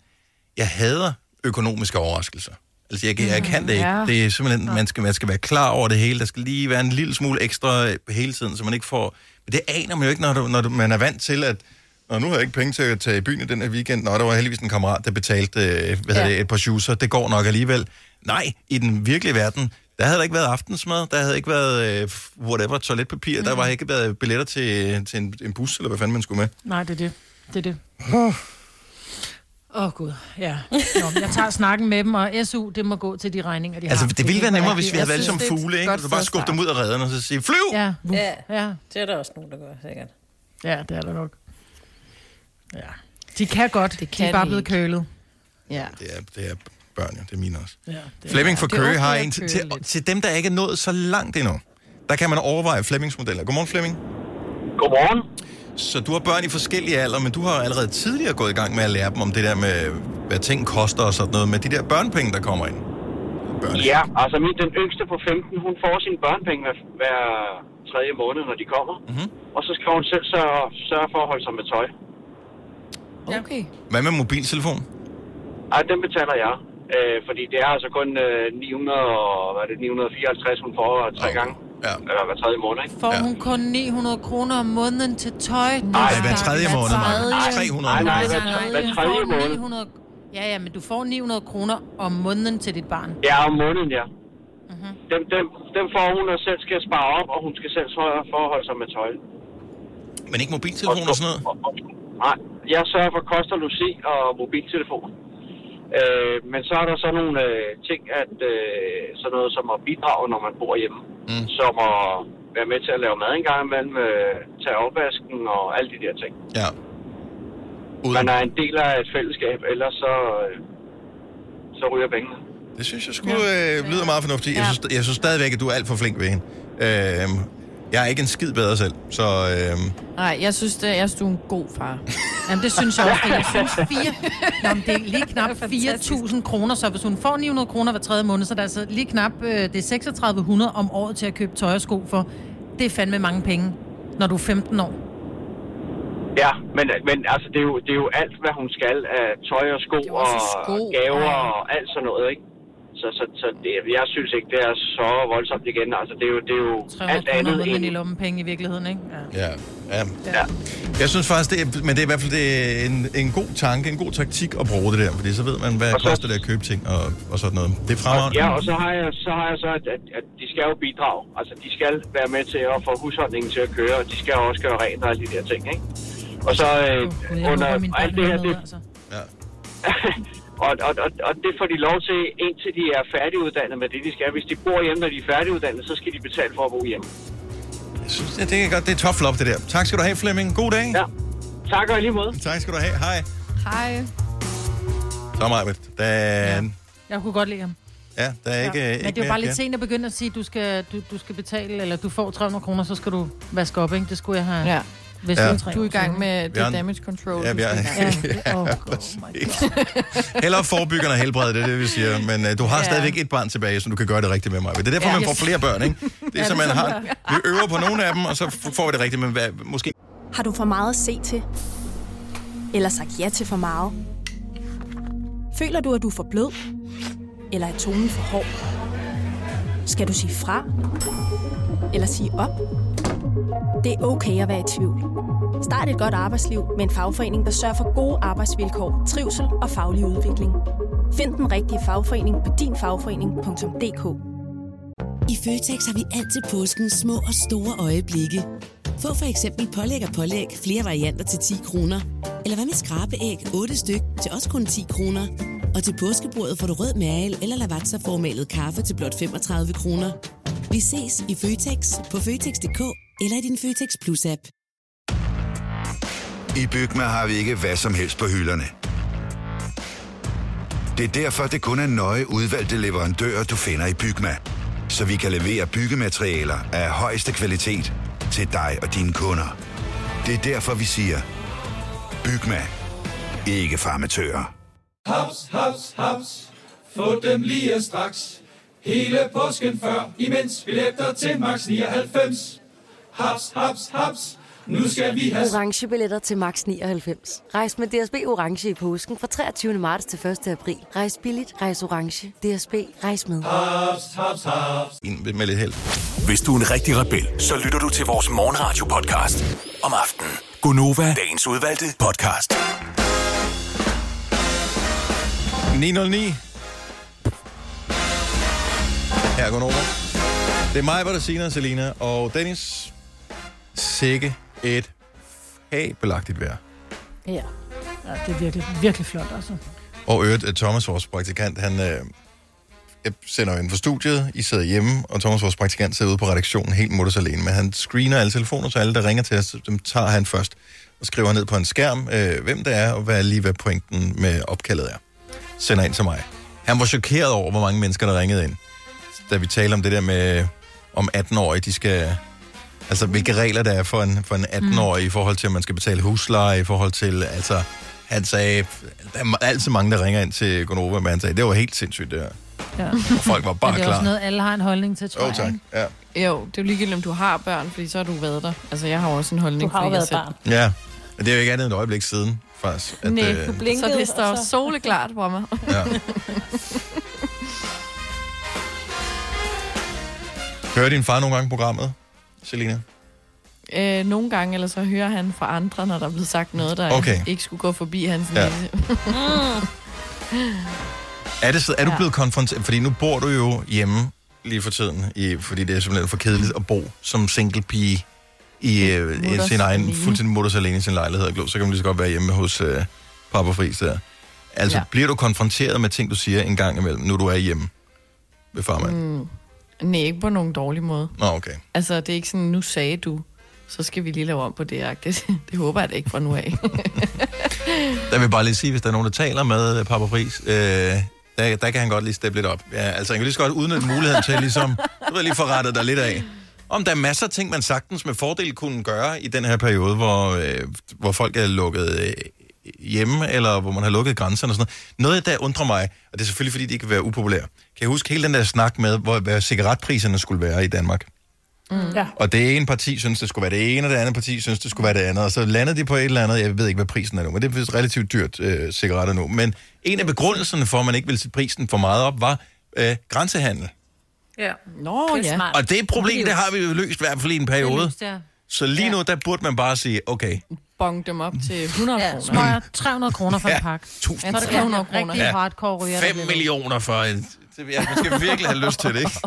jeg hader økonomiske overraskelser. Altså, jeg, jeg kan det ikke. Ja. Det er simpelthen, man skal, man skal være klar over det hele. Der skal lige være en lille smule ekstra hele tiden, så man ikke får... Men det aner man jo ikke, når, du, når du, man er vant til, at og nu har jeg ikke penge til at tage i byen i den her weekend. Nå, der var heldigvis en kammerat, der betalte øh, hvad ja. Det, et par shoeser. Det går nok alligevel. Nej, i den virkelige verden, der havde der ikke været aftensmad, der havde ikke været, øh, whatever, toiletpapir, mm. der var ikke været billetter til, til en, en bus, eller hvad fanden man skulle med. Nej, det er det. Det er det. Åh, oh, Gud. Ja. Nå, men jeg tager snakken med dem, og SU, det må gå til de regninger, de Altså, har. det ville være nemmere, hvis vi havde været som fugle, ikke? godt Du bare skubbe dem ud af redden, og så sige, flyv! Ja, Ja, ja. det er der også nogen, der gør, sikkert. Ja, det er der nok. Ja. De kan godt. Det kan de er bare blevet kølet. Ja. Det er, det er børn, ja. Det er mine også. Ja, det Flemming er Køge har en til, til, til dem, der ikke er nået så langt endnu. Der kan man overveje Flemmings modeller. Godmorgen, Flemming. Godmorgen. Så du har børn i forskellige alder, men du har allerede tidligere gået i gang med at lære dem om det der med, hvad ting koster og sådan noget, med de der børnepenge, der kommer ind. Ja, altså min, den yngste på 15, hun får sine børnepenge hver, hver tredje måned, når de kommer. Mm-hmm. Og så skal hun selv sørge, sørge for at holde sig med tøj. Okay. Hvad med mobiltelefon? Ej, den betaler jeg. Øh, fordi det er altså kun øh, 900, og- hvad er det, 954, hun får tre gange. Ja. Eller hver tredje måned, ikke? Får hun kun 900 kroner om måneden til tøj? Nej, hver tredje måned. Nej, 300 nej, nej, måneder. hver, tredje måned. 900... Ja, ja, men du får 900 kroner om måneden til dit barn. Ja, om måneden, ja. Mhm. Dem, dem, dem får hun og selv skal spare op, og hun skal selv sørge for at holde sig med tøj. Men ikke mobiltelefon og sådan noget? Nej, jeg sørger for kost og logi og mobiltelefon. Øh, men så er der så nogle øh, ting, at øh, sådan noget som at bidrage, når man bor hjemme. Mm. Som at være med til at lave mad en gang imellem, øh, tage opvasken og alle de der ting. Ja. Man er en del af et fællesskab, ellers så, øh, så ryger pengene. Det synes jeg skulle øh, lyder meget fornuftigt. Jeg, synes, jeg synes stadigvæk, at du er alt for flink ved hende. Øh, jeg er ikke en skid bedre selv, så... Øh, Nej, jeg synes, det, jeg synes, du er en god far. Jamen, det synes jeg også. Jeg synes, fire, Nå, men det er lige knap 4.000 kroner, så hvis hun får 900 kroner hver tredje måned, så er altså lige knap øh, det er 3600 om året til at købe tøj og sko for. Det er fandme mange penge, når du er 15 år. Ja, men, men altså, det er, jo, det er jo alt, hvad hun skal af tøj og sko og sko, gaver ja. og alt sådan noget, ikke? Så, så, så det, jeg synes ikke, det er så voldsomt igen. Altså, det er jo, det er jo 300 alt andet end... i lommepenge i virkeligheden, ikke? Ja. ja, ja. Ja. Jeg synes faktisk, det er, men det er i hvert fald det er en, en god tanke, en god taktik at bruge det der, fordi så ved man, hvad Og så- koster det at købe ting og, og sådan noget. Det er fremragende. Ja, og så har jeg så, har jeg så at, at, at de skal jo bidrage. Altså, de skal være med til at få husholdningen til at køre, og de skal også gøre rent og alle de der ting, ikke? Og så øh, jeg under alt det her, det, altså. [LAUGHS] og, og, og, og det får de lov til, indtil de er færdiguddannet med det, de skal. Hvis de bor hjemme, når de er færdiguddannet, så skal de betale for at bo hjemme. Jeg synes, det, det er godt. Det er tough love, det der. Tak skal du have, Flemming. God dag. Ja. Tak og lige måde. Tak skal du have. Hej. Hej. Så Majbet. Der, ja. Jeg kunne godt lide ham. ja, der er ikke, ja. ikke Men det er jo bare lidt sent at begynde at sige, at du skal, du, du skal betale, eller du får 300 kroner, så skal du vaske op, ikke? Det skulle jeg have. Ja. Hvis Ja. Du er i gang med det en- damage control. Ja, er, i gang. [LAUGHS] Ja. Oh, [LAUGHS] Hellere forebyggende og helbrede, det er det, vi siger. Men uh, du har Ja. stadigvæk et barn tilbage, så du kan gøre det rigtigt med mig. Det er derfor, Ja. man får Yes. flere børn, ikke? Det er Ja, så, man har... Vi øver på nogle af dem, og så får vi det rigtigt, men hvad, måske... Har du for meget at se til? Eller sagt ja til for meget? Føler du, at du er for blød? Eller er tonen for hård? Skal du sige fra? Eller sige op? Det er okay at være i tvivl. Start et godt arbejdsliv med en fagforening, der sørger for gode arbejdsvilkår, trivsel og faglig udvikling. Find den rigtige fagforening på dinfagforening.dk I Føtex har vi altid påsken små og store øjeblikke. Få for eksempel pålæg og pålæg flere varianter til 10 kroner. Eller hvad med skrabeæg 8 styk til også kun 10 kroner. Og til påskebordet får du rød mal eller lavatserformalet kaffe til blot 35 kroner. Vi ses i Føtex på Føtex.dk eller i din Føtex Plus-app. I Bygma har vi ikke hvad som helst på hylderne. Det er derfor, det kun er nøje udvalgte leverandører, du finder i Bygma. Så vi kan levere byggematerialer af højeste kvalitet til dig og dine kunder. Det er derfor, vi siger, Bygma. Ikke farmatører. Haps, haps, haps. Få dem lige straks. Hele påsken før, imens billetter til max 99. Haps, haps, haps. Nu skal vi have... Orange billetter til max 99. Rejs med DSB Orange i påsken fra 23. marts til 1. april. Rejs billigt, rejs orange. DSB, rejs med. Haps, haps, haps. Ind med lidt held. Hvis du er en rigtig rebel, så lytter du til vores morgenradio-podcast om aftenen. Gonova, dagens udvalgte podcast. 909. Her går over. Det er mig, der siger Selina og Dennis. Sikke et fabelagtigt vejr. Ja. ja, det er virkelig, virkelig flot, altså. Og øvrigt, Thomas, vores praktikant, han... Øh, sender jo ind for studiet, I sidder hjemme, og Thomas, vores praktikant, sidder ude på redaktionen helt mutters alene, men han screener alle telefoner, så alle, der ringer til os, dem tager han først og skriver ned på en skærm, øh, hvem det er, og hvad lige hvad pointen med opkaldet er. Sender ind til mig. Han var chokeret over, hvor mange mennesker, der ringede ind, da vi talte om det der med, om 18-årige, de skal... Altså, hvilke regler der er for en, for en 18-årig mm. i forhold til, at man skal betale husleje, i forhold til, altså... Han sagde, der er altid mange, der ringer ind til Gonova, men han sagde, det var helt sindssygt, det her. Ja. Og folk var bare Men det er klar. også noget, alle har en holdning til, tror Jo, jeg. tak. ikke? Ja. Jo, det er jo ligegyldigt, om du har børn, fordi så har du været der. Altså, jeg har også en holdning. Du har jo været selv- barn. Ja, men det er jo ikke andet end et øjeblik siden, faktisk. At, Nej, øh, du blinkede, så det står og så- soleklart på mig. Ja. [LAUGHS] Hører din far nogle gange programmet, Selina? Øh, nogle gange, eller så hører han fra andre, når der er blevet sagt noget, der Okay. ikke skulle gå forbi hans Ja. næse. [LAUGHS] Er, det, så- er du blevet konfronteret? Fordi nu bor du jo hjemme lige for tiden, i, fordi det er simpelthen for kedeligt at bo som single pige i, øh, Mutters sin egen, alene. fuldstændig mutters alene i sin lejlighed. Så kan man lige så godt være hjemme hos øh, Papa Friis der. Altså, ja. Bliver du konfronteret med ting, du siger en gang imellem, når du er hjemme ved farmand? Mm. Nej, ikke på nogen dårlig måde. Nå, okay. Altså, det er ikke sådan, nu sagde du, så skal vi lige lave om på det. agtigt. [LAUGHS] Det håber jeg da ikke fra nu af. [LAUGHS] Der vil jeg bare lige sige, hvis der er nogen, der taler med øh, Papa Friis, øh, der, der kan han godt lige steppe lidt op. Ja, altså, han kan lige så godt udnytte muligheden til ligesom, du ved lige få rettet dig lidt af. Om der er masser af ting, man sagtens med fordel kunne gøre i den her periode, hvor, øh, hvor folk er lukket øh, hjemme, eller hvor man har lukket grænserne og sådan noget. Noget, der undrer mig, og det er selvfølgelig, fordi det ikke vil være upopulært. Kan jeg huske hele den der snak med, hvor, hvad cigaretpriserne skulle være i Danmark? Mm. Ja. Og det ene parti synes, det skulle være det ene, og det andet parti synes, det skulle være det andet. Og så landede de på et eller andet, jeg ved ikke, hvad prisen er nu, men det er vist relativt dyrt øh, cigaretter nu. Men en af begrundelserne for, at man ikke ville sætte prisen for meget op, var øh, grænsehandel. Ja. Nå, ja. Og det et problem, det har vi jo løst i hvert fald i en periode. løst, ja. Så lige nu, der burde man bare sige, okay, Bong dem op til 100 Ja, kroner. smøger 300 kroner for Ja, en pakke. 1000 Så er det kroner. 100 kroner. Rigtig Ja. hardcore ryger. der 5 bliver. millioner for en... det- Ja, man skal virkelig have lyst til det, ikke?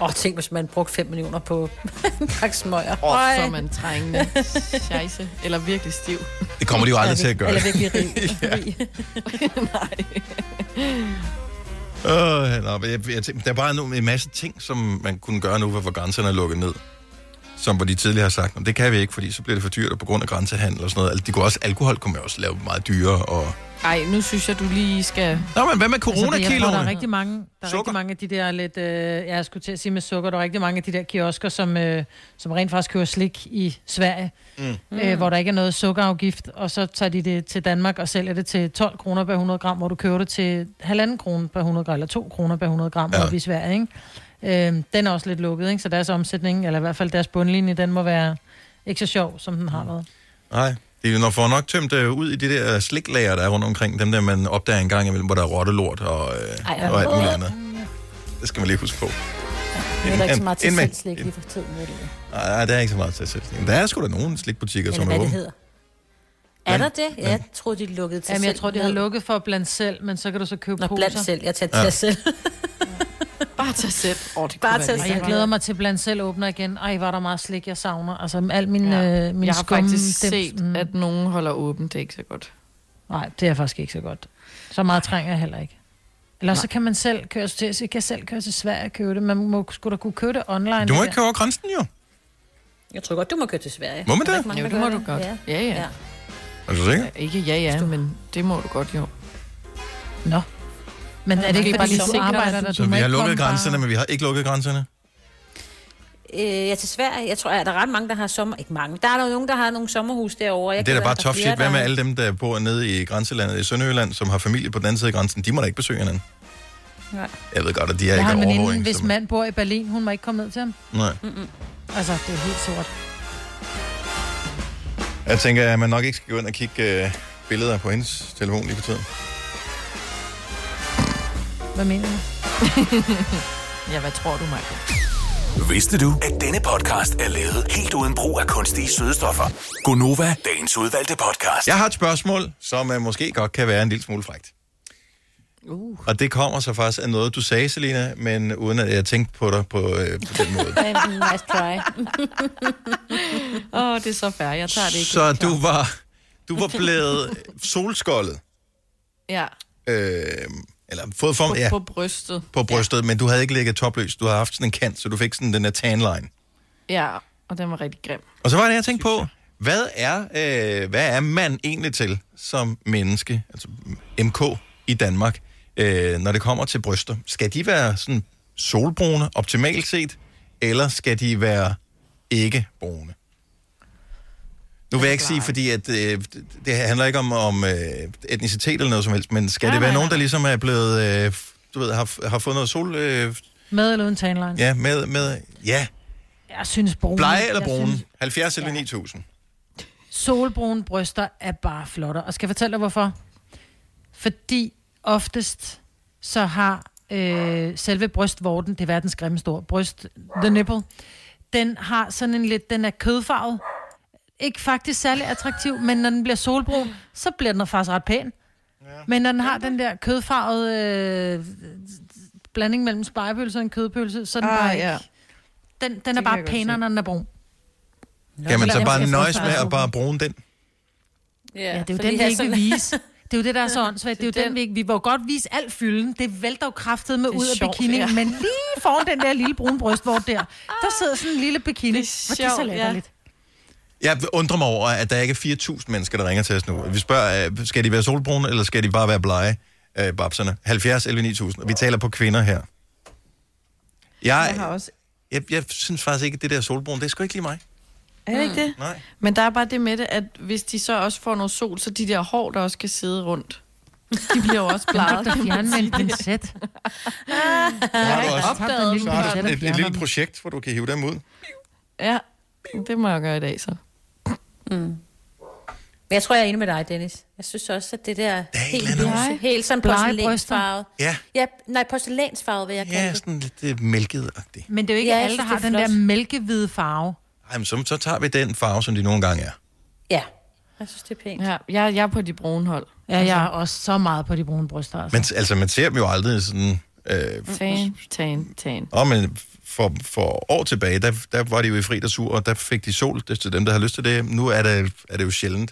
Åh, oh, tænk, hvis man brugte 5 millioner på en pakke smøger. Åh, så er man trængende. Scheisse. Eller virkelig stiv. Det kommer de jo aldrig til at gøre. Eller virkelig rig. [LAUGHS] Ja. Øh, nå, men jeg, jeg, tænker, der er bare nu en masse ting, som man kunne gøre nu, hvor grænserne er lukket ned. Som hvor de tidligere har sagt, "Nå, det kan vi ikke, fordi så bliver det for dyrt og på grund af grænsehandel og sådan noget. Altså, de kunne også, alkohol kunne man også lave meget dyrere. Og... Ej, nu synes jeg, du lige skal... Nå, men hvad med Altså, det- jeg tror, der er coronakiloene? rigtig mange, der er rigtig mange af de der lidt, øh, jeg skulle til at sige med sukker, der er rigtig mange af de der kiosker, som, øh, som rent faktisk køber slik i Sverige, Mm. øh, hvor der ikke er noget sukkerafgift, og så tager de det til Danmark og sælger det til 12 kroner per 100 gram, hvor du køber det til halvanden kroner per 100 gram, eller 2 kroner per 100 gram ja. i Sverige, ikke? Øh, den er også lidt lukket, ikke? Så deres omsætning, eller i hvert fald deres bundlinje, den må være ikke så sjov, som den har været. Nej, de når får nok tømt øh, ud i de der sliklager, der er rundt omkring. Dem der, man opdager en gang imellem, hvor der er rottelort og, øh, Ej, og alt muligt andet. Det skal man lige huske på. Nu er der ikke så meget til Ind med- selvslik lige for tiden. Ved du. Nej, der er ikke så meget til selv. Der er sgu da nogle slikbutikker, Eller som er hvad det åbne. hedder. Er der det? Jeg troede, de lukkede til Jamen, jeg selv. tror, de har lukket for blandt selv, men så kan du så købe Nå, poser. blandt selv. Jeg tager Ja. til selv. [LAUGHS] Bare tag selv. Oh, det Bare tag Ej, jeg glæder mig til blandt selv åbner igen. Ej, var der meget slik, jeg savner. Altså, al min, ja. øh, min Jeg har skum, faktisk dem- set, mm. at nogen holder åbent. Det er ikke så godt. Nej, det er faktisk ikke så godt. Så meget trænger jeg heller ikke. Eller så kan man selv køre til, så kan selv køre til Sverige og købe det. Man må sgu da kunne købe det online. Du må ikke køre over grænsen, jo. Jeg tror godt, du må køre til Sverige. Må man det? mange, Jo, det må du godt. Ja. Ja, ja. Er du sikker? Ikke ja, ja, men det må du godt, jo. Nå. Men er det ikke, fordi du arbejder at der? Så vi har lukket grænserne, men vi har ikke lukket grænserne. Øh, ja, til Sverige. Jeg tror, at der er ret mange, der har sommer... Ikke mange. Der er der jo nogen, der har nogle sommerhus derovre. Jeg Det er da bare flere, shit. Hvad med alle dem, der bor nede i grænselandet i Sønderjylland, som har familie på den anden side af grænsen? De må da ikke besøge hinanden. Nej. Jeg ved godt, at de er Jeg har ikke overvågning. hvis som- mand bor i Berlin, hun må ikke komme ned til ham. Nej. Mm-mm. Altså, det er helt sort. Jeg tænker, at man nok ikke skal gå ind og kigge øh, billeder på hendes telefon lige for tiden. Hvad mener du? [LAUGHS] ja, hvad tror du, Michael? Vidste du, at denne podcast er lavet helt uden brug af kunstige sødestoffer? Gonova, dagens udvalgte podcast. Jeg har et spørgsmål, som uh, måske godt kan være en lille smule frægt. Uh. Og det kommer så faktisk af noget, du sagde, Selina, men uden at jeg tænkte på dig på, øh, på den [LAUGHS] måde. nice try. [LAUGHS] Åh, oh, det er så fair. Jeg tager det ikke. Så du var, du var blevet solskoldet, Ja, øh, eller fået form, på, ja, på brystet. på brystet, men du havde ikke ligget topløs. Du havde haft sådan en kant, så du fik sådan den der tanline. Ja, og den var rigtig grim. Og så var det, jeg tænkte på, hvad er, øh, hvad er man egentlig til som menneske, altså MK i Danmark, øh, når det kommer til bryster? Skal de være sådan solbrune, optimalt set, eller skal de være ikke brune? Nu vil jeg ikke sige, fordi at, øh, det handler ikke om, om øh, etnicitet eller noget som helst, men skal Nej, det være nej, nogen, der ligesom er blevet, øh, du ved, har, har fået noget sol... Øh, Med eller uden tanline? ja, med, med, ja, Jeg synes brune. blege eller brune? Synes, 70 eller 9000? solbrune bryster er bare flottere. Og skal jeg fortælle dig, hvorfor? Fordi oftest så har øh, selve brystvorten, det er verdens grimmeste ord, bryst, the nipple, den har sådan en lidt, den er kødfarvet. Ikke faktisk særlig attraktiv, men når den bliver solbrun, så bliver den faktisk ret pæn. Ja. Men når den har den der kødfarvede øh, blanding mellem spejepølse og en kødpølse, så er den Ah, bare ikke... ja. Den, den er bare pænere, når den er brun. Kan man så bare nøjes med at bare bruge den? Ja, Ja, det er jo den, vi ikke vil vise. Det er jo det, der er så åndssvagt. Det er jo den, vi ikke... Vi jo godt vise al fylden. Det vælter jo kraftet med ud af sjovt, bikini. ja. Men lige foran den der lille brune brystvort der, der sidder sådan en lille bikini. Det er, det er så sjovt, ja. Jeg undrer mig over, at der ikke er 4.000 mennesker, der ringer til os nu. Vi spørger, øh, skal de være solbrune, eller skal de bare være blege, øh, babserne? 70 11 9000. Vi taler på kvinder her. Jeg, Jeg har også... jeg, jeg synes faktisk ikke, at det der solbrune, det er sgu ikke lige mig. Er det ikke det? Nej. Men der er bare det med det, at hvis de så også får noget sol, så de der hår, der også skal sidde rundt, de bliver jo også bleget. Der fjerne med en pincet. Har opdaget en lille så har du et, et lille projekt, hvor du kan hive dem ud. Ja, det må jeg gøre i dag så. Men jeg tror, jeg er enig med dig, Dennis. Jeg synes også, at det der helt, eller andet lyse, helt sådan porcelænsfarvet. Ja, Ja, nej, porcelænsfarvet vil jeg kalde ja det. sådan lidt øh, mælket-agtigt. Men det er jo ikke Ja, alle, der har den der flot. mælkehvide farve. Ej, men så, så tager vi den farve, som de nogle gange er. Ja, jeg synes, det er pænt. Ja, jeg, jeg er på de brune hold. Ja, jeg er også så meget på de brune bryster. Altså. Men altså, man ser dem jo aldrig sådan... Øh, Tan, tan, tan. Og men for, for år tilbage, der, der var de jo i fri sur, og der fik de sol, det er til dem, der har lyst til det. Nu er det, er det jo sjældent.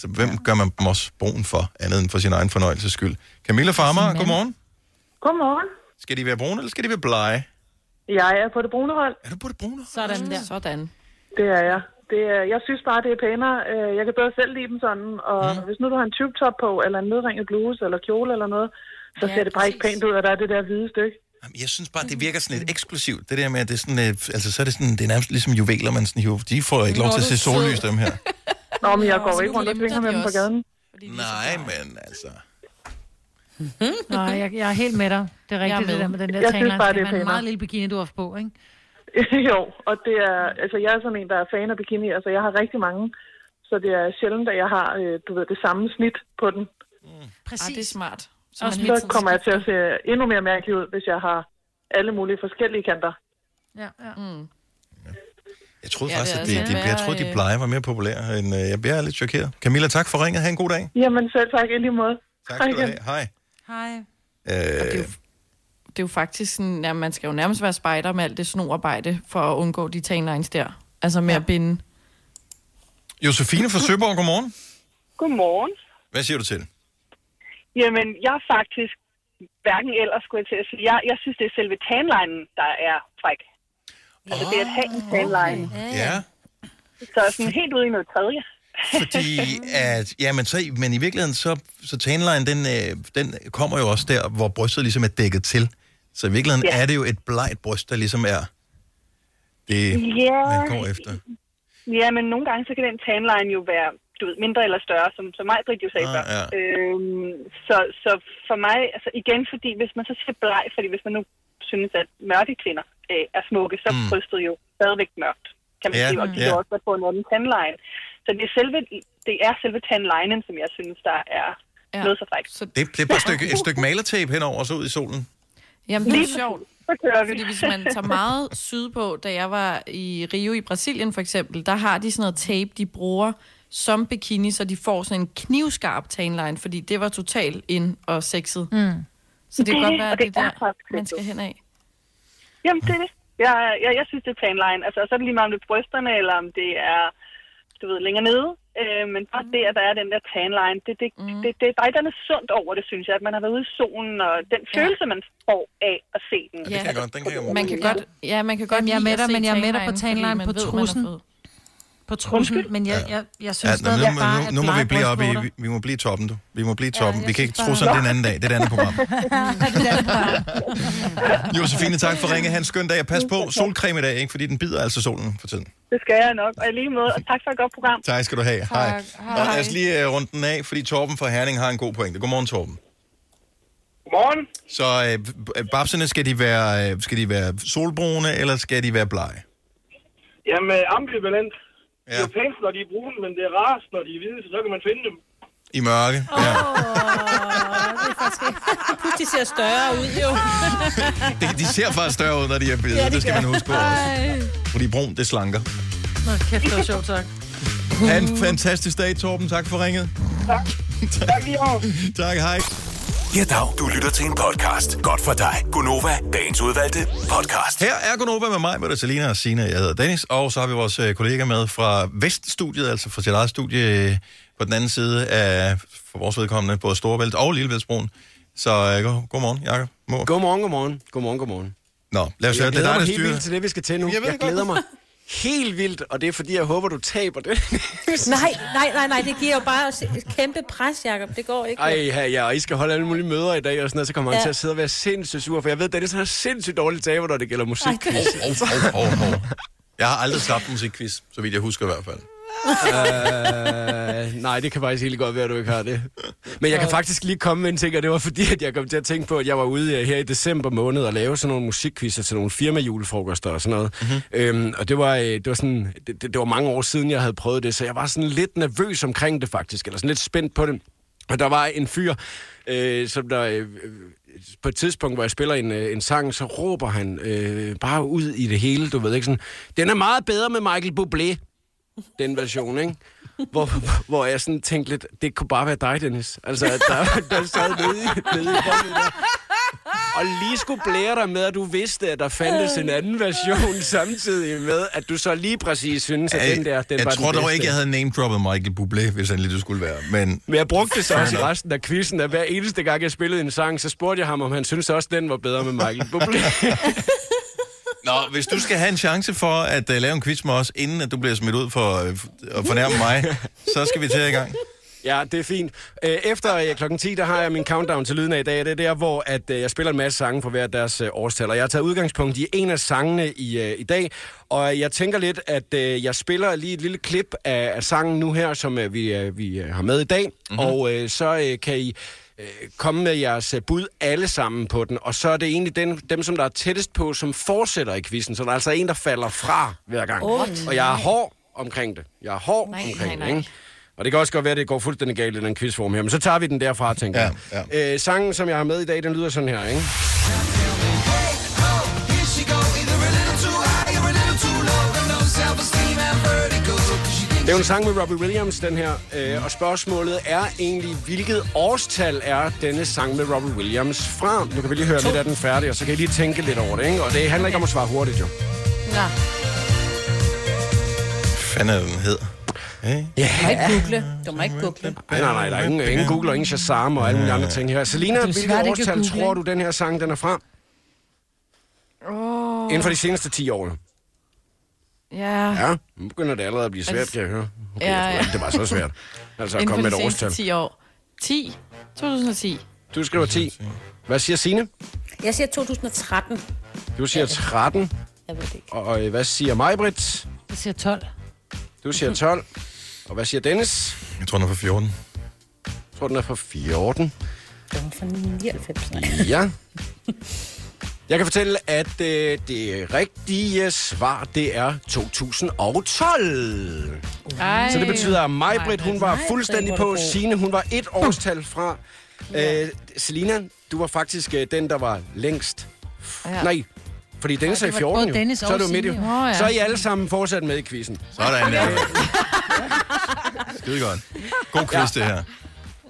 Så hvem ja. gør man dem også brun for, andet end for sin egen fornøjelses skyld? Camilla Farmer, godmorgen. Godmorgen. Skal de være brune, eller skal de være blege? Jeg er på det brune hold. Er du på det brune? Sådan der. Sådan. Det er jeg. Det er, jeg synes bare, det er pænere. Øh, Jeg kan bedre selv lide dem sådan. Og mm. hvis nu du har en tube top på, eller en nedringet bluse, eller kjole eller noget, så Ja, ser det bare ikke præcis. pænt ud, at der er det der hvide stykke. Jamen, Jeg synes bare, det virker sådan lidt eksklusivt. Det der med, at det er sådan, øh, altså så er det sådan, det er nærmest ligesom juveler, man sådan hiver. De får ikke lov Nå, til at du se er sød. sollys, dem her. [LAUGHS] Nå, men jeg går ikke rundt og de med dem på gaden. Nej, men altså... [LAUGHS] Nej, jeg, jeg er helt med dig. Det er Jeg er rigtigt, det med. der med den der Jeg synes tanline. bare, Det det er skal være en pænere. meget lille bikini, du har haft på, ikke? [LAUGHS] jo, og det er, altså jeg er sådan en, der er fan af bikini, altså jeg har rigtig mange, så det er sjældent, at jeg har, øh, du ved, det samme snit på den. Præcis. Ah, det er smart. Så Så kommer jeg til at se endnu mere mærkelig ud, hvis jeg har alle mulige forskellige kanter. Ja, ja. Mm. Jeg troede Ja, faktisk, det er at de, altså de, værre, jeg troede, de øh, blege var mere populære, end øh, jeg bliver lidt chokeret. Camilla, tak for ringet. Ha' en god dag. Jamen selv tak, i lige måde. Tak Hej skal du igen. have. Hej. Hej. Øh, Det er jo faktisk sådan, at man skal jo nærmest være spejder med alt det snoarbejde, for at undgå de tanlines der. Altså med ja. at binde. Josefine fra Søborg, godmorgen. Godmorgen. Hvad siger du til? Jamen, jeg er faktisk hverken ellers, skulle jeg til at sige. Jeg, jeg synes, det er selve tanlinen, der er fræk. Altså, det er at have en tanline. Ja, Så sådan helt ude i noget tredje. [LAUGHS] fordi at, ja, men, så, men i virkeligheden, så, så tanline, den, øh, den kommer jo også der, hvor brystet ligesom er dækket til. Så i virkeligheden Ja. er det jo et blegt bryst, der ligesom er det, Ja. man går efter. Ja, men nogle gange, så kan den tanline jo være du ved, mindre eller større, som, som mig, Britt, jo sagde Ah, før. ja. Øhm, så, så for mig, altså igen, fordi hvis man så siger bleg, fordi hvis man nu synes, at mørke kvinder øh, er smukke, så Mm. brystet jo stadigvæk mørkt, kan man Ja, sige, og de ja. også på en anden tandline. Så det er selve, det er selve tandlinen, som jeg synes, der er ja. noget så frækt. Så Det, det er bare et stykke, et stykke malertape henover og så ud i solen. Jamen, det er sjovt. så kører vi. Fordi hvis man tager meget sydpå, da jeg var i Rio i Brasilien for eksempel, der har de sådan noget tape, de bruger som bikini, så de får sådan en knivskarp tanline, fordi det var totalt ind og sexet. Mm. Så det kan Det- godt være, at det det er er der, man skal hen af. Jamen, det er det. Jeg, jeg, jeg synes, det er tanline. Altså, så er det lige meget, om det er brysterne, eller om det er, du ved, længere nede. Øh, men bare det, at der er den der tanline, det, det, mm. det, det, der er et andet sundt over det, synes jeg. At man har været ude i solen, og den følelse, man får af at se den. Det kan jeg godt, den kan jeg godt. Man kan godt, ja, man kan godt Jamen, jeg er med dig, men jeg er med dig på tanline, på trussen. På trussen, men jeg, jeg, jeg synes Ja, nu, stadig nu, bare, nu, at nu må vi blive oppe i, vi, vi må blive toppen, du. Vi må blive toppen. jeg vi kan ikke tro sådan, det er en anden dag. [LAUGHS] Det er et andet program. Josefine, tak for ringe. Ha' en skøn dag. Og pas på solcreme i dag, ikke? fordi den bider altså solen for tiden. Det skal jeg nok. Og i lige måde, og tak for et godt program. Tak skal du have. Hej. Og lad os lige uh, runde den af, fordi Torben fra Herning har en god pointe. Godmorgen, Torben. Godmorgen. Så øh, babserne, skal de, være, øh, skal de være solbrune, eller skal de være blege? Jamen, øh, ambivalent. Ja. Det er jo pænt, når de er brune, men det er rarest, når de er hvide, så så kan man finde dem. I mørke? Ja. De ser større ud, jo. [LAUGHS] De, de ser faktisk større ud, når de er hvide. Ja, de det skal gør. man huske på også. Fordi brun, det slanker. Nå, kæft, det var sjovt, tak. Ha' en fantastisk dag, Torben. Tak for ringet. Tak. Tak lige over. tak, hej. Ja, dag. Du lytter til en podcast. Godt for dig. Gunova, dagens udvalgte podcast. Her er Gunova med mig, med Selina og Sina. Jeg hedder Dennis, og så har vi vores øh, kollega med fra Veststudiet, altså fra sit eget studie øh, på den anden side af, for vores vedkommende, både Storebælt og Lillebæltsbroen. Så øh, god, godmorgen, Jacob. Må. Godmorgen, godmorgen. Godmorgen, godmorgen. Nå, lad os høre, jeg det er glæder dig, mig der helt styrer. vildt til det, vi skal til nu. Jeg Jeg, jeg godt. glæder mig helt vildt, og det er fordi, jeg håber, du taber det. [LAUGHS] Nej, nej, nej, nej, det giver jo bare et kæmpe pres, Jacob. Det går ikke. Ej, her, ja, og I skal holde alle mulige møder i dag og sådan noget, så kommer han Ja. til at sidde og være sindssygt sur, for jeg ved, at Dennis han er sindssygt dårlig taber, når det gælder musik. Hov, hov, hov. Jeg har aldrig tabt musikquiz, så vidt jeg husker i hvert fald. Uh, nej, det kan faktisk helt godt være, at du ikke har det. Men jeg kan faktisk lige komme med en ting, og det var fordi, at jeg kom til at tænke på, at jeg var ude øh, her i december måned og lave sådan nogle musikquizzer til nogle firmajulefrokoster og sådan noget. Mm-hmm. Øhm, og det var, øh, det, var sådan, det, det, var mange år siden, jeg havde prøvet det, så jeg var sådan lidt nervøs omkring det faktisk, eller sådan lidt spændt på det. Og der var en fyr, øh, som der... Øh, på et tidspunkt, hvor jeg spiller en, en sang, så råber han øh, bare ud i det hele, du ved ikke sådan, den er meget bedre med Michael Bublé, den version, ikke? Hvor, hvor jeg sådan tænkte lidt, det kunne bare være dig, Dennis. Altså, at der, der sad nede i, nede i der. Og lige skulle blære dig med, at du vidste, at der fandtes en anden version samtidig med, at du så lige præcis synes, at den der, den jeg var tror den dog ikke, jeg havde name-droppet Michael Bublé, hvis han lige skulle være. Men, Men jeg brugte det så også i resten af quizzen, at hver eneste gang, jeg spillede en sang, så spurgte jeg ham, om han synes også, den var bedre med Michael Bublé. [LAUGHS] Nå, hvis du skal have en chance for at uh, lave en quiz med os, inden at du bliver smidt ud for uh, at fornærme mig, så skal vi til i gang. Ja, det er fint. Øh, Efter klokken 10, der har jeg min countdown til lyden af i dag. Det er der, hvor at, jeg spiller en masse sange for hver deres årstal. Og jeg har taget udgangspunkt i en af sangene i, i dag. Og jeg tænker lidt, at jeg spiller lige et lille klip af, af sangen nu her, som vi, vi har med i dag. Mm-hmm. Og så kan I øh, komme med jeres øh, bud alle sammen på den. Og så er det egentlig den, dem, som der er tættest på, som fortsætter i quizzen. Så der er altså en, der falder fra hver gang. What? Og jeg er hård omkring det. Jeg er hård Nej, omkring nej, det, nej. ikke? Og det kan også godt være, at det går fuldstændig galt i den quizform her, men så tager vi den derfra, tænker Ja, jeg. Øh, sangen, som jeg har med i dag, den lyder sådan her, ikke? Det er jo en sang med Robbie Williams, den her. Øh, og spørgsmålet er egentlig, hvilket årstal er denne sang med Robbie Williams fra? Nu kan vi lige høre lidt af den færdig, og så kan I lige tænke lidt over det, ikke? Og det handler ikke om at svare hurtigt, jo. Ja. fanden er den hed? Hey. Ja. Du må ikke google. Du må ikke google. Nej, nej, nej, der er ingen, ingen Google og ingen Shazam og alle mulige andre ting her. Selina, hvilket årstal tror du, den her sang den er fra? Oh. Inden for de seneste 10 år. Ja. Ja, nu begynder det allerede at blive svært, kan jeg høre. Okay, Ja, ja. det var så [LAUGHS] svært. Altså at komme med et årstal. 10 år. 10. 2010. Du skriver 10. Hvad siger Signe? Jeg siger 2013. Du siger 13. Jeg ved det ikke. Og øh, hvad siger Majbrit? Jeg siger 12. Du siger 12. Og hvad siger Dennis? Jeg tror, den er for 14. Jeg tror, den er fra 14. Det var fra 99. nej. Ja. [LAUGHS] Jeg kan fortælle, at øh, det rigtige svar, det er 2012. Ej. Så det betyder, at Majbrit, hun var fuldstændig på. Signe, hun var et årstal fra. Øh, Selina, du var faktisk øh, den, der var længst Ja. Nej, fordi Dennis Ja, er i det var 14 både jo. Dennis så er du midt i. Åh, ja. Så er I alle sammen fortsat med i quizzen. Sådan der. Skide godt. God quiz, det her.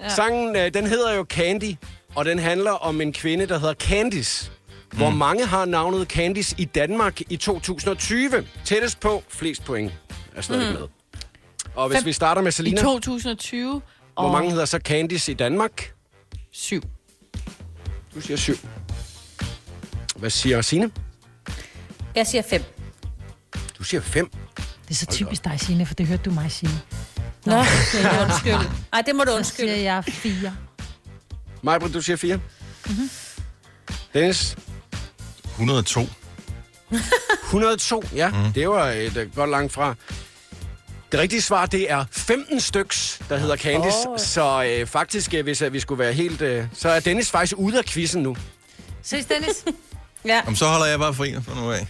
Ja. Sangen, øh, den hedder jo Candy, og den handler om en kvinde, der hedder Candice. Mm. Hvor mange har navnet Candice i Danmark i 2020? Tættest på, flest point er stadig Mm. med. Og hvis Fem- vi starter med I Selina, 2020. hvor mange hedder så Candice i Danmark? Syv. Du siger syv. Hvad siger Signe? Jeg siger fem. Du siger fem. Det er så typisk dig, Signe, for det hørte du mig sige. Nå, det er undskyld. Ej, det må du Så undskylde. siger jeg fire. Majbrit, du siger fire. Mhm. Dennis? 102. 102, [LAUGHS] ja. Mm. Det var et uh, godt langt fra. Det rigtige svar, det er 15 styks, der hedder Candice. Oh. Så øh, faktisk, øh, hvis øh, vi skulle være helt... Øh, så er Dennis faktisk ude af quizzen nu. Ses, Dennis? [LAUGHS] ja. Jamen, så holder jeg bare fri fra nu af.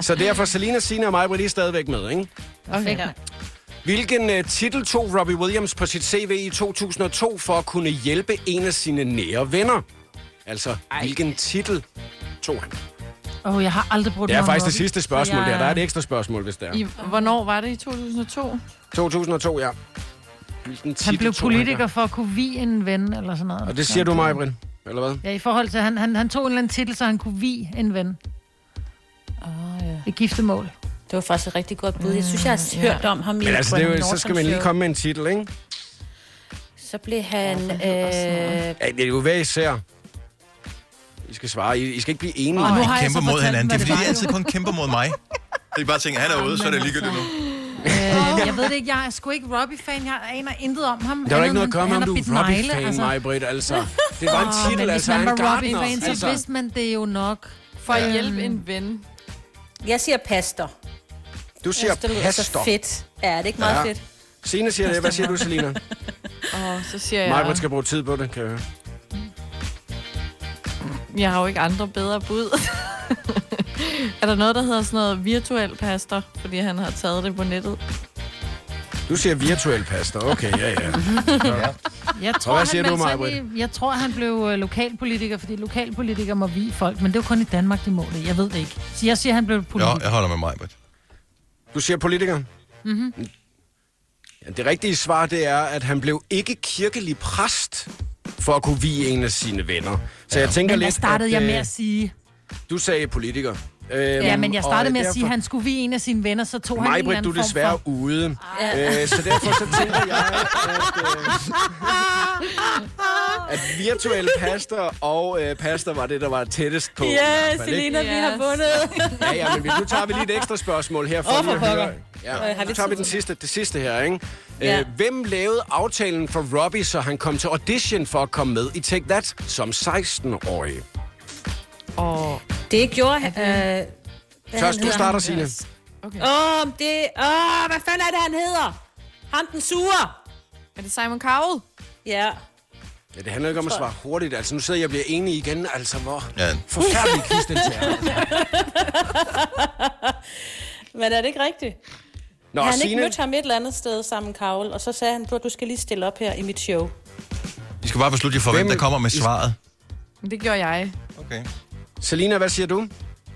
[LAUGHS] Så derfor Selina, Sina og mig lige stadigvæk med, ikke? Okay. Ja. Hvilken øh, titel tog Robbie Williams på sit CV i 2002 for at kunne hjælpe en af sine nære venner? Altså, Ej. hvilken titel tog han? Åh, oh, jeg har aldrig brugt Det er faktisk det sidste spørgsmål jeg- der. Der er et ekstra spørgsmål, hvis det er. I, hvornår var det i 2002? 2002, ja. Hvilken titel Han blev tog politiker der? for at kunne vie en ven, eller sådan noget. Og det siger du mig, Brind, eller hvad? Ja, i forhold til, han, han, han tog en eller anden titel, så han kunne vie en ven. Oh, ja. Et giftemål. Det var faktisk et rigtig godt bud. Jeg synes, jeg har hørt om ham i Men altså, det er jo, så skal man lige komme med en titel, ikke? Så blev han... Øh, Ja, det er jo hver især. I skal svare. I, I skal ikke blive enige. Oh, nu har jeg kæmper mod hinanden. Det er fordi, de det altid kun kæmper mod mig. Så de bare tænker, han er ude, så er det ligegyldigt nu. Øh, jeg ved det ikke, jeg er sgu ikke Robbie-fan. Jeg aner intet om ham. Der er jo ikke noget at komme han om, du er Robbie-fan, altså. mig, Britt, altså. Det var en Åh, titel, men altså. hvis man Han var Robbie-fan, så altså. vidste man det jo nok. For at Øhm, hjælpe en ven. jeg siger pastor. Du siger Jeg synes, det lyder så pastor. fedt. Ja, det er ikke meget Ja. fedt. Signe siger det. Hvad siger du, Selina? Og så siger Mig, jeg... Britt skal bruge tid på det, kan jeg høre. Jeg har jo ikke andre bedre bud. [LAUGHS] er der noget, der hedder sådan noget virtuel pastor? Fordi han har taget det på nettet. Du siger virtuel pastor. Okay, ja, ja. [LAUGHS] Jeg Og tror, hvad han siger du, sig Maja ind i- Jeg tror, han blev øh, lokalpolitiker, fordi lokalpolitikere må vi folk. Men det er jo kun i Danmark, de må det. Jeg ved det ikke. Så jeg siger, han blev Jo, politiker. jeg holder med mig, Britt. Du siger politiker? Mm-hmm. Ja, det rigtige svar, det er, at han blev ikke kirkelig præst for at kunne vie en af sine venner. Så jeg tænker Men hvad lidt, startede at, jeg med øh, at sige? Du sagde politiker. Øhm, Ja, men jeg startede med at sige, at han skulle vie en af sine venner, så tog han en eller Mig, anden du er form desværre for... ude. Ja. Øh, så derfor så tænker jeg, at, øh, at virtuel pastor og øh, pastor var det, der var tættest på. Ja, ikke? Selina, vi har vundet. Ja, ja, men nu tager vi lige et ekstra spørgsmål her. For lige at pokker. høre. Ja, vi nu tager vi den sidste, det sidste her, ikke? Ja. Øh, hvem lavede aftalen for Robbie, så han kom til audition for at komme med i Take That som 16-årig? Og Det gjorde han... Øh, hvad Først, du starter? Signe. Okay. Åh, oh, det... Åh, hvad fanden er det, han hedder? Ham den sure. Er det Simon Cowell? Ja. Ja, det handler ikke om at svare hurtigt. Altså, nu sidder jeg og bliver enig igen. Altså, hvor Ja. forfærdelig quiz den til. Men er det ikke rigtigt? Nå, Har han ikke Signe, mødt ham et eller andet sted sammen, Kavl, og så sagde han, "Bror, du skal lige stille op her i mit show. I skal bare beslutte jer for, hvem, Hvem- der kommer med I- svaret. Men det gjorde jeg. Okay. Selina, hvad siger du?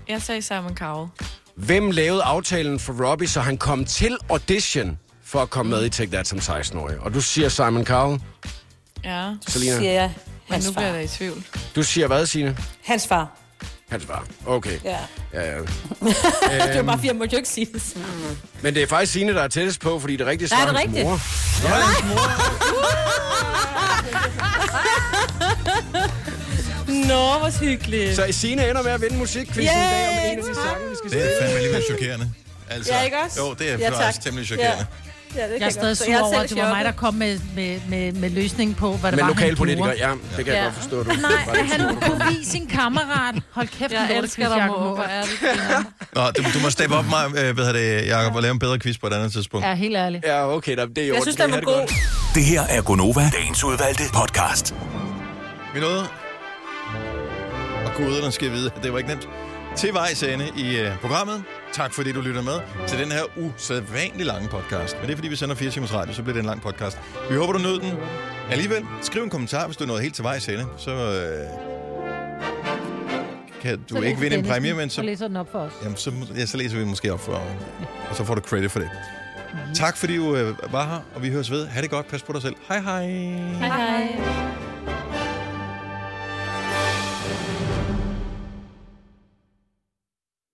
Jeg sagde Simon Cowell. Hvem lavede aftalen for Robbie, så han kom til audition for at komme med i Take That som 16-årig? Og du siger Simon Cowell. Ja. Selina. Siger jeg. Men Hans nu bliver far. jeg da i tvivl. Du siger hvad, Signe? Hans far. Hans far. Okay. Ja. Ja, ja. [LAUGHS] det var bare, jeg måtte jo ikke sige det. Men det er faktisk Signe, der er tættest på, fordi det rigtige Nej, svar er det hans rigtigt? mor. Ja, hans mor. Nå, hvor hyggeligt. Så Signe ender med at vinde musikquizzen i dag om en af de sange, vi skal Det er fandme alligevel chokerende. Altså, Ja, ikke også? Jo, det er Ja, faktisk tak. temmelig chokerende. Ja, det kan Jeg er stadig sur er over, at det var mig, der kom med, med, med, med løsningen på, hvad det Men var, lokalpolitiker, han gjorde. ja, det kan jeg Ja. godt forstå, du. Nej, han kunne vise sin kammerat. Hold kæft, Jeg en elsker dig. Hvor er det. Nå, du, du må steppe op mig, øh, hvad hedder det, Jacob, og lave en bedre quiz på et andet tidspunkt. Ja, helt ærligt. Ja, okay, da, det er jo Jeg synes, den var god. Det her er Gonova, dagens udvalgte podcast. Vi nåede og guderne skal vide, at det var ikke nemt. Til vejs ende i uh, programmet. Tak fordi du lytter med til den her usædvanlig lange podcast. Men det er fordi, vi sender 4 timers radio, så bliver det en lang podcast. Vi håber, du nød den. Alligevel, skriv en kommentar, hvis du er nået helt til vejs ende. Så uh, kan du Så ikke vinde en præmie, men Så så, læser den op for os. jamen, så, ja, så læser vi den måske op for, og så får du credit for det. Tak fordi du øh, var her, og vi høres ved. Ha' det godt. Pas på dig selv. Hej hej. Hej hej.